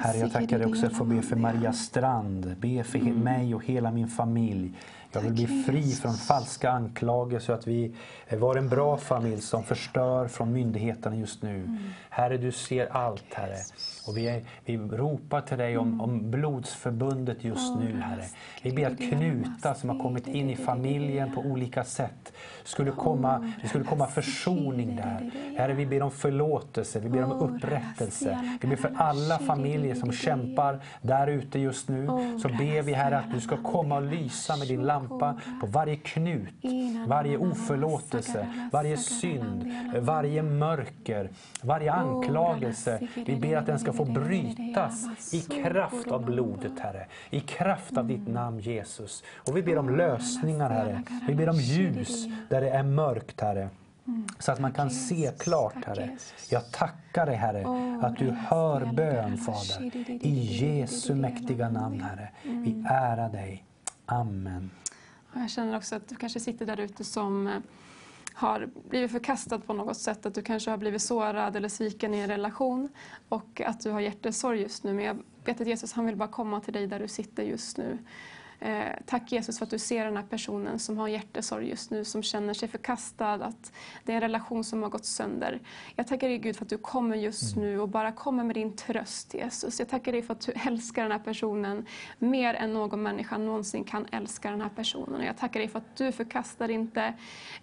Herre, jag tackar dig också för be för Maria Strand. Be för he- mig och hela min familj. Jag vill bli fri från falska anklagelser att vi var en bra familj som förstör från myndigheterna just nu. Herre, du ser allt, Herre. Och vi, är, vi ropar till dig om, om blodsförbundet just nu, Herre. Vi ber att Knuta som har kommit in i familjen på olika sätt skulle komma, det skulle komma försoning där. Herre, vi ber om förlåtelse, vi ber om upprättelse. Vi ber för alla familjer som kämpar där ute just nu. Så ber vi Herre att du ska komma och lysa med din lampa på varje knut, varje oförlåtelse, varje synd, varje mörker, varje anklagelse. Vi ber att den ska få brytas i kraft av blodet, Herre. I kraft av ditt namn, Jesus. Och vi ber om lösningar, Herre. Vi ber om ljus där det är mörkt, Herre. Så att man kan se klart, Herre. Jag tackar dig, Herre, att du hör bön, Fader. I Jesu mäktiga namn, Herre. Vi ärar dig. Amen. Jag känner också att du kanske sitter där ute som eh, har blivit förkastad på något sätt. Att du kanske har blivit sårad eller sviken i en relation och att du har hjärtesorg just nu. Men jag vet att Jesus han vill bara komma till dig där du sitter just nu. Eh, tack Jesus för att du ser den här personen som har hjärtesorg just nu, som känner sig förkastad, att det är en relation som har gått sönder. Jag tackar dig Gud för att du kommer just nu och bara kommer med din tröst Jesus. Jag tackar dig för att du älskar den här personen mer än någon människa någonsin kan älska den här personen. Och jag tackar dig för att du förkastar inte,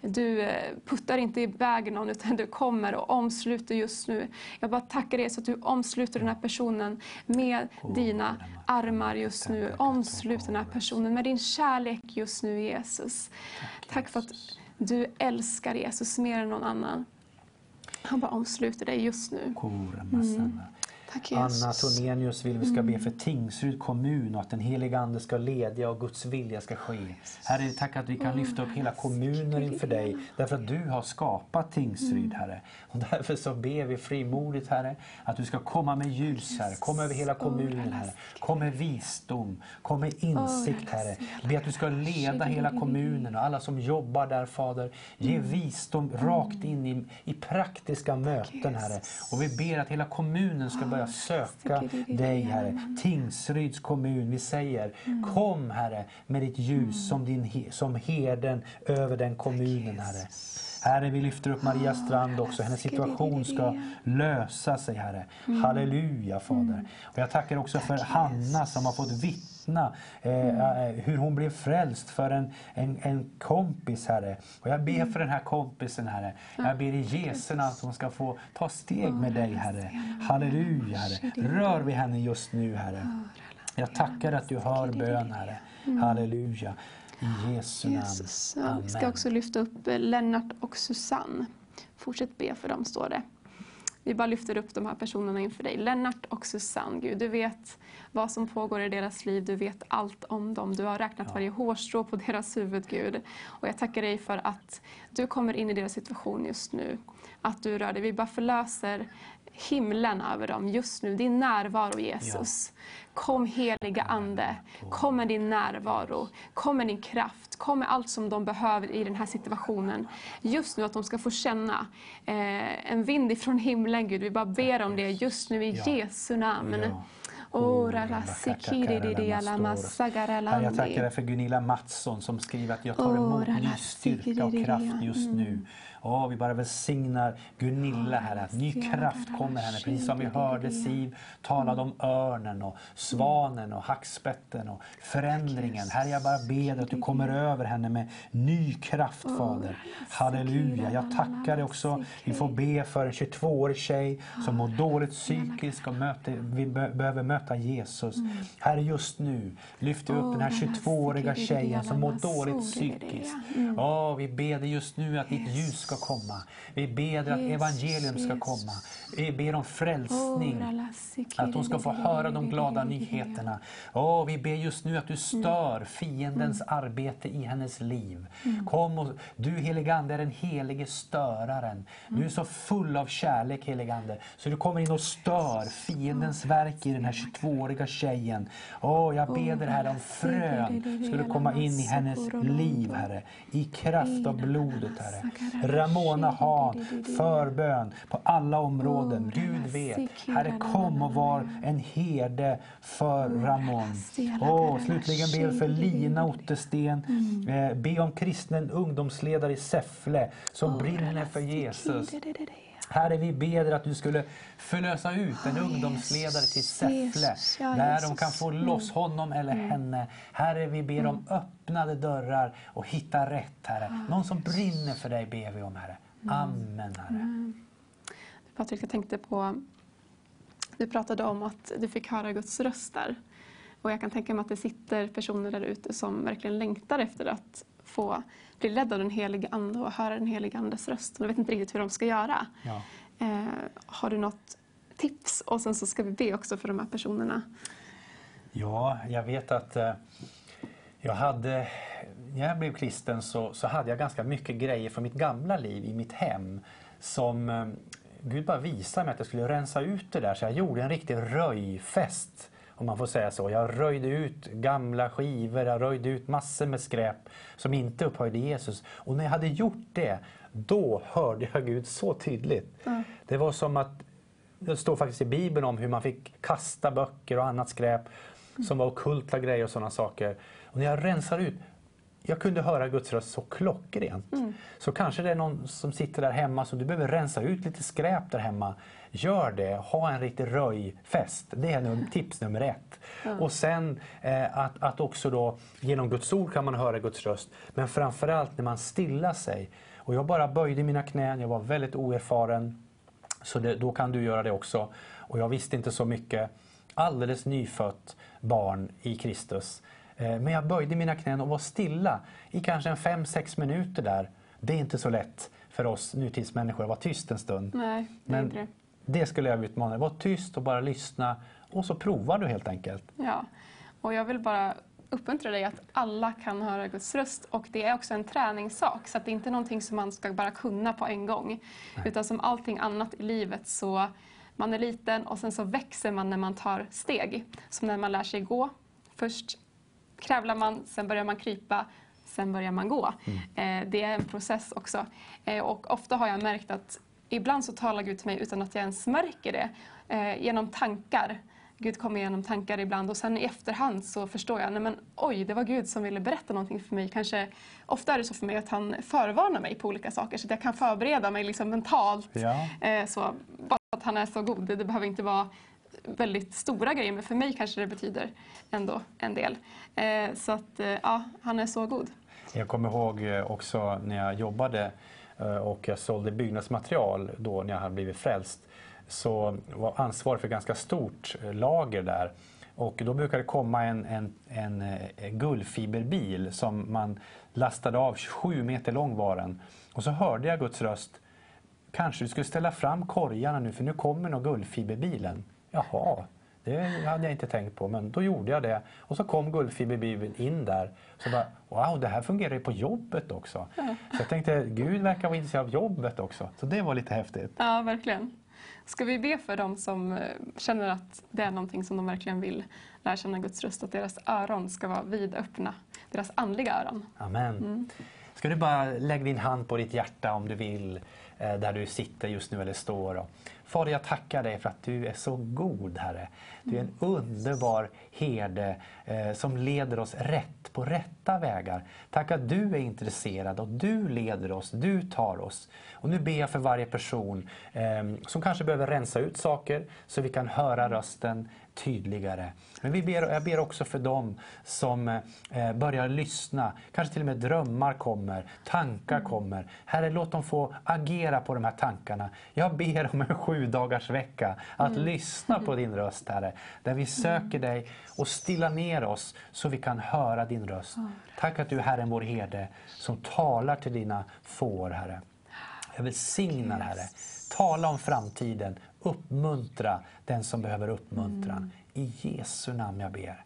du eh, puttar inte iväg någon utan du kommer och omsluter just nu. Jag bara tackar dig så att du omsluter den här personen med dina armar just nu. Omslut den här personen med din kärlek just nu Jesus. Tack för att du älskar Jesus mer än någon annan. Han bara omsluter dig just nu. Mm. Tack Anna. Tornenius vill vi ska be för Tingsryd kommun och att den heliga Ande ska ledja och Guds vilja ska ske. Herre, tack att vi kan lyfta upp hela kommunen inför dig därför att du har skapat Tingsryd, Herre. Och därför så ber vi frimodigt, Herre, att du ska komma med ljus, Herre. Kom över hela kommunen, Herre. Kom med visdom, kom med insikt, Herre. Be att du ska leda hela kommunen och alla som jobbar där, Fader. Ge visdom rakt in i, i praktiska möten, Herre. Och vi ber att hela kommunen ska börja börja söka dig Herre. Tingsryds kommun, vi säger kom Herre med ditt ljus som, din, som herden över den kommunen Herre. Herre, vi lyfter upp Maria Strand också. Hennes situation ska lösa sig, Herre. Halleluja, Fader. Och jag tackar också för Hanna som har fått vittna eh, eh, hur hon blev frälst för en, en, en kompis, Herre. Och jag ber för den här kompisen, Herre. Jag ber i Jesu namn att hon ska få ta steg med dig, Herre. Halleluja, Herre. Rör vid henne just nu, Herre. Jag tackar att du hör bön, Herre. Halleluja. I Jesu namn. Jesus. Ja, vi ska Amen. också lyfta upp eh, Lennart och Susanne. Fortsätt be för dem, står det. Vi bara lyfter upp de här personerna inför dig. Lennart och Susanne, Gud, du vet vad som pågår i deras liv. Du vet allt om dem. Du har räknat varje hårstrå på deras huvud, Gud. Och jag tackar dig för att du kommer in i deras situation just nu. Att du rör dig. Vi bara förlöser himlen över dem just nu. Din närvaro, Jesus. Kom heliga Ande, kom med din närvaro, kom med din kraft, kom med allt som de behöver i den här situationen. Just nu att de ska få känna eh, en vind ifrån himlen, Gud. Vi bara ber om det just nu i Ja. Jesu namn. Ja. Herre, jag tackar dig för Gunilla Mattsson som skriver att jag tar emot ny styrka och kraft just nu. Åh, vi bara välsignar Gunilla här, att ny kraft kommer henne. Precis som vi hörde Siv talade om örnen och svanen och hackspetten och förändringen. Herre, jag bara ber att du kommer över henne med ny kraft, Fader. Halleluja. Jag tackar dig också. Vi får be för en 22-årig tjej som mår dåligt psykiskt och möter, vi be, behöver möta Jesus. Herre, just nu lyfter vi upp den här 22-åriga tjejen som mår dåligt psykiskt. Ja, vi ber dig just nu att ditt ljus ska komma. Vi ber att evangelium ska komma. Vi ber om frälsning. Att hon ska få höra de glada nyheterna. Åh, vi ber just nu att du stör fiendens arbete i hennes liv. Kom och, du helige Ande är den helige störaren. Du är så full av kärlek helige Ande. Så du kommer in och stör fiendens verk i den här 22-åriga tjejen. Åh, jag ber Herre om frön skulle komma in i hennes liv Herre. I kraft av blodet Herre. Ramona har förbön på alla områden. Gud vet. Herre kom och var en herde för Ramon. Åh, slutligen ber för Lina Ottersten. Eh, be om kristen ungdomsledare i Säffle som brinner för Jesus. Herre, vi ber dig att du skulle förlösa ut en ungdomsledare till Säffle Jesus, ja, där de Jesus. kan få loss honom eller henne. Herre, vi ber om öppnade dörrar och hitta rätt, Herre. Någon som brinner för dig ber vi om, Herre. Amen, Herre. Patrik, jag tänkte på... Du pratade om att du fick höra Guds röst där. Och jag kan tänka mig att det sitter personer där ute som verkligen längtar efter att få bli ledda av den helige Ande och höra den helige Andes röst. De vet inte riktigt hur de ska göra. Ja. Eh, har du något tips? Och sen så ska vi be också för de här personerna. Ja, jag vet att eh, jag hade, när jag blev kristen så, så hade jag ganska mycket grejer från mitt gamla liv i mitt hem som eh, Gud bara visade mig att jag skulle rensa ut det där. Så jag gjorde en riktig röjfest, om man får säga så. Jag röjde ut gamla skivor, jag röjde ut massor med skräp som inte upphöjde Jesus. Och när jag hade gjort det, då hörde jag Gud så tydligt. Det var som att det står faktiskt i Bibeln om hur man fick kasta böcker och annat skräp som var ockulta grejer och sådana saker. Och när jag rensar ut, jag kunde höra Guds röst så klockrent. Så kanske det är någon som sitter där hemma som du behöver rensa ut lite skräp där hemma. Gör det, ha en riktig röjfest. Det är num- tips nummer ett. Och sen eh, att, att också då genom Guds ord kan man höra Guds röst. Men framförallt när man stillar sig. Och jag bara böjde mina knän, jag var väldigt oerfaren. Så det, då kan du göra det också. Och jag visste inte så mycket. Alldeles nyfött barn i Kristus. Eh, Men jag böjde mina knän och var stilla i kanske en fem sex minuter där. Det är inte så lätt för oss nutidsmänniskor att vara tyst en stund. Nej, det Men det. det skulle jag utmana dig. Var tyst och bara lyssna. Och så provar du helt enkelt. Ja, och jag vill bara uppmuntra dig att alla kan höra Guds röst och det är också en träningssak så att det är inte någonting som man ska bara kunna på en gång. Utan som allting annat i livet så man är liten och sen så växer man när man tar steg. Som när man lär sig gå. Först kravlar man, sen börjar man krypa, sen börjar man gå. Eh, det är en process också. Eh, och ofta har jag märkt att ibland så talar Gud till mig utan att jag ens märker det, eh, genom tankar. Gud kommer genom tankar ibland och sen i efterhand så förstår jag, nej men oj, det var Gud som ville berätta någonting för mig. Kanske, ofta är det så för mig att han förvarnar mig på olika saker så att jag kan förbereda mig liksom mentalt. Ja. Eh, så, bara att han är så god, det behöver inte vara väldigt stora grejer men för mig kanske det betyder ändå en del. Eh, så att eh, ja, han är så god. Jag kommer ihåg eh, också när jag jobbade eh, och jag sålde byggnadsmaterial då när jag hade blivit frälst så var ansvarig för ett ganska stort lager där. Och då brukade det komma en, en, en, guldfiberbil som man lastade av, 27 meter lång var den. Och så hörde jag Guds röst. Kanske du skulle ställa fram korgarna nu för nu kommer nog guldfiberbilen. Jaha, det hade jag inte tänkt på men då gjorde jag det. Och så kom guldfiberbilen in där. Så bara, wow, det här fungerar ju på jobbet också. Så jag tänkte, Gud verkar vara intresserad av jobbet också. Så det var lite häftigt. Ja, verkligen. Ska vi be för dem som eh, känner att det är någonting som de verkligen vill lära känna Guds röst, att deras öron ska vara vidöppna, deras andliga öron. Amen. Ska du bara lägga din hand på ditt hjärta om du vill, eh, där du sitter just nu eller står. Fader, jag tackar dig för att du är så god, Herre. Du är en underbar herde eh, som leder oss rätt, på rätta vägar. Tack att du är intresserad och du leder oss, du tar oss. Och nu ber jag för varje person eh, som kanske behöver rensa ut saker så vi kan höra rösten tydligare. Men vi ber, jag ber också för dem som eh, börjar lyssna. Kanske till och med drömmar kommer, tankar kommer. Herre, låt dem få agera på de här tankarna. Jag ber om en sju dagars vecka att lyssna på din röst, Herre. Där vi söker dig och stilla ner oss så vi kan höra din röst. Tack att du är Herren vår herde som talar till dina får, Herre. Jag välsignar Herre. Tala om framtiden. Uppmuntra den som behöver uppmuntran. I Jesu namn jag ber.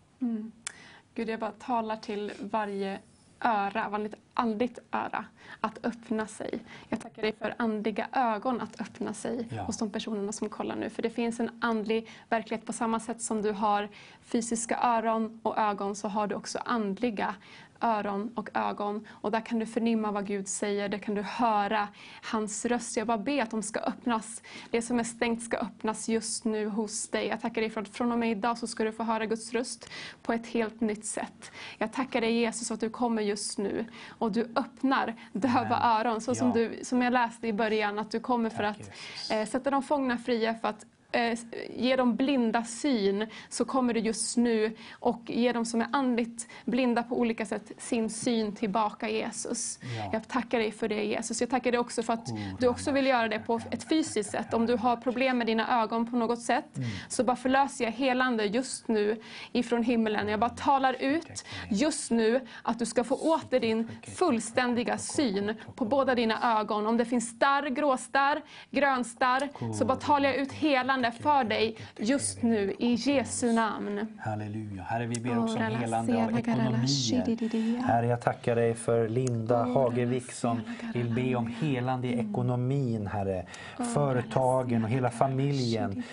Gud, jag bara talar till varje öra, varje andligt öra att öppna sig. Jag tackar dig för andliga ögon att öppna sig Ja. hos de personerna som kollar nu. För det finns en andlig verklighet på samma sätt som du har fysiska öron och ögon så har du också andliga öron och ögon. Och där kan du förnimma vad Gud säger, där kan du höra hans röst. Jag bara ber att de ska öppnas. Det som är stängt ska öppnas just nu hos dig. Jag tackar dig för att från och med idag så ska du få höra Guds röst på ett helt nytt sätt. Jag tackar dig Jesus att du kommer just nu och du öppnar döva Amen. öron. Så som, Ja. du, som jag läste i början, att du kommer för Tack, att Jesus. eh, sätta de fångna fria, för att eh, ge dem blinda syn, så kommer du just nu och ge dem som är andligt blinda på olika sätt sin syn tillbaka Jesus. Ja. Jag tackar dig för det Jesus. Jag tackar dig också för att du också vill göra det på ett fysiskt sätt. Om du har problem med dina ögon på något sätt så bara förlöser jag helande just nu ifrån himlen. Jag bara talar ut just nu att du ska få åter din fullständiga syn på båda dina ögon. Om det finns starr, gråstarr, grönstarr så bara talar jag ut helande för dig just nu i Jesu namn. Halleluja. Herre, vi ber också om helande av ekonomier. Herre, jag tackar dig för Linda Hagevik som vill be om helande i ekonomin, Herre. Företagen och hela familjen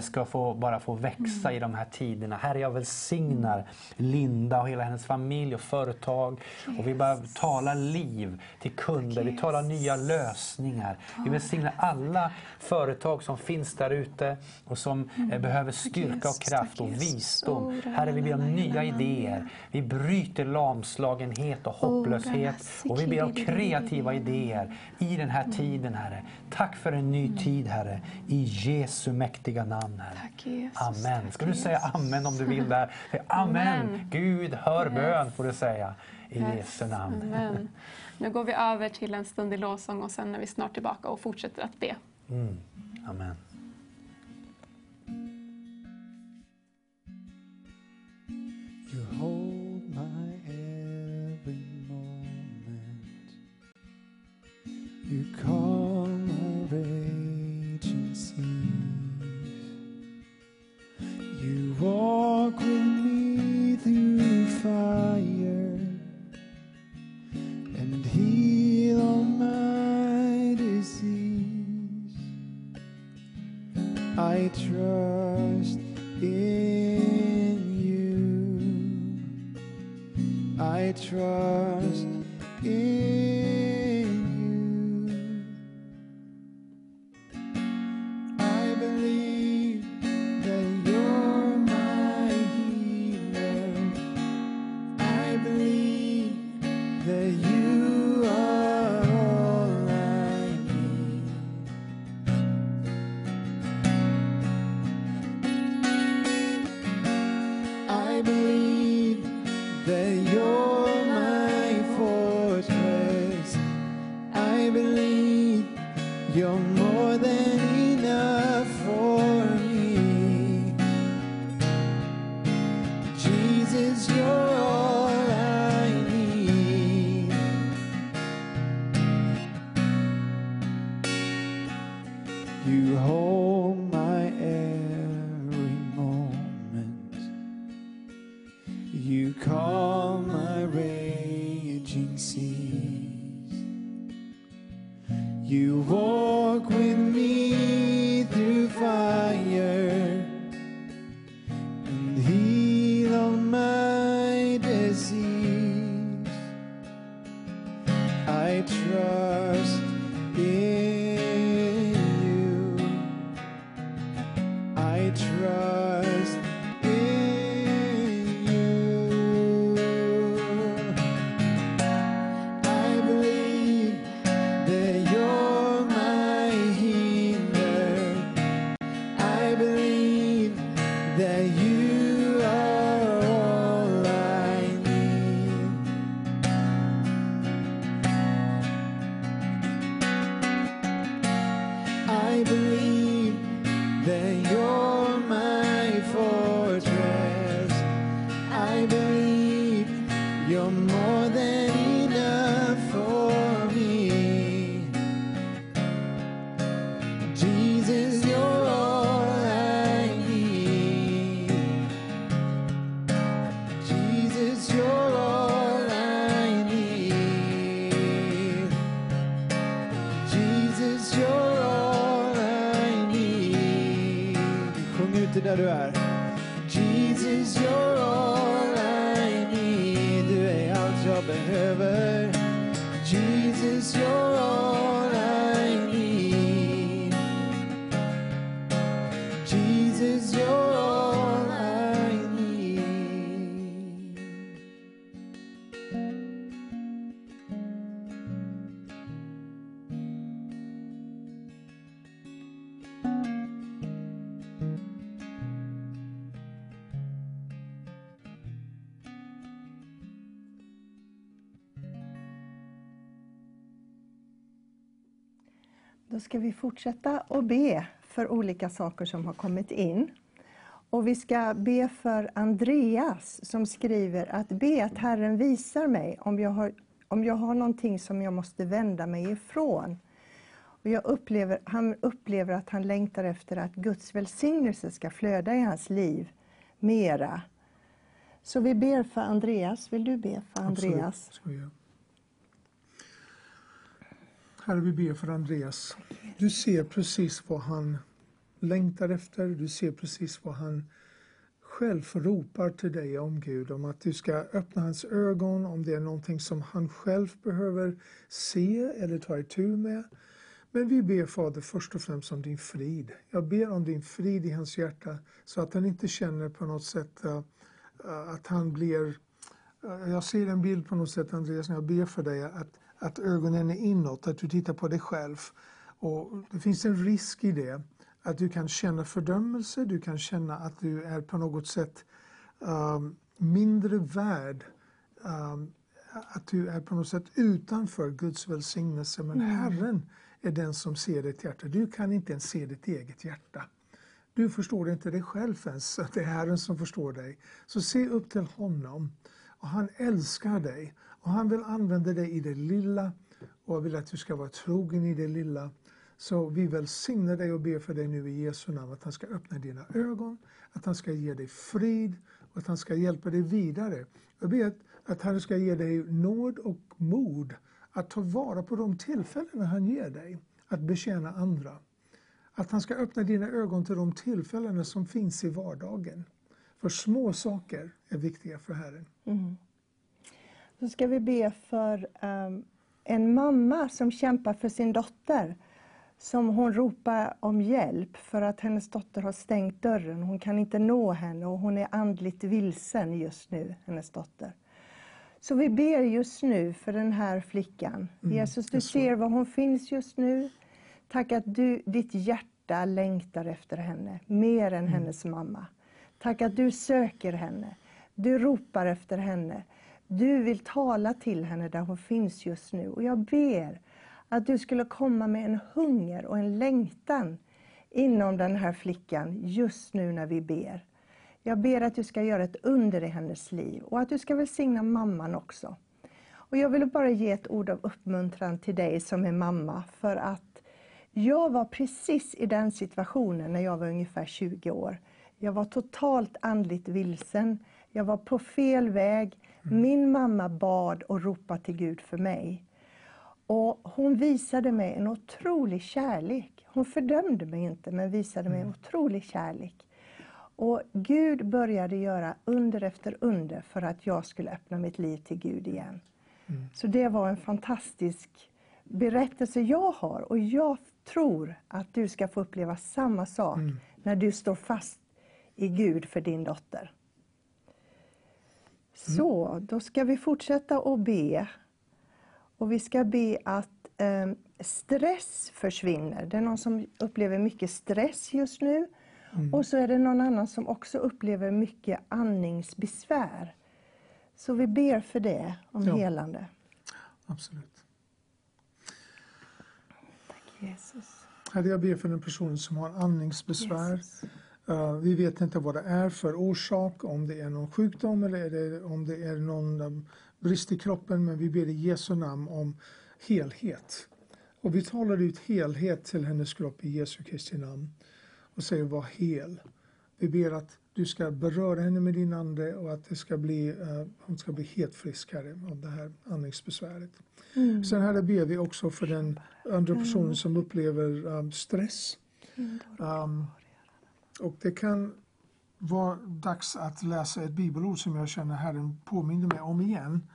ska få, bara få växa i de här tiderna. Herre, jag välsignar Linda och hela hennes familj och företag. Och vi bara talar liv till kunder, vi talar nya lösningar. Vi välsignar alla företag som finns där ute och som eh, behöver styrka och kraft och visdom. Herre, vi ber om nya idéer. Vi bryter lamslagenhet och hopplöshet och vi ber om kreativa idéer i den här tiden, Herre. Tack för en ny tid, Herre. I Jesu mäktiga namn, Herre. Amen. Ska du säga amen om du vill där? Amen. Amen. Gud hör bön, får du säga. I Jesu namn. Amen. Nu går vi över till en stund i lovsång och sen är vi snart tillbaka och fortsätter att be. Mm. Amen. You calm my raging seas. You walk with me through fire and heal all my disease. I trust in you. I trust I trust fortsätta att be för olika saker som har kommit in. Och vi ska be för Andreas som skriver att be att Herren visar mig om jag har, om jag har någonting som jag måste vända mig ifrån. Och jag upplever, han upplever att han längtar efter att Guds välsignelse ska flöda i hans liv mera. Så vi ber för Andreas. Vill du be för Andreas? Absolut. Herre, vi ber för Andreas. Du ser precis vad han längtar efter. Du ser precis vad han själv ropar till dig om Gud. Om att du ska öppna hans ögon, om det är någonting som han själv behöver se eller ta itu med. Men vi ber Fader först och främst om din frid. Jag ber om din frid i hans hjärta så att han inte känner på något sätt eh, eh, att han blir... Eh, jag ser en bild på något sätt Andreas när jag ber för dig att, att ögonen är inåt, att du tittar på dig själv. Och det finns en risk i det att du kan känna fördömelse, du kan känna att du är på något sätt um, mindre värd. Um, att du är på något sätt utanför Guds välsignelse. Men Mm. Herren är den som ser ditt hjärta. Du kan inte ens se ditt eget hjärta. Du förstår inte dig själv ens, det är Herren som förstår dig. Så se upp till honom. Och han älskar dig. Och han vill använda dig i det lilla. Och vill att du ska vara trogen i det lilla. Så vi välsignar dig och ber för dig nu i Jesu namn att han ska öppna dina ögon, att han ska ge dig frid och att han ska hjälpa dig vidare. Jag ber att, att han ska ge dig nåd och mod att ta vara på de tillfällen han ger dig att betjäna andra. Att han ska öppna dina ögon till de tillfällen som finns i vardagen. För små saker är viktiga för Herren. Mm. Så ska vi be för um, en mamma som kämpar för sin dotter. Som hon ropar om hjälp för att hennes dotter har stängt dörren. Hon kan inte nå henne och hon är andligt vilsen just nu, hennes dotter. Så vi ber just nu för den här flickan. Mm, Jesus, du ser var hon finns just nu. Tack att du, ditt hjärta längtar efter henne, mer än Mm. hennes mamma. Tack att du söker henne. Du ropar efter henne. Du vill tala till henne där hon finns just nu. Och jag ber Att du skulle komma med en hunger och en längtan inom den här flickan just nu när vi ber. Jag ber att du ska göra ett under i hennes liv och att du ska välsigna mamman också. Och jag vill bara ge ett ord av uppmuntran till dig som är mamma för att jag var precis i den situationen när jag var ungefär 20 år. Jag var totalt andligt vilsen. Jag var på fel väg. Min mamma bad och ropade till Gud för mig. Och hon visade mig en otrolig kärlek. Hon fördömde mig inte, men visade mig en otrolig kärlek. Och Gud började göra under efter under för att jag skulle öppna mitt liv till Gud igen. Så det var en fantastisk berättelse jag har och jag tror att du ska få uppleva samma sak när du står fast i Gud för din dotter. Så, då ska vi fortsätta att be. Och vi ska be att eh, stress försvinner. Det är någon som upplever mycket stress just nu. Och så är det någon annan som också upplever mycket andningsbesvär. Så vi ber för det, om Ja. helande. Absolut. Jesus. Herre, jag ber för den personen som har andningsbesvär. Eh, vi vet inte vad det är för orsak, om det är någon sjukdom eller om det är någon um, brist i kroppen. Men vi ber i Jesu namn om helhet. Och vi talar ut helhet till hennes kropp i Jesu Kristi namn. Och säger var hel. Vi ber att du ska beröra henne med din ande och att det ska bli, eh, hon ska bli helt frisk Herre, av det här andningsbesväret. Sen Herre ber vi också för den andra personen som upplever um, stress. Um, och det kan vara dags att läsa ett bibelord som jag känner Herren påminner mig om igen.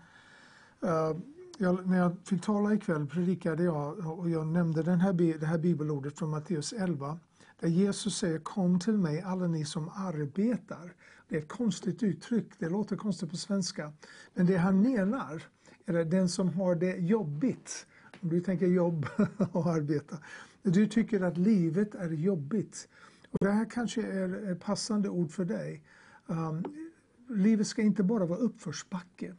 Uh, jag, när jag fick tala ikväll predikade jag och jag nämnde den här, det här bibelordet från Matteus 11. Där Jesus säger kom till mig alla ni som arbetar. Det är ett konstigt uttryck, det låter konstigt på svenska. Men det han menar är den som har det jobbigt. Om du tänker jobb och arbeta. Du tycker att livet är jobbigt. Och det här kanske är ett passande ord för dig. Um, livet ska inte bara vara uppförsbacke.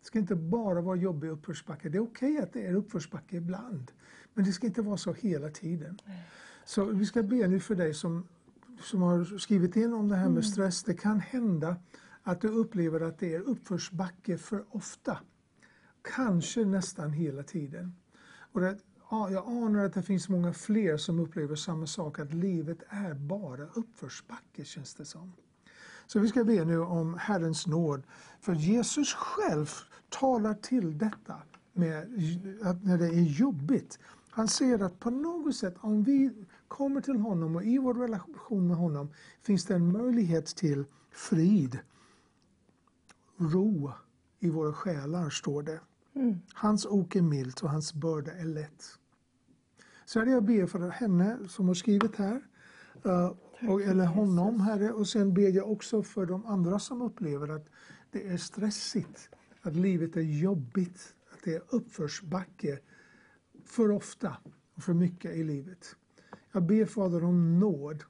Det ska inte bara vara jobbig uppförsbacke. Det är okej att det är uppförsbacke ibland. Men det ska inte vara så hela tiden. Så vi ska be nu för dig som, som har skrivit in om det här med stress. Det kan hända att du upplever att det är uppförsbacke för ofta. Kanske nästan hela tiden. Och det, jag anar att det finns många fler som upplever samma sak, att livet är bara uppförsbacke känns det som. Så vi ska be nu om Herrens nåd. För Jesus själv talar till detta med att när det är jobbigt. Han säger att på något sätt om vi kommer till honom och i vår relation med honom finns det en möjlighet till frid, ro i våra själar, står det. Hans ok är milt och hans börda är lätt. Så Herre, jag ber för henne som har skrivit här, eh, och, eller honom, Herre. Och sen ber jag också för de andra som upplever att det är stressigt, att livet är jobbigt, att det är uppförsbacke för ofta och för mycket i livet. Jag ber Fader om nåd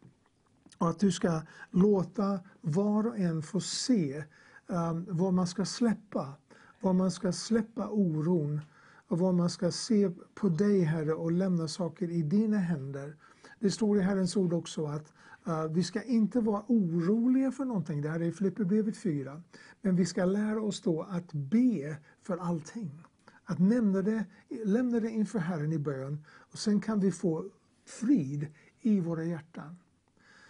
och att du ska låta var och en få se um, vad man ska släppa. Vad man ska släppa oron och vad man ska se på dig Herre och lämna saker i dina händer. Det står i Herrens ord också att uh, vi ska inte vara oroliga för någonting. Det här är i Filipperbrevet 4. Men vi ska lära oss då att be för allting. Att nämna det, lämna det inför Herren i bön och sen kan vi få frid i våra hjärtan.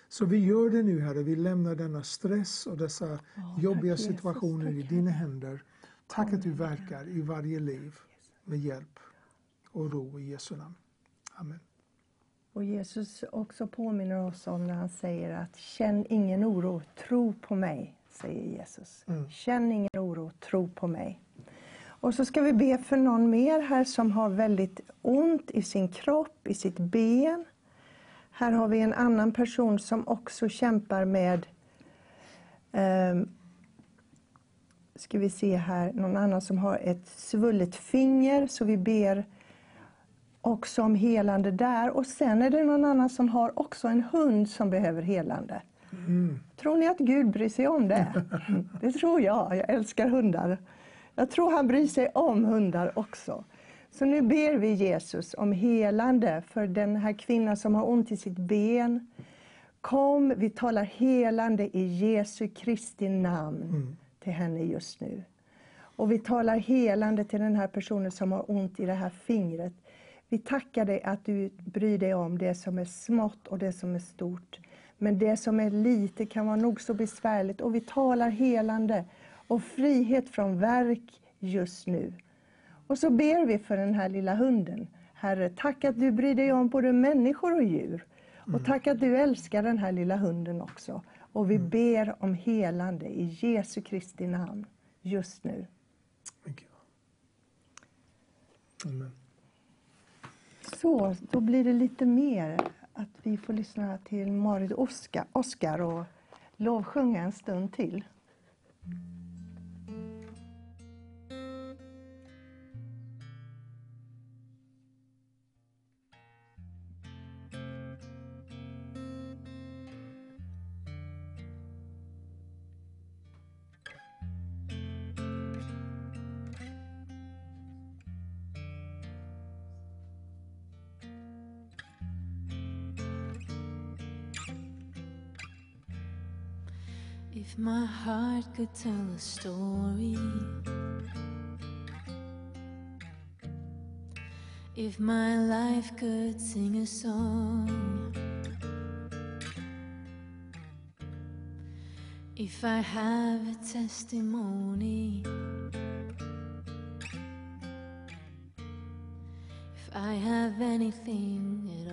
Så vi gör det nu Herre, vi lämnar denna stress och dessa jobbiga Jesus. situationer i dina händer. Tack att du verkar i varje liv med hjälp och ro i Jesu namn. Amen. Och Jesus också påminner oss om när han säger att känn ingen oro, tro på mig, säger Jesus. Känn ingen oro, tro på mig. Och så ska vi be för någon mer här som har väldigt ont i sin kropp, i sitt ben. Här har vi en annan person som också kämpar med ehm, ska vi se här, någon annan som har ett svullet finger, så vi ber också om helande där. Och sen är det någon annan som har också en hund som behöver helande. Tror ni att Gud bryr sig om det? Det tror jag. Jag älskar hundar. Jag tror han bryr sig om hundar också. Så nu ber vi Jesus om helande för den här kvinnan som har ont i sitt ben. Kom, vi talar helande i Jesu Kristi namn till henne just nu. Och vi talar helande till den här personen som har ont i det här fingret. Vi tackar dig att du bryr dig om det som är smått och det som är stort. Men det som är lite kan vara nog så besvärligt och vi talar helande och frihet från verk just nu. Och så ber vi för den här lilla hunden. Herre, tack att du bryr dig om både människor och djur. Och tack att du älskar den här lilla hunden också. Och vi ber om helande i Jesu Kristi namn just nu. Amen. Så, då blir det lite mer att vi får lyssna till Marit Oskar, Oskar och lovsjunga en stund till. Heart could tell a story, if my life could sing a song, if I have a testimony, if I have anything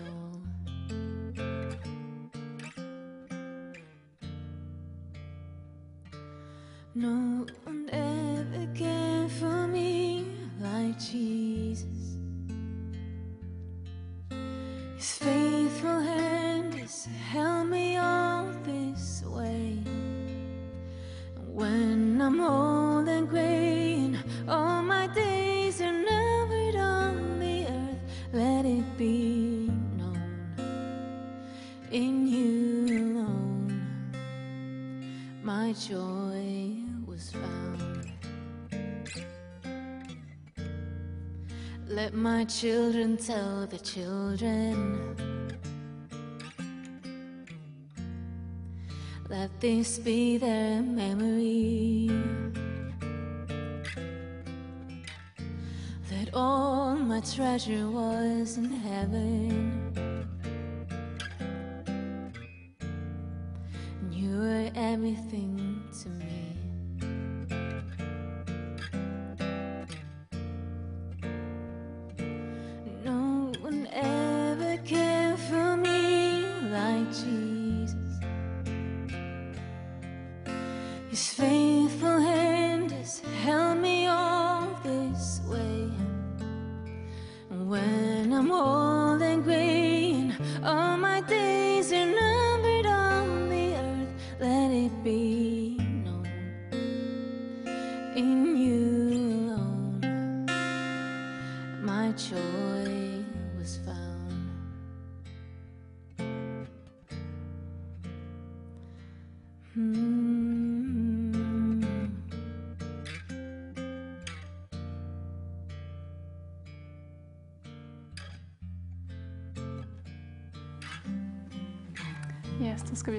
No one ever cared my children tell the children. Let this be their memory. That all my treasure was in heaven.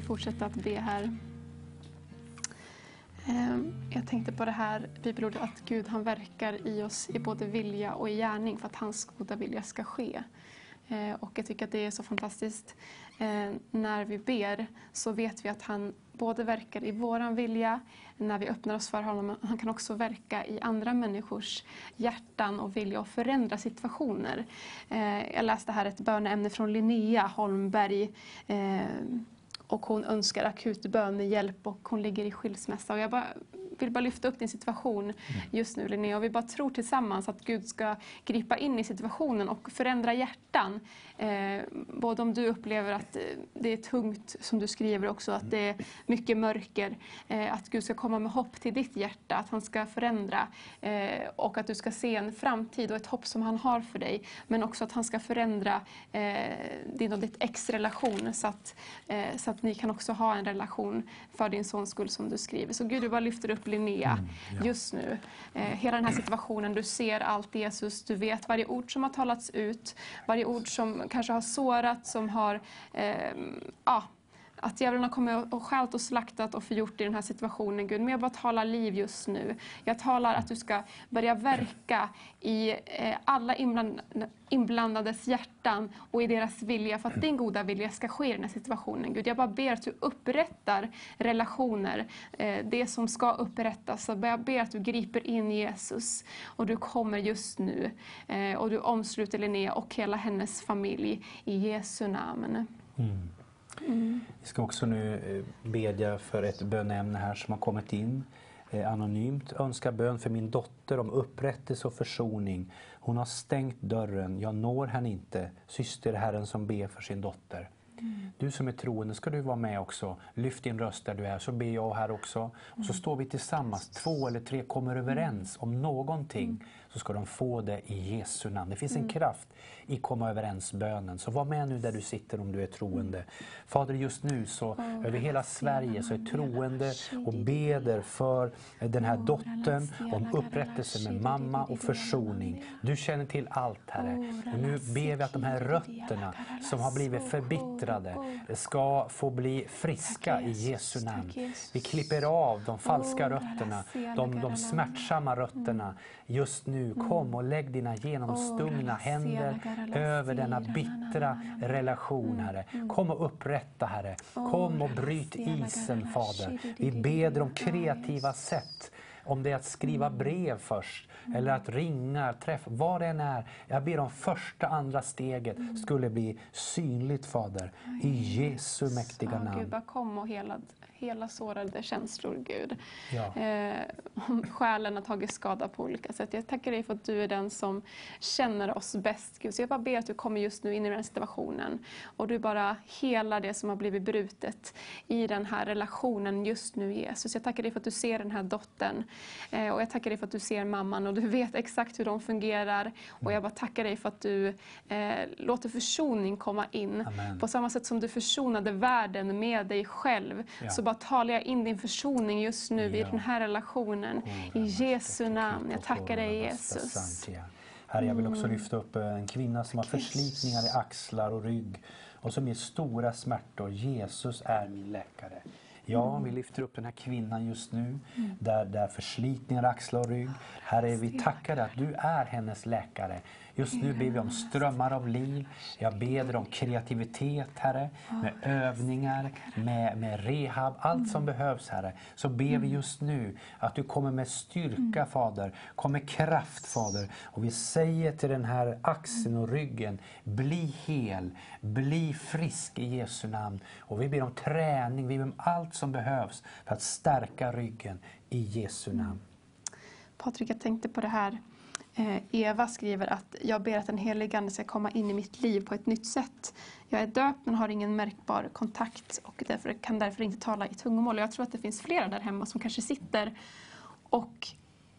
Fortsätta att be här. Ehm, jag tänkte på det här bibelordet att Gud han verkar i oss i både vilja och i gärning för att hans goda vilja ska ske. Ehm, och jag tycker att det är så fantastiskt. Ehm, när vi ber så vet vi att han både verkar i våran vilja när vi öppnar oss för honom. Han kan också verka i andra människors hjärtan och vilja och förändra situationer. Jag läste här ett böneämne från Linnea Holmberg och hon önskar akut bönehjälp och hon ligger i skilsmässa. Och jag bara, vill bara lyfta upp din situation just nu Linnea. Och vi bara tror tillsammans att Gud ska gripa in i situationen och förändra hjärtan. Eh, både om du upplever att eh, det är tungt, som du skriver också, att det är mycket mörker. Eh, att Gud ska komma med hopp till ditt hjärta, att han ska förändra. Eh, och att du ska se en framtid och ett hopp som han har för dig. Men också att han ska förändra eh, din och ditt ex-relation så att, eh, så att ni kan också ha en relation för din sons skull som du skriver. Så Gud, du bara lyfter upp upp Linnea Mm, ja. just nu. Eh, hela den här situationen, du ser allt Jesus, du vet varje ord som har talats ut, varje ord som kanske har sårat, som har eh, ja, att djävulen har kommit och skällt och slaktat och förgjort i den här situationen, Gud. Men jag bara talar liv just nu. Jag talar att du ska börja verka i eh, alla inblandades hjärtan och i deras vilja för att din goda vilja ska ske i den här situationen, Gud. Jag bara ber att du upprättar relationer, eh, det som ska upprättas. Jag ber att du griper in Jesus och du kommer just nu eh, och du omsluter Linnea och hela hennes familj i Jesu namn. Mm. Vi ska också nu eh, bedja för ett bönämne här som har kommit in eh, anonymt. Önskar bön för min dotter om upprättelse och försoning. Hon har stängt dörren, jag når henne inte. Syster Herren som ber för sin dotter. Du som är troende, ska du vara med också. Lyft din röst där du är, så ber jag här också. Och så står vi tillsammans, två eller tre kommer överens om någonting, så ska de få det i Jesu namn. Det finns en kraft i komma överens-bönen. Så var med nu där du sitter om du är troende. Fader, just nu så över hela Sverige så är troende och beder för den här dottern om upprättelse med mamma och försoning. Du känner till allt, Herre. Och nu ber vi att de här rötterna som har blivit förbittrade ska få bli friska i Jesu namn. Vi klipper av de falska rötterna, de, de smärtsamma rötterna. Just nu, kom och lägg dina genomstungna händer över denna bittra relation, Herre. Kom och upprätta, Herre. Kom och bryt isen, Fader. Vi ber om kreativa sätt. Om det är att skriva brev först, eller att ringa, träffa, vad det än är. Jag ber om första, andra steget skulle bli synligt, Fader. I Jesu mäktiga Ja, Gud, namn. bara kom och hela, hela sårade känslor, Gud. Ja. Eh, om själen har tagit skada på olika sätt. Jag tackar dig för att du är den som känner oss bäst, Gud. Så jag bara ber att du kommer just nu in i den här situationen och du bara helar det som har blivit brutet i den här relationen just nu, Jesus. Jag tackar dig för att du ser den här dottern eh, och jag tackar dig för att du ser mamman och du vet exakt hur de fungerar. Och jag bara tackar dig för att du eh, låter försoning komma in. Amen. På samma sätt som du försonade världen med dig själv Ja. så bara talar jag in din försoning just nu i den här relationen. I Jesu namn. Jag tackar dig Jesus. Herre, jag vill också lyfta upp eh, en kvinna som har förslitningar i axlar och rygg och som ger stora smärtor. Jesus är min läkare. Ja, vi lyfter upp den här kvinnan just nu, där, där förslitningar i axlar och rygg. Herre, vi tackar dig att du är hennes läkare. Just nu ber vi om strömmar av liv. Jag ber om kreativitet, Herre, med övningar, med, med rehab, allt som behövs, Herre. Så ber vi just nu att du kommer med styrka, Fader, kom med kraft, Fader. Och vi säger till den här axeln och ryggen, bli hel, bli frisk i Jesu namn. Och vi ber om träning, vi ber om allt som behövs för att stärka ryggen i Jesu namn. Patrik, jag tänkte på det här. Eh, Eva skriver att jag ber att den helige Ande ska komma in i mitt liv på ett nytt sätt. Jag är döpt men har ingen märkbar kontakt och därför, kan därför inte tala i tungomål. Jag tror att det finns flera där hemma som kanske sitter och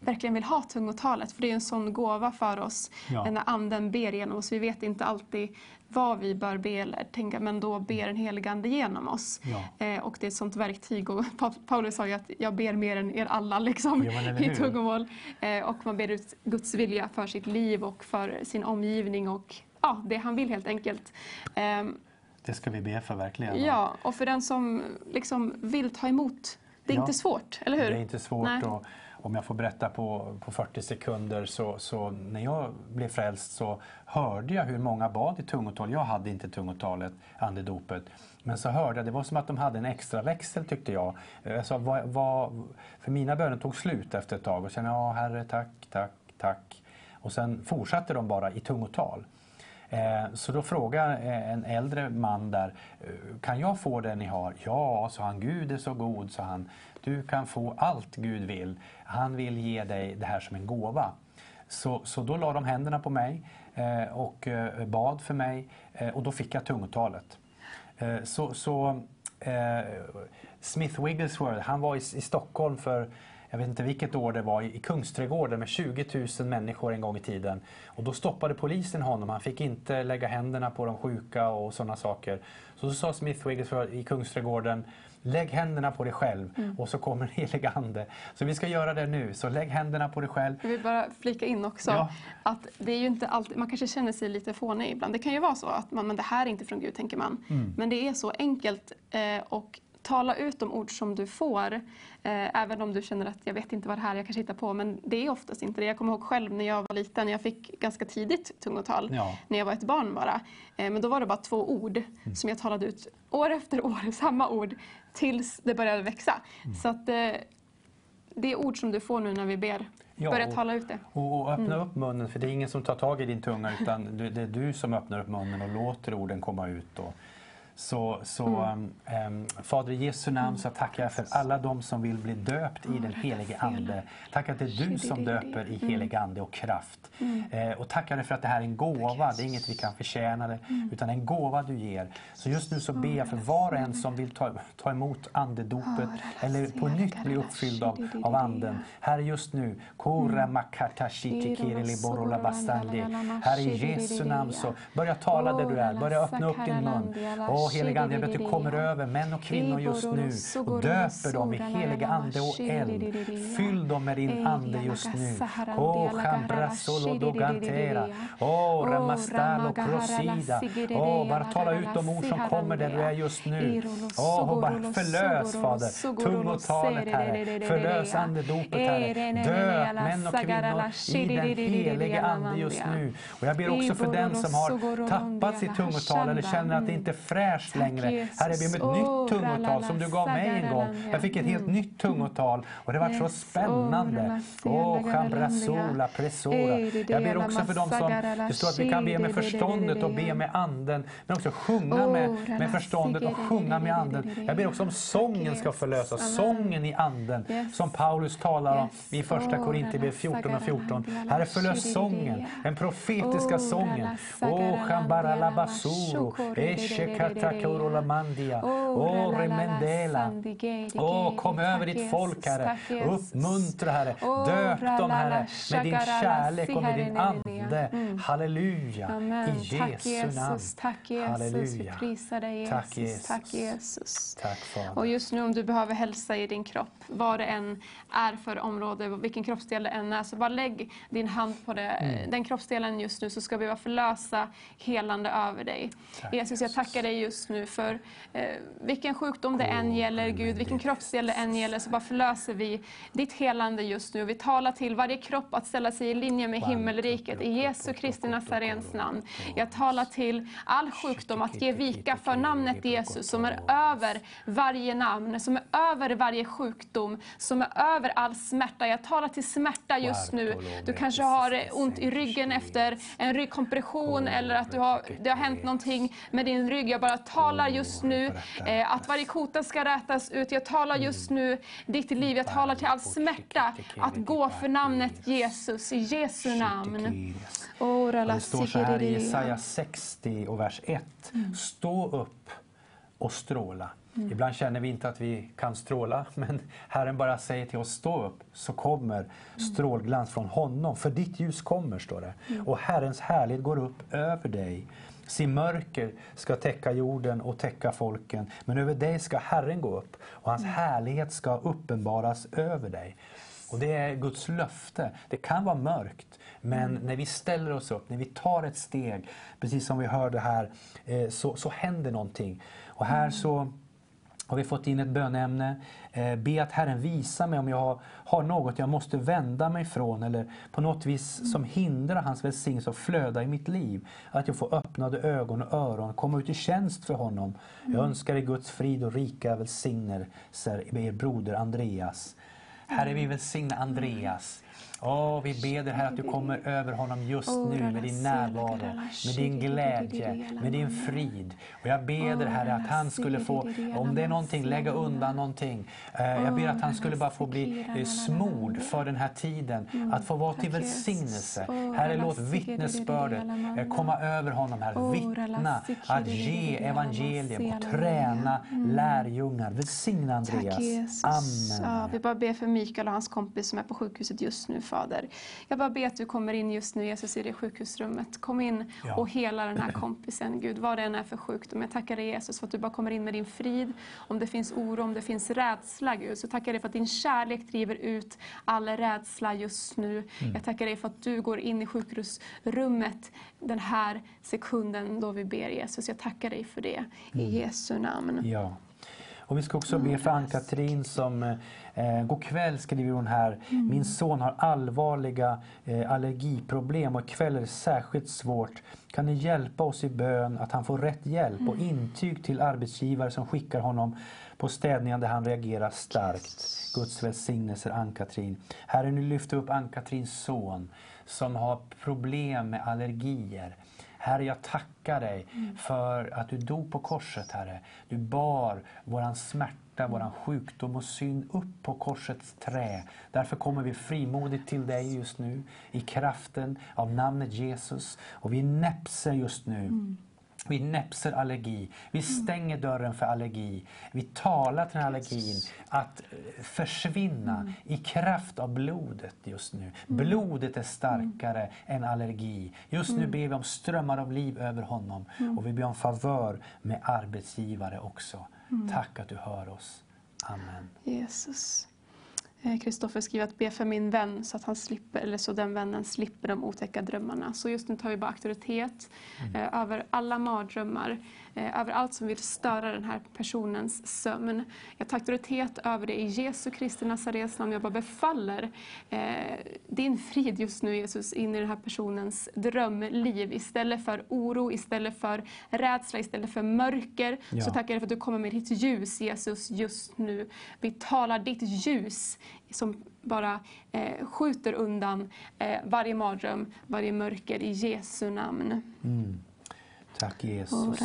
verkligen vill ha tungotalet. För det är en sån gåva för oss Ja. när Anden ber genom oss. Vi vet inte alltid vad vi bör be eller tänka men då ber den helige Ande genom oss. Ja. Eh, och det är ett sånt verktyg. Och Pa- Paulus sa ju att jag ber mer än er alla liksom, eller i tungomål. Eh, och man ber ut Guds vilja för sitt liv och för sin omgivning och ja, det han vill helt enkelt. Ehm, Det ska vi be för verkligen. ja, och för den som liksom vill ta emot, det är Ja. inte svårt, eller hur? Det är inte svårt. Nej. Och, om jag får berätta på, på 40 sekunder så, så när jag blev frälst så hörde jag hur många bad i tungotal. Jag hade inte tungotalet, andedopet. Men så hörde jag, det var som att de hade en extra växel tyckte jag. Alltså, vad, vad, för mina böner tog slut efter ett tag och kände, ja herre tack, tack, tack. Och sen fortsatte de bara i tungotal. Eh, så då frågade eh, en äldre man där, eh, kan jag få det ni har? Ja, sa han, Gud är så god, sa han. Du kan få allt Gud vill. Han vill ge dig det här som en gåva. Så, så då la de händerna på mig eh, och eh, bad för mig eh, och då fick jag tungotalet. Eh, Så, så eh, Smith Wigglesworth, han var i, i Stockholm för jag vet inte vilket år det var, i Kungsträdgården med 20 000 människor en gång i tiden. Och då stoppade polisen honom. Han fick inte lägga händerna på de sjuka och sådana saker. Så, så sa Smith Wigglesworth i Kungsträdgården Lägg händerna på dig själv Mm. och så kommer den helige Ande. Så vi ska göra det nu. Så lägg händerna på dig själv. Jag vill bara flika in också Ja. att det är ju inte alltid, man kanske känner sig lite fånig ibland. Det kan ju vara så att man, men det här är inte från Gud tänker man. Mm. Men det är så enkelt eh, och tala ut de ord som du får. Eh, även om du känner att jag vet inte vad det här är, jag kanske hittar på. Men det är oftast inte det. Jag kommer ihåg själv när jag var liten, jag fick ganska tidigt tungotal. Ja. När jag var ett barn bara. Eh, men då var det bara två ord Mm. som jag talade ut år efter år, samma ord. Tills det började växa. Mm. Så att eh, det är ord som du får nu när vi ber. Ja, Börja tala ut det. Och, och öppna Mm. upp munnen, för det är ingen som tar tag i din tunga utan det är du som öppnar upp munnen och låter orden komma ut. Och, så, så Mm. um, um, Fader i Jesu namn så tackar jag för alla de som vill bli döpt i den helige Ande. Tack att det är du som döper i helig Ande och kraft. Mm. Eh, och tackar dig för att det här är en gåva, det är inget vi kan förtjäna det, Mm. utan en gåva du ger. Så just nu så ber jag för var och en som vill ta, ta emot andedopet eller på nytt bli uppfylld av, av anden. Herre just nu, Kora makata shiti kirili borola bastandi. Herre i Jesu namn så börja tala där du är, börja öppna upp din mun. Åh helige Ande, jag ber att du kommer över män och kvinnor just nu och döper dem i heliga Ande och eld. Fyll dem med din Ande just nu. Åh chambrasolo dogantera. Åh ramastalo crosida. Åh, bara tala ut de ord som kommer där du är just nu. Och bara förlös Fader tungotalet Herre. Förlös andedopet Herre. Döp män och kvinnor i den helige Ande just nu. Och jag ber också för den som har tappat sitt tungotal eller känner att det inte är fräscht längre. Herre, jag ber om ett nytt tungotal som du gav mig en gång. Jag fick ett helt nytt tungotal och det var så spännande. Åh, chambrasola, presora. Jag ber också för dem som, det står att vi kan be med förståndet och be med anden, men också sjunga med, med förståndet och sjunga med anden. Jag ber också om sången ska förlösas, sången i anden, som Paulus talar om i första Korinthierbrevet 14 och 14. Herre, förlös sången, den profetiska sången. Åh, chambaralabasuro, eshekatakurolamandia, åh, remendela. Åh, kom över ditt folk, Herre. Uppmuntra, Herre. Döp dem, Herre, med din kärlek och med din ande. Halleluja. Amen. I Tack Jesu namn. Jesus, tack Jesus. Vi Halleluja. prisar dig Tack, Jesus. Tack Jesus. Tack. Och just nu om du behöver hälsa i din kropp, vad det än är för område, vilken kroppsdel det än är, så bara lägg din hand på det, Mm. den kroppsdelen just nu så ska vi bara förlösa helande över dig. Jesus, jag tackar dig just nu för eh, vilken sjukdom det än gäller, Gud, vilken kroppsdel det än gäller, så bara förlöser vi ditt helande just nu. Vi talar till varje kropp att ställa sig i linje med himmelriket i Jesu Kristi Nazarens namn. Jag talar till all sjukdom att ge vika för namnet Jesus som är över varje namn, som är över varje sjukdom, som är över all smärta. Jag talar till smärta just nu. Du kanske har ont i ryggen efter en ryggkompression eller att du har, det har hänt någonting med din rygg. Jag bara talar just nu eh, att varje kota ska rätas ut. Jag talar just nu ditt liv. Jag talar till all smärta att gå för namnet Jesus, i Jesu namn. Och det står så här i. Jesaja 60 och vers 1. Mm. Stå upp och stråla. Ibland känner vi inte att vi kan stråla, men Herren bara säger till oss stå upp, så kommer strålglans från honom. För ditt ljus kommer, står det. Mm. Och Herrens härlighet går upp över dig. Se mörker ska täcka jorden och täcka folken, men över dig ska Herren gå upp och hans härlighet ska uppenbaras över dig. Och det är Guds löfte. Det kan vara mörkt, men när vi ställer oss upp, när vi tar ett steg, precis som vi hörde här, eh, så, så händer någonting. Och här så har vi fått in ett bönämne. Eh, be att Herren visa mig om jag har, något jag måste vända mig från eller på något vis som hindrar hans välsignelse att flöda i mitt liv. Att jag får öppnade ögon och öron, komma ut i tjänst för honom. Jag önskar dig Guds frid och rika välsignelser med er broder Andreas. Herre, vi välsignar Andreas Åh, vi ber här att du kommer över honom just nu med din närvaro, med din glädje, med din frid. Och jag ber dig Herre att han skulle få, om det är någonting, lägga undan någonting. Eh, Jag ber att han skulle bara få bli eh, smord för den här tiden, att få vara till välsignelse. Herre, låt vittnesbördet eh, komma över honom här. Vittna, att ge evangelium och träna lärjungar. Välsigna Andreas. Amen. Ja, vi bara ber för Mikael och hans kompis som är på sjukhuset just nu, Fader. Jag bara ber att du kommer in just nu, Jesus, i det sjukhusrummet. Kom in Ja. och hela den här kompisen, Gud, vad det än är för sjukdom. Jag tackar dig Jesus för att du bara kommer in med din frid. Om det finns oro, om det finns rädsla, Gud, så tackar jag dig för att din kärlek driver ut all rädsla just nu. Mm. Jag tackar dig för att du går in i sjukhusrummet den här sekunden då vi ber Jesus. Jag tackar dig för det, i Mm. Jesu namn. Ja. Och vi ska också be för Ann-Katrin som eh, god kväll skriver hon här. Min son har allvarliga eh, allergiproblem och ikväll är det särskilt svårt. Kan ni hjälpa oss i bön att han får rätt hjälp och intyg till arbetsgivare som skickar honom på städningen där han reagerar starkt. Guds välsignelser Ann-Katrin. Herre, nu lyfter upp Ann-Katrins son som har problem med allergier. Herre, jag tackar dig för att du dog på korset, Herre. Du bar våran smärta, våran sjukdom och synd upp på korsets trä. Därför kommer vi frimodigt till dig just nu i kraften av namnet Jesus. Och vi näpser just nu mm vi näpser allergi. Vi stänger dörren för allergi. Vi talar till den allergin att eh, försvinna i kraft av blodet just nu. Blodet är starkare än allergi. Just nu ber vi om strömmar av liv över honom. Och vi ber om favör med arbetsgivare också. Tack att du hör oss. Amen. Jesus. Eh, Kristoffer skriver att be för min vän så att han slipper, eller så den vännen slipper de otäcka drömmarna. Så just nu tar vi bara auktoritet eh, över alla mardrömmar, eh, över allt som vill störa den här personens sömn. Jag tar auktoritet över det i Jesu Kristi Nazarets namn. Jag bara befaller eh, din frid just nu Jesus in i den här personens drömliv. Istället för oro, istället för rädsla, istället för mörker. Ja. Så tackar jag för att du kommer med ditt ljus Jesus just nu. Vi talar ditt ljus som bara eh, skjuter undan eh, varje mardröm, varje mörker i Jesu namn. Mm. Tack Jesus.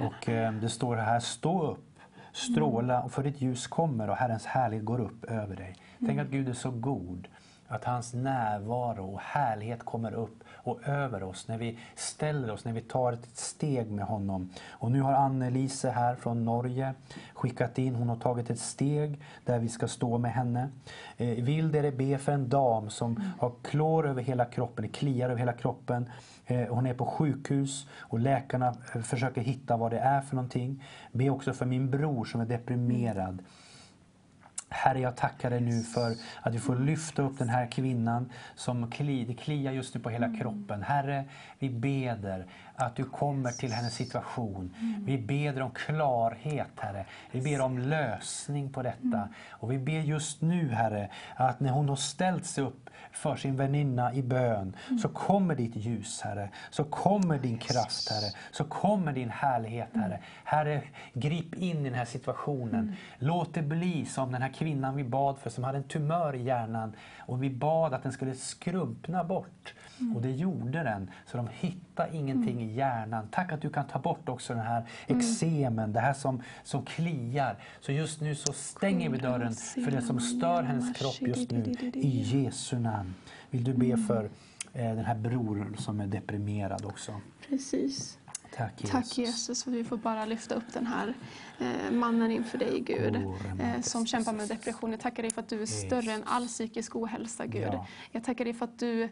Och eh, det står här, stå upp, stråla och för ditt ljus kommer och Herrens härlighet går upp över dig. Tänk att Gud är så god. Att hans närvaro och härlighet kommer upp och över oss när vi ställer oss, när vi tar ett steg med honom. Och nu har Annelise här från Norge skickat in, hon har tagit ett steg där vi ska stå med henne. Eh, vill dere be för en dam som har klår över hela kroppen, det kliar över hela kroppen. Eh, Hon är på sjukhus och läkarna eh, försöker hitta vad det är för någonting. Be också för min bror som är deprimerad. Herre, jag tackar dig nu för att vi får lyfta upp den här kvinnan som kli, det kliar just nu på hela kroppen. Herre, vi beder att du kommer till hennes situation. Vi ber om klarhet, Herre. Vi ber om lösning på detta. Och vi ber just nu, Herre, att när hon har ställt sig upp för sin väninna i bön, så kommer ditt ljus, Herre. Så kommer din kraft, Herre. Så kommer din härlighet, Herre. Herre, grip in i den här situationen. Låt det bli som den här kvinnan vi bad för, som hade en tumör i hjärnan. Och vi bad att den skulle skrumpna bort. Och det gjorde den, så de hittade ingenting i hjärnan. Tack att du kan ta bort också den här eksemen, det här som, som kliar. Så just nu så stänger vi dörren för det som stör hennes kropp just nu. I Jesu namn. Vill du be för eh, den här bror som är deprimerad också? Precis. Tack Jesus. Tack Jesus för att vi får bara lyfta upp den här mannen inför dig Gud. Eh, som kämpar med depression. Jag tackar dig för att du är större än all psykisk ohälsa Gud. Ja. Jag tackar dig för att du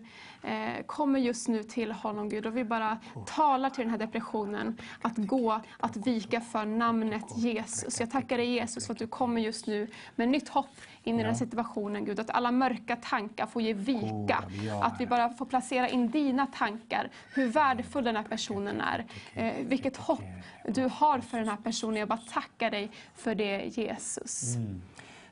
eh, kommer just nu till honom Gud. Och vi bara talar till den här depressionen att gå, att vika för namnet Jesus. Jag tackar dig Jesus för att du kommer just nu med nytt hopp in i den här situationen Gud. Att alla mörka tankar får ge vika. Att vi bara får placera in dina tankar. Hur värdefull den här personen är. Eh, vilket hopp du har för den här personen. Jag bara tackar dig för det Jesus. Mm.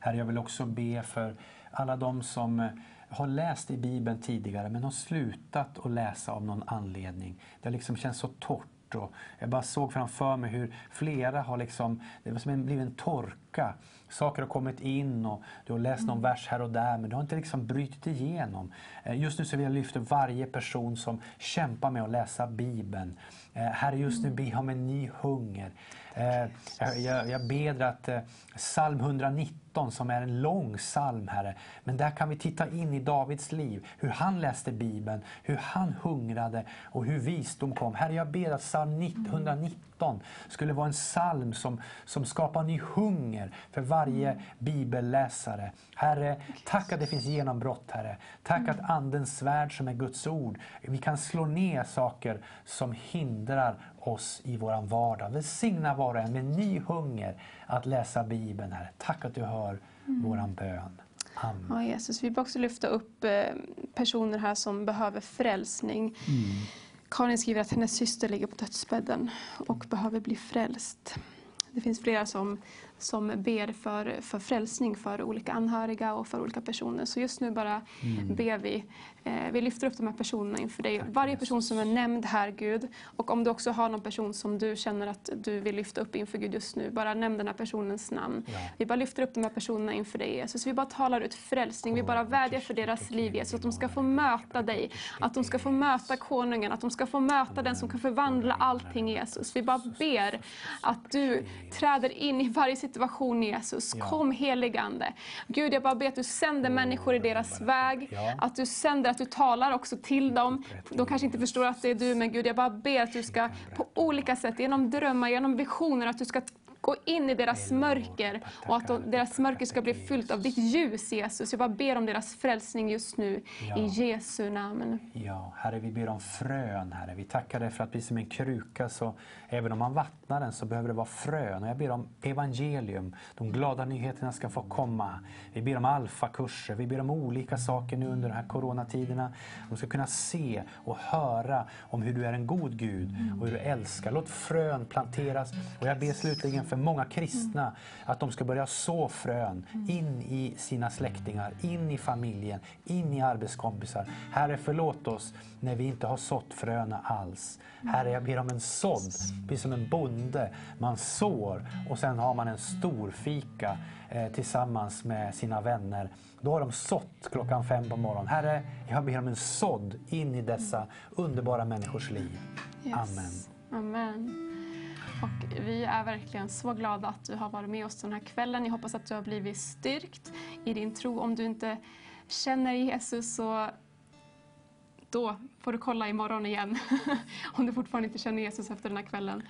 Herre, jag vill också be för alla de som eh, har läst i Bibeln tidigare men har slutat att läsa av någon anledning. Det liksom känns så torrt jag bara såg framför mig hur flera har liksom, det var som en, blivit en torka. Saker har kommit in och du har läst någon vers här och där men du har inte liksom brutit igenom. Eh, Just nu så vill jag lyfta varje person som kämpar med att läsa Bibeln. Eh, Herre, just nu ber jag om en ny hunger. Eh, Jag, jag, ber att eh, psalm 119 som är en lång psalm, Herre, men där kan vi titta in i Davids liv, hur han läste Bibeln, hur han hungrade och hur visdom kom. Herre, jag ber att psalm 119 skulle vara en psalm som, som skapar ny hunger för varje bibelläsare. Herre, tack att det finns genombrott, Herre. Tack att Andens svärd som är Guds ord, vi kan slå ner saker som hindrar oss i våran vardag. Välsigna var och en med ny hunger att läsa Bibeln, Herre. Tack att du hör våran bön. Amen. Ja, Jesus, vi vill också lyfta upp eh, personer här som behöver frälsning. Karin skriver att hennes syster ligger på dödsbädden och behöver bli frälst. Det finns flera som, som ber för, för frälsning för olika anhöriga och för olika personer. Så just nu bara ber vi. Eh, vi lyfter upp de här personerna inför dig. Varje person som är nämnd här, Gud. Och om du också har någon person som du känner att du vill lyfta upp inför Gud just nu, bara nämn den här personens namn. Vi bara lyfter upp de här personerna inför dig, Jesus. Vi bara talar ut frälsning. Vi bara vädjar för deras liv, Jesus. Att de ska få möta dig. Att de ska få möta konungen. Att de ska få möta den som kan förvandla allting, Jesus. Vi bara ber att du träder in i varje situation, Jesus. Kom heligande. Gud, jag bara ber att du sänder människor i deras väg. Att du sänder, att du talar också till dem. De kanske inte förstår att det är du, men Gud, jag bara ber att du ska på olika sätt, genom drömmar, genom visioner, att du ska gå in i deras mörker och att de, deras mörker ska bli fyllt av ditt ljus, Jesus. Jag bara ber om deras frälsning just nu, Ja. i Jesu namn. Ja, Herre, vi ber om frön, Herre. Vi tackar dig för att vi som en kruka, så även om man vattnar den så behöver det vara frön. Och jag ber om evangelium, de glada nyheterna ska få komma. Vi ber om alfakurser, vi ber om olika saker nu under de här coronatiderna. De ska kunna se och höra om hur du är en god Gud och hur du älskar. Låt frön planteras. Och jag ber slutligen för många kristna att de ska börja så frön in i sina släktingar, in i familjen, in i arbetskompisar. Herre, förlåt oss när vi inte har sått fröna alls. Herre, jag ber om en sådd, precis som en bonde. Man sår och sen har man en stor fika eh, tillsammans med sina vänner. Då har de sått klockan fem på morgonen. Herre, jag ber om en sådd in i dessa underbara människors liv. Amen. Amen. Och vi är verkligen så glada att du har varit med oss den här kvällen. Jag hoppas att du har blivit styrkt i din tro. Om du inte känner Jesus så då får du kolla imorgon igen om du fortfarande inte känner Jesus efter den här kvällen.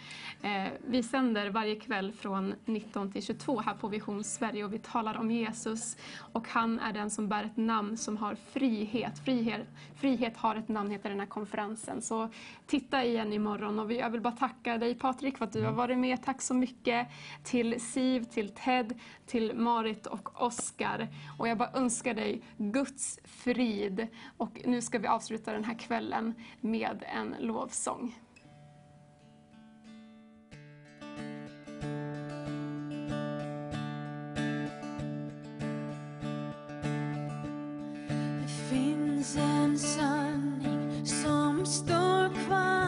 Eh, vi sänder varje kväll från 19 till 22 här på Vision Sverige och vi talar om Jesus och han är den som bär ett namn som har frihet. Frihet, frihet har ett namn heter den här konferensen. Så titta igen imorgon och jag vill bara tacka dig Patrik för att du har varit med. Tack så mycket till Siv, till Ted, till Marit och Oskar. Och jag bara önskar dig Guds frid. Och nu ska vi avsluta den här kvällen kvällen med en lovsång. Det finns en sanning som står kvar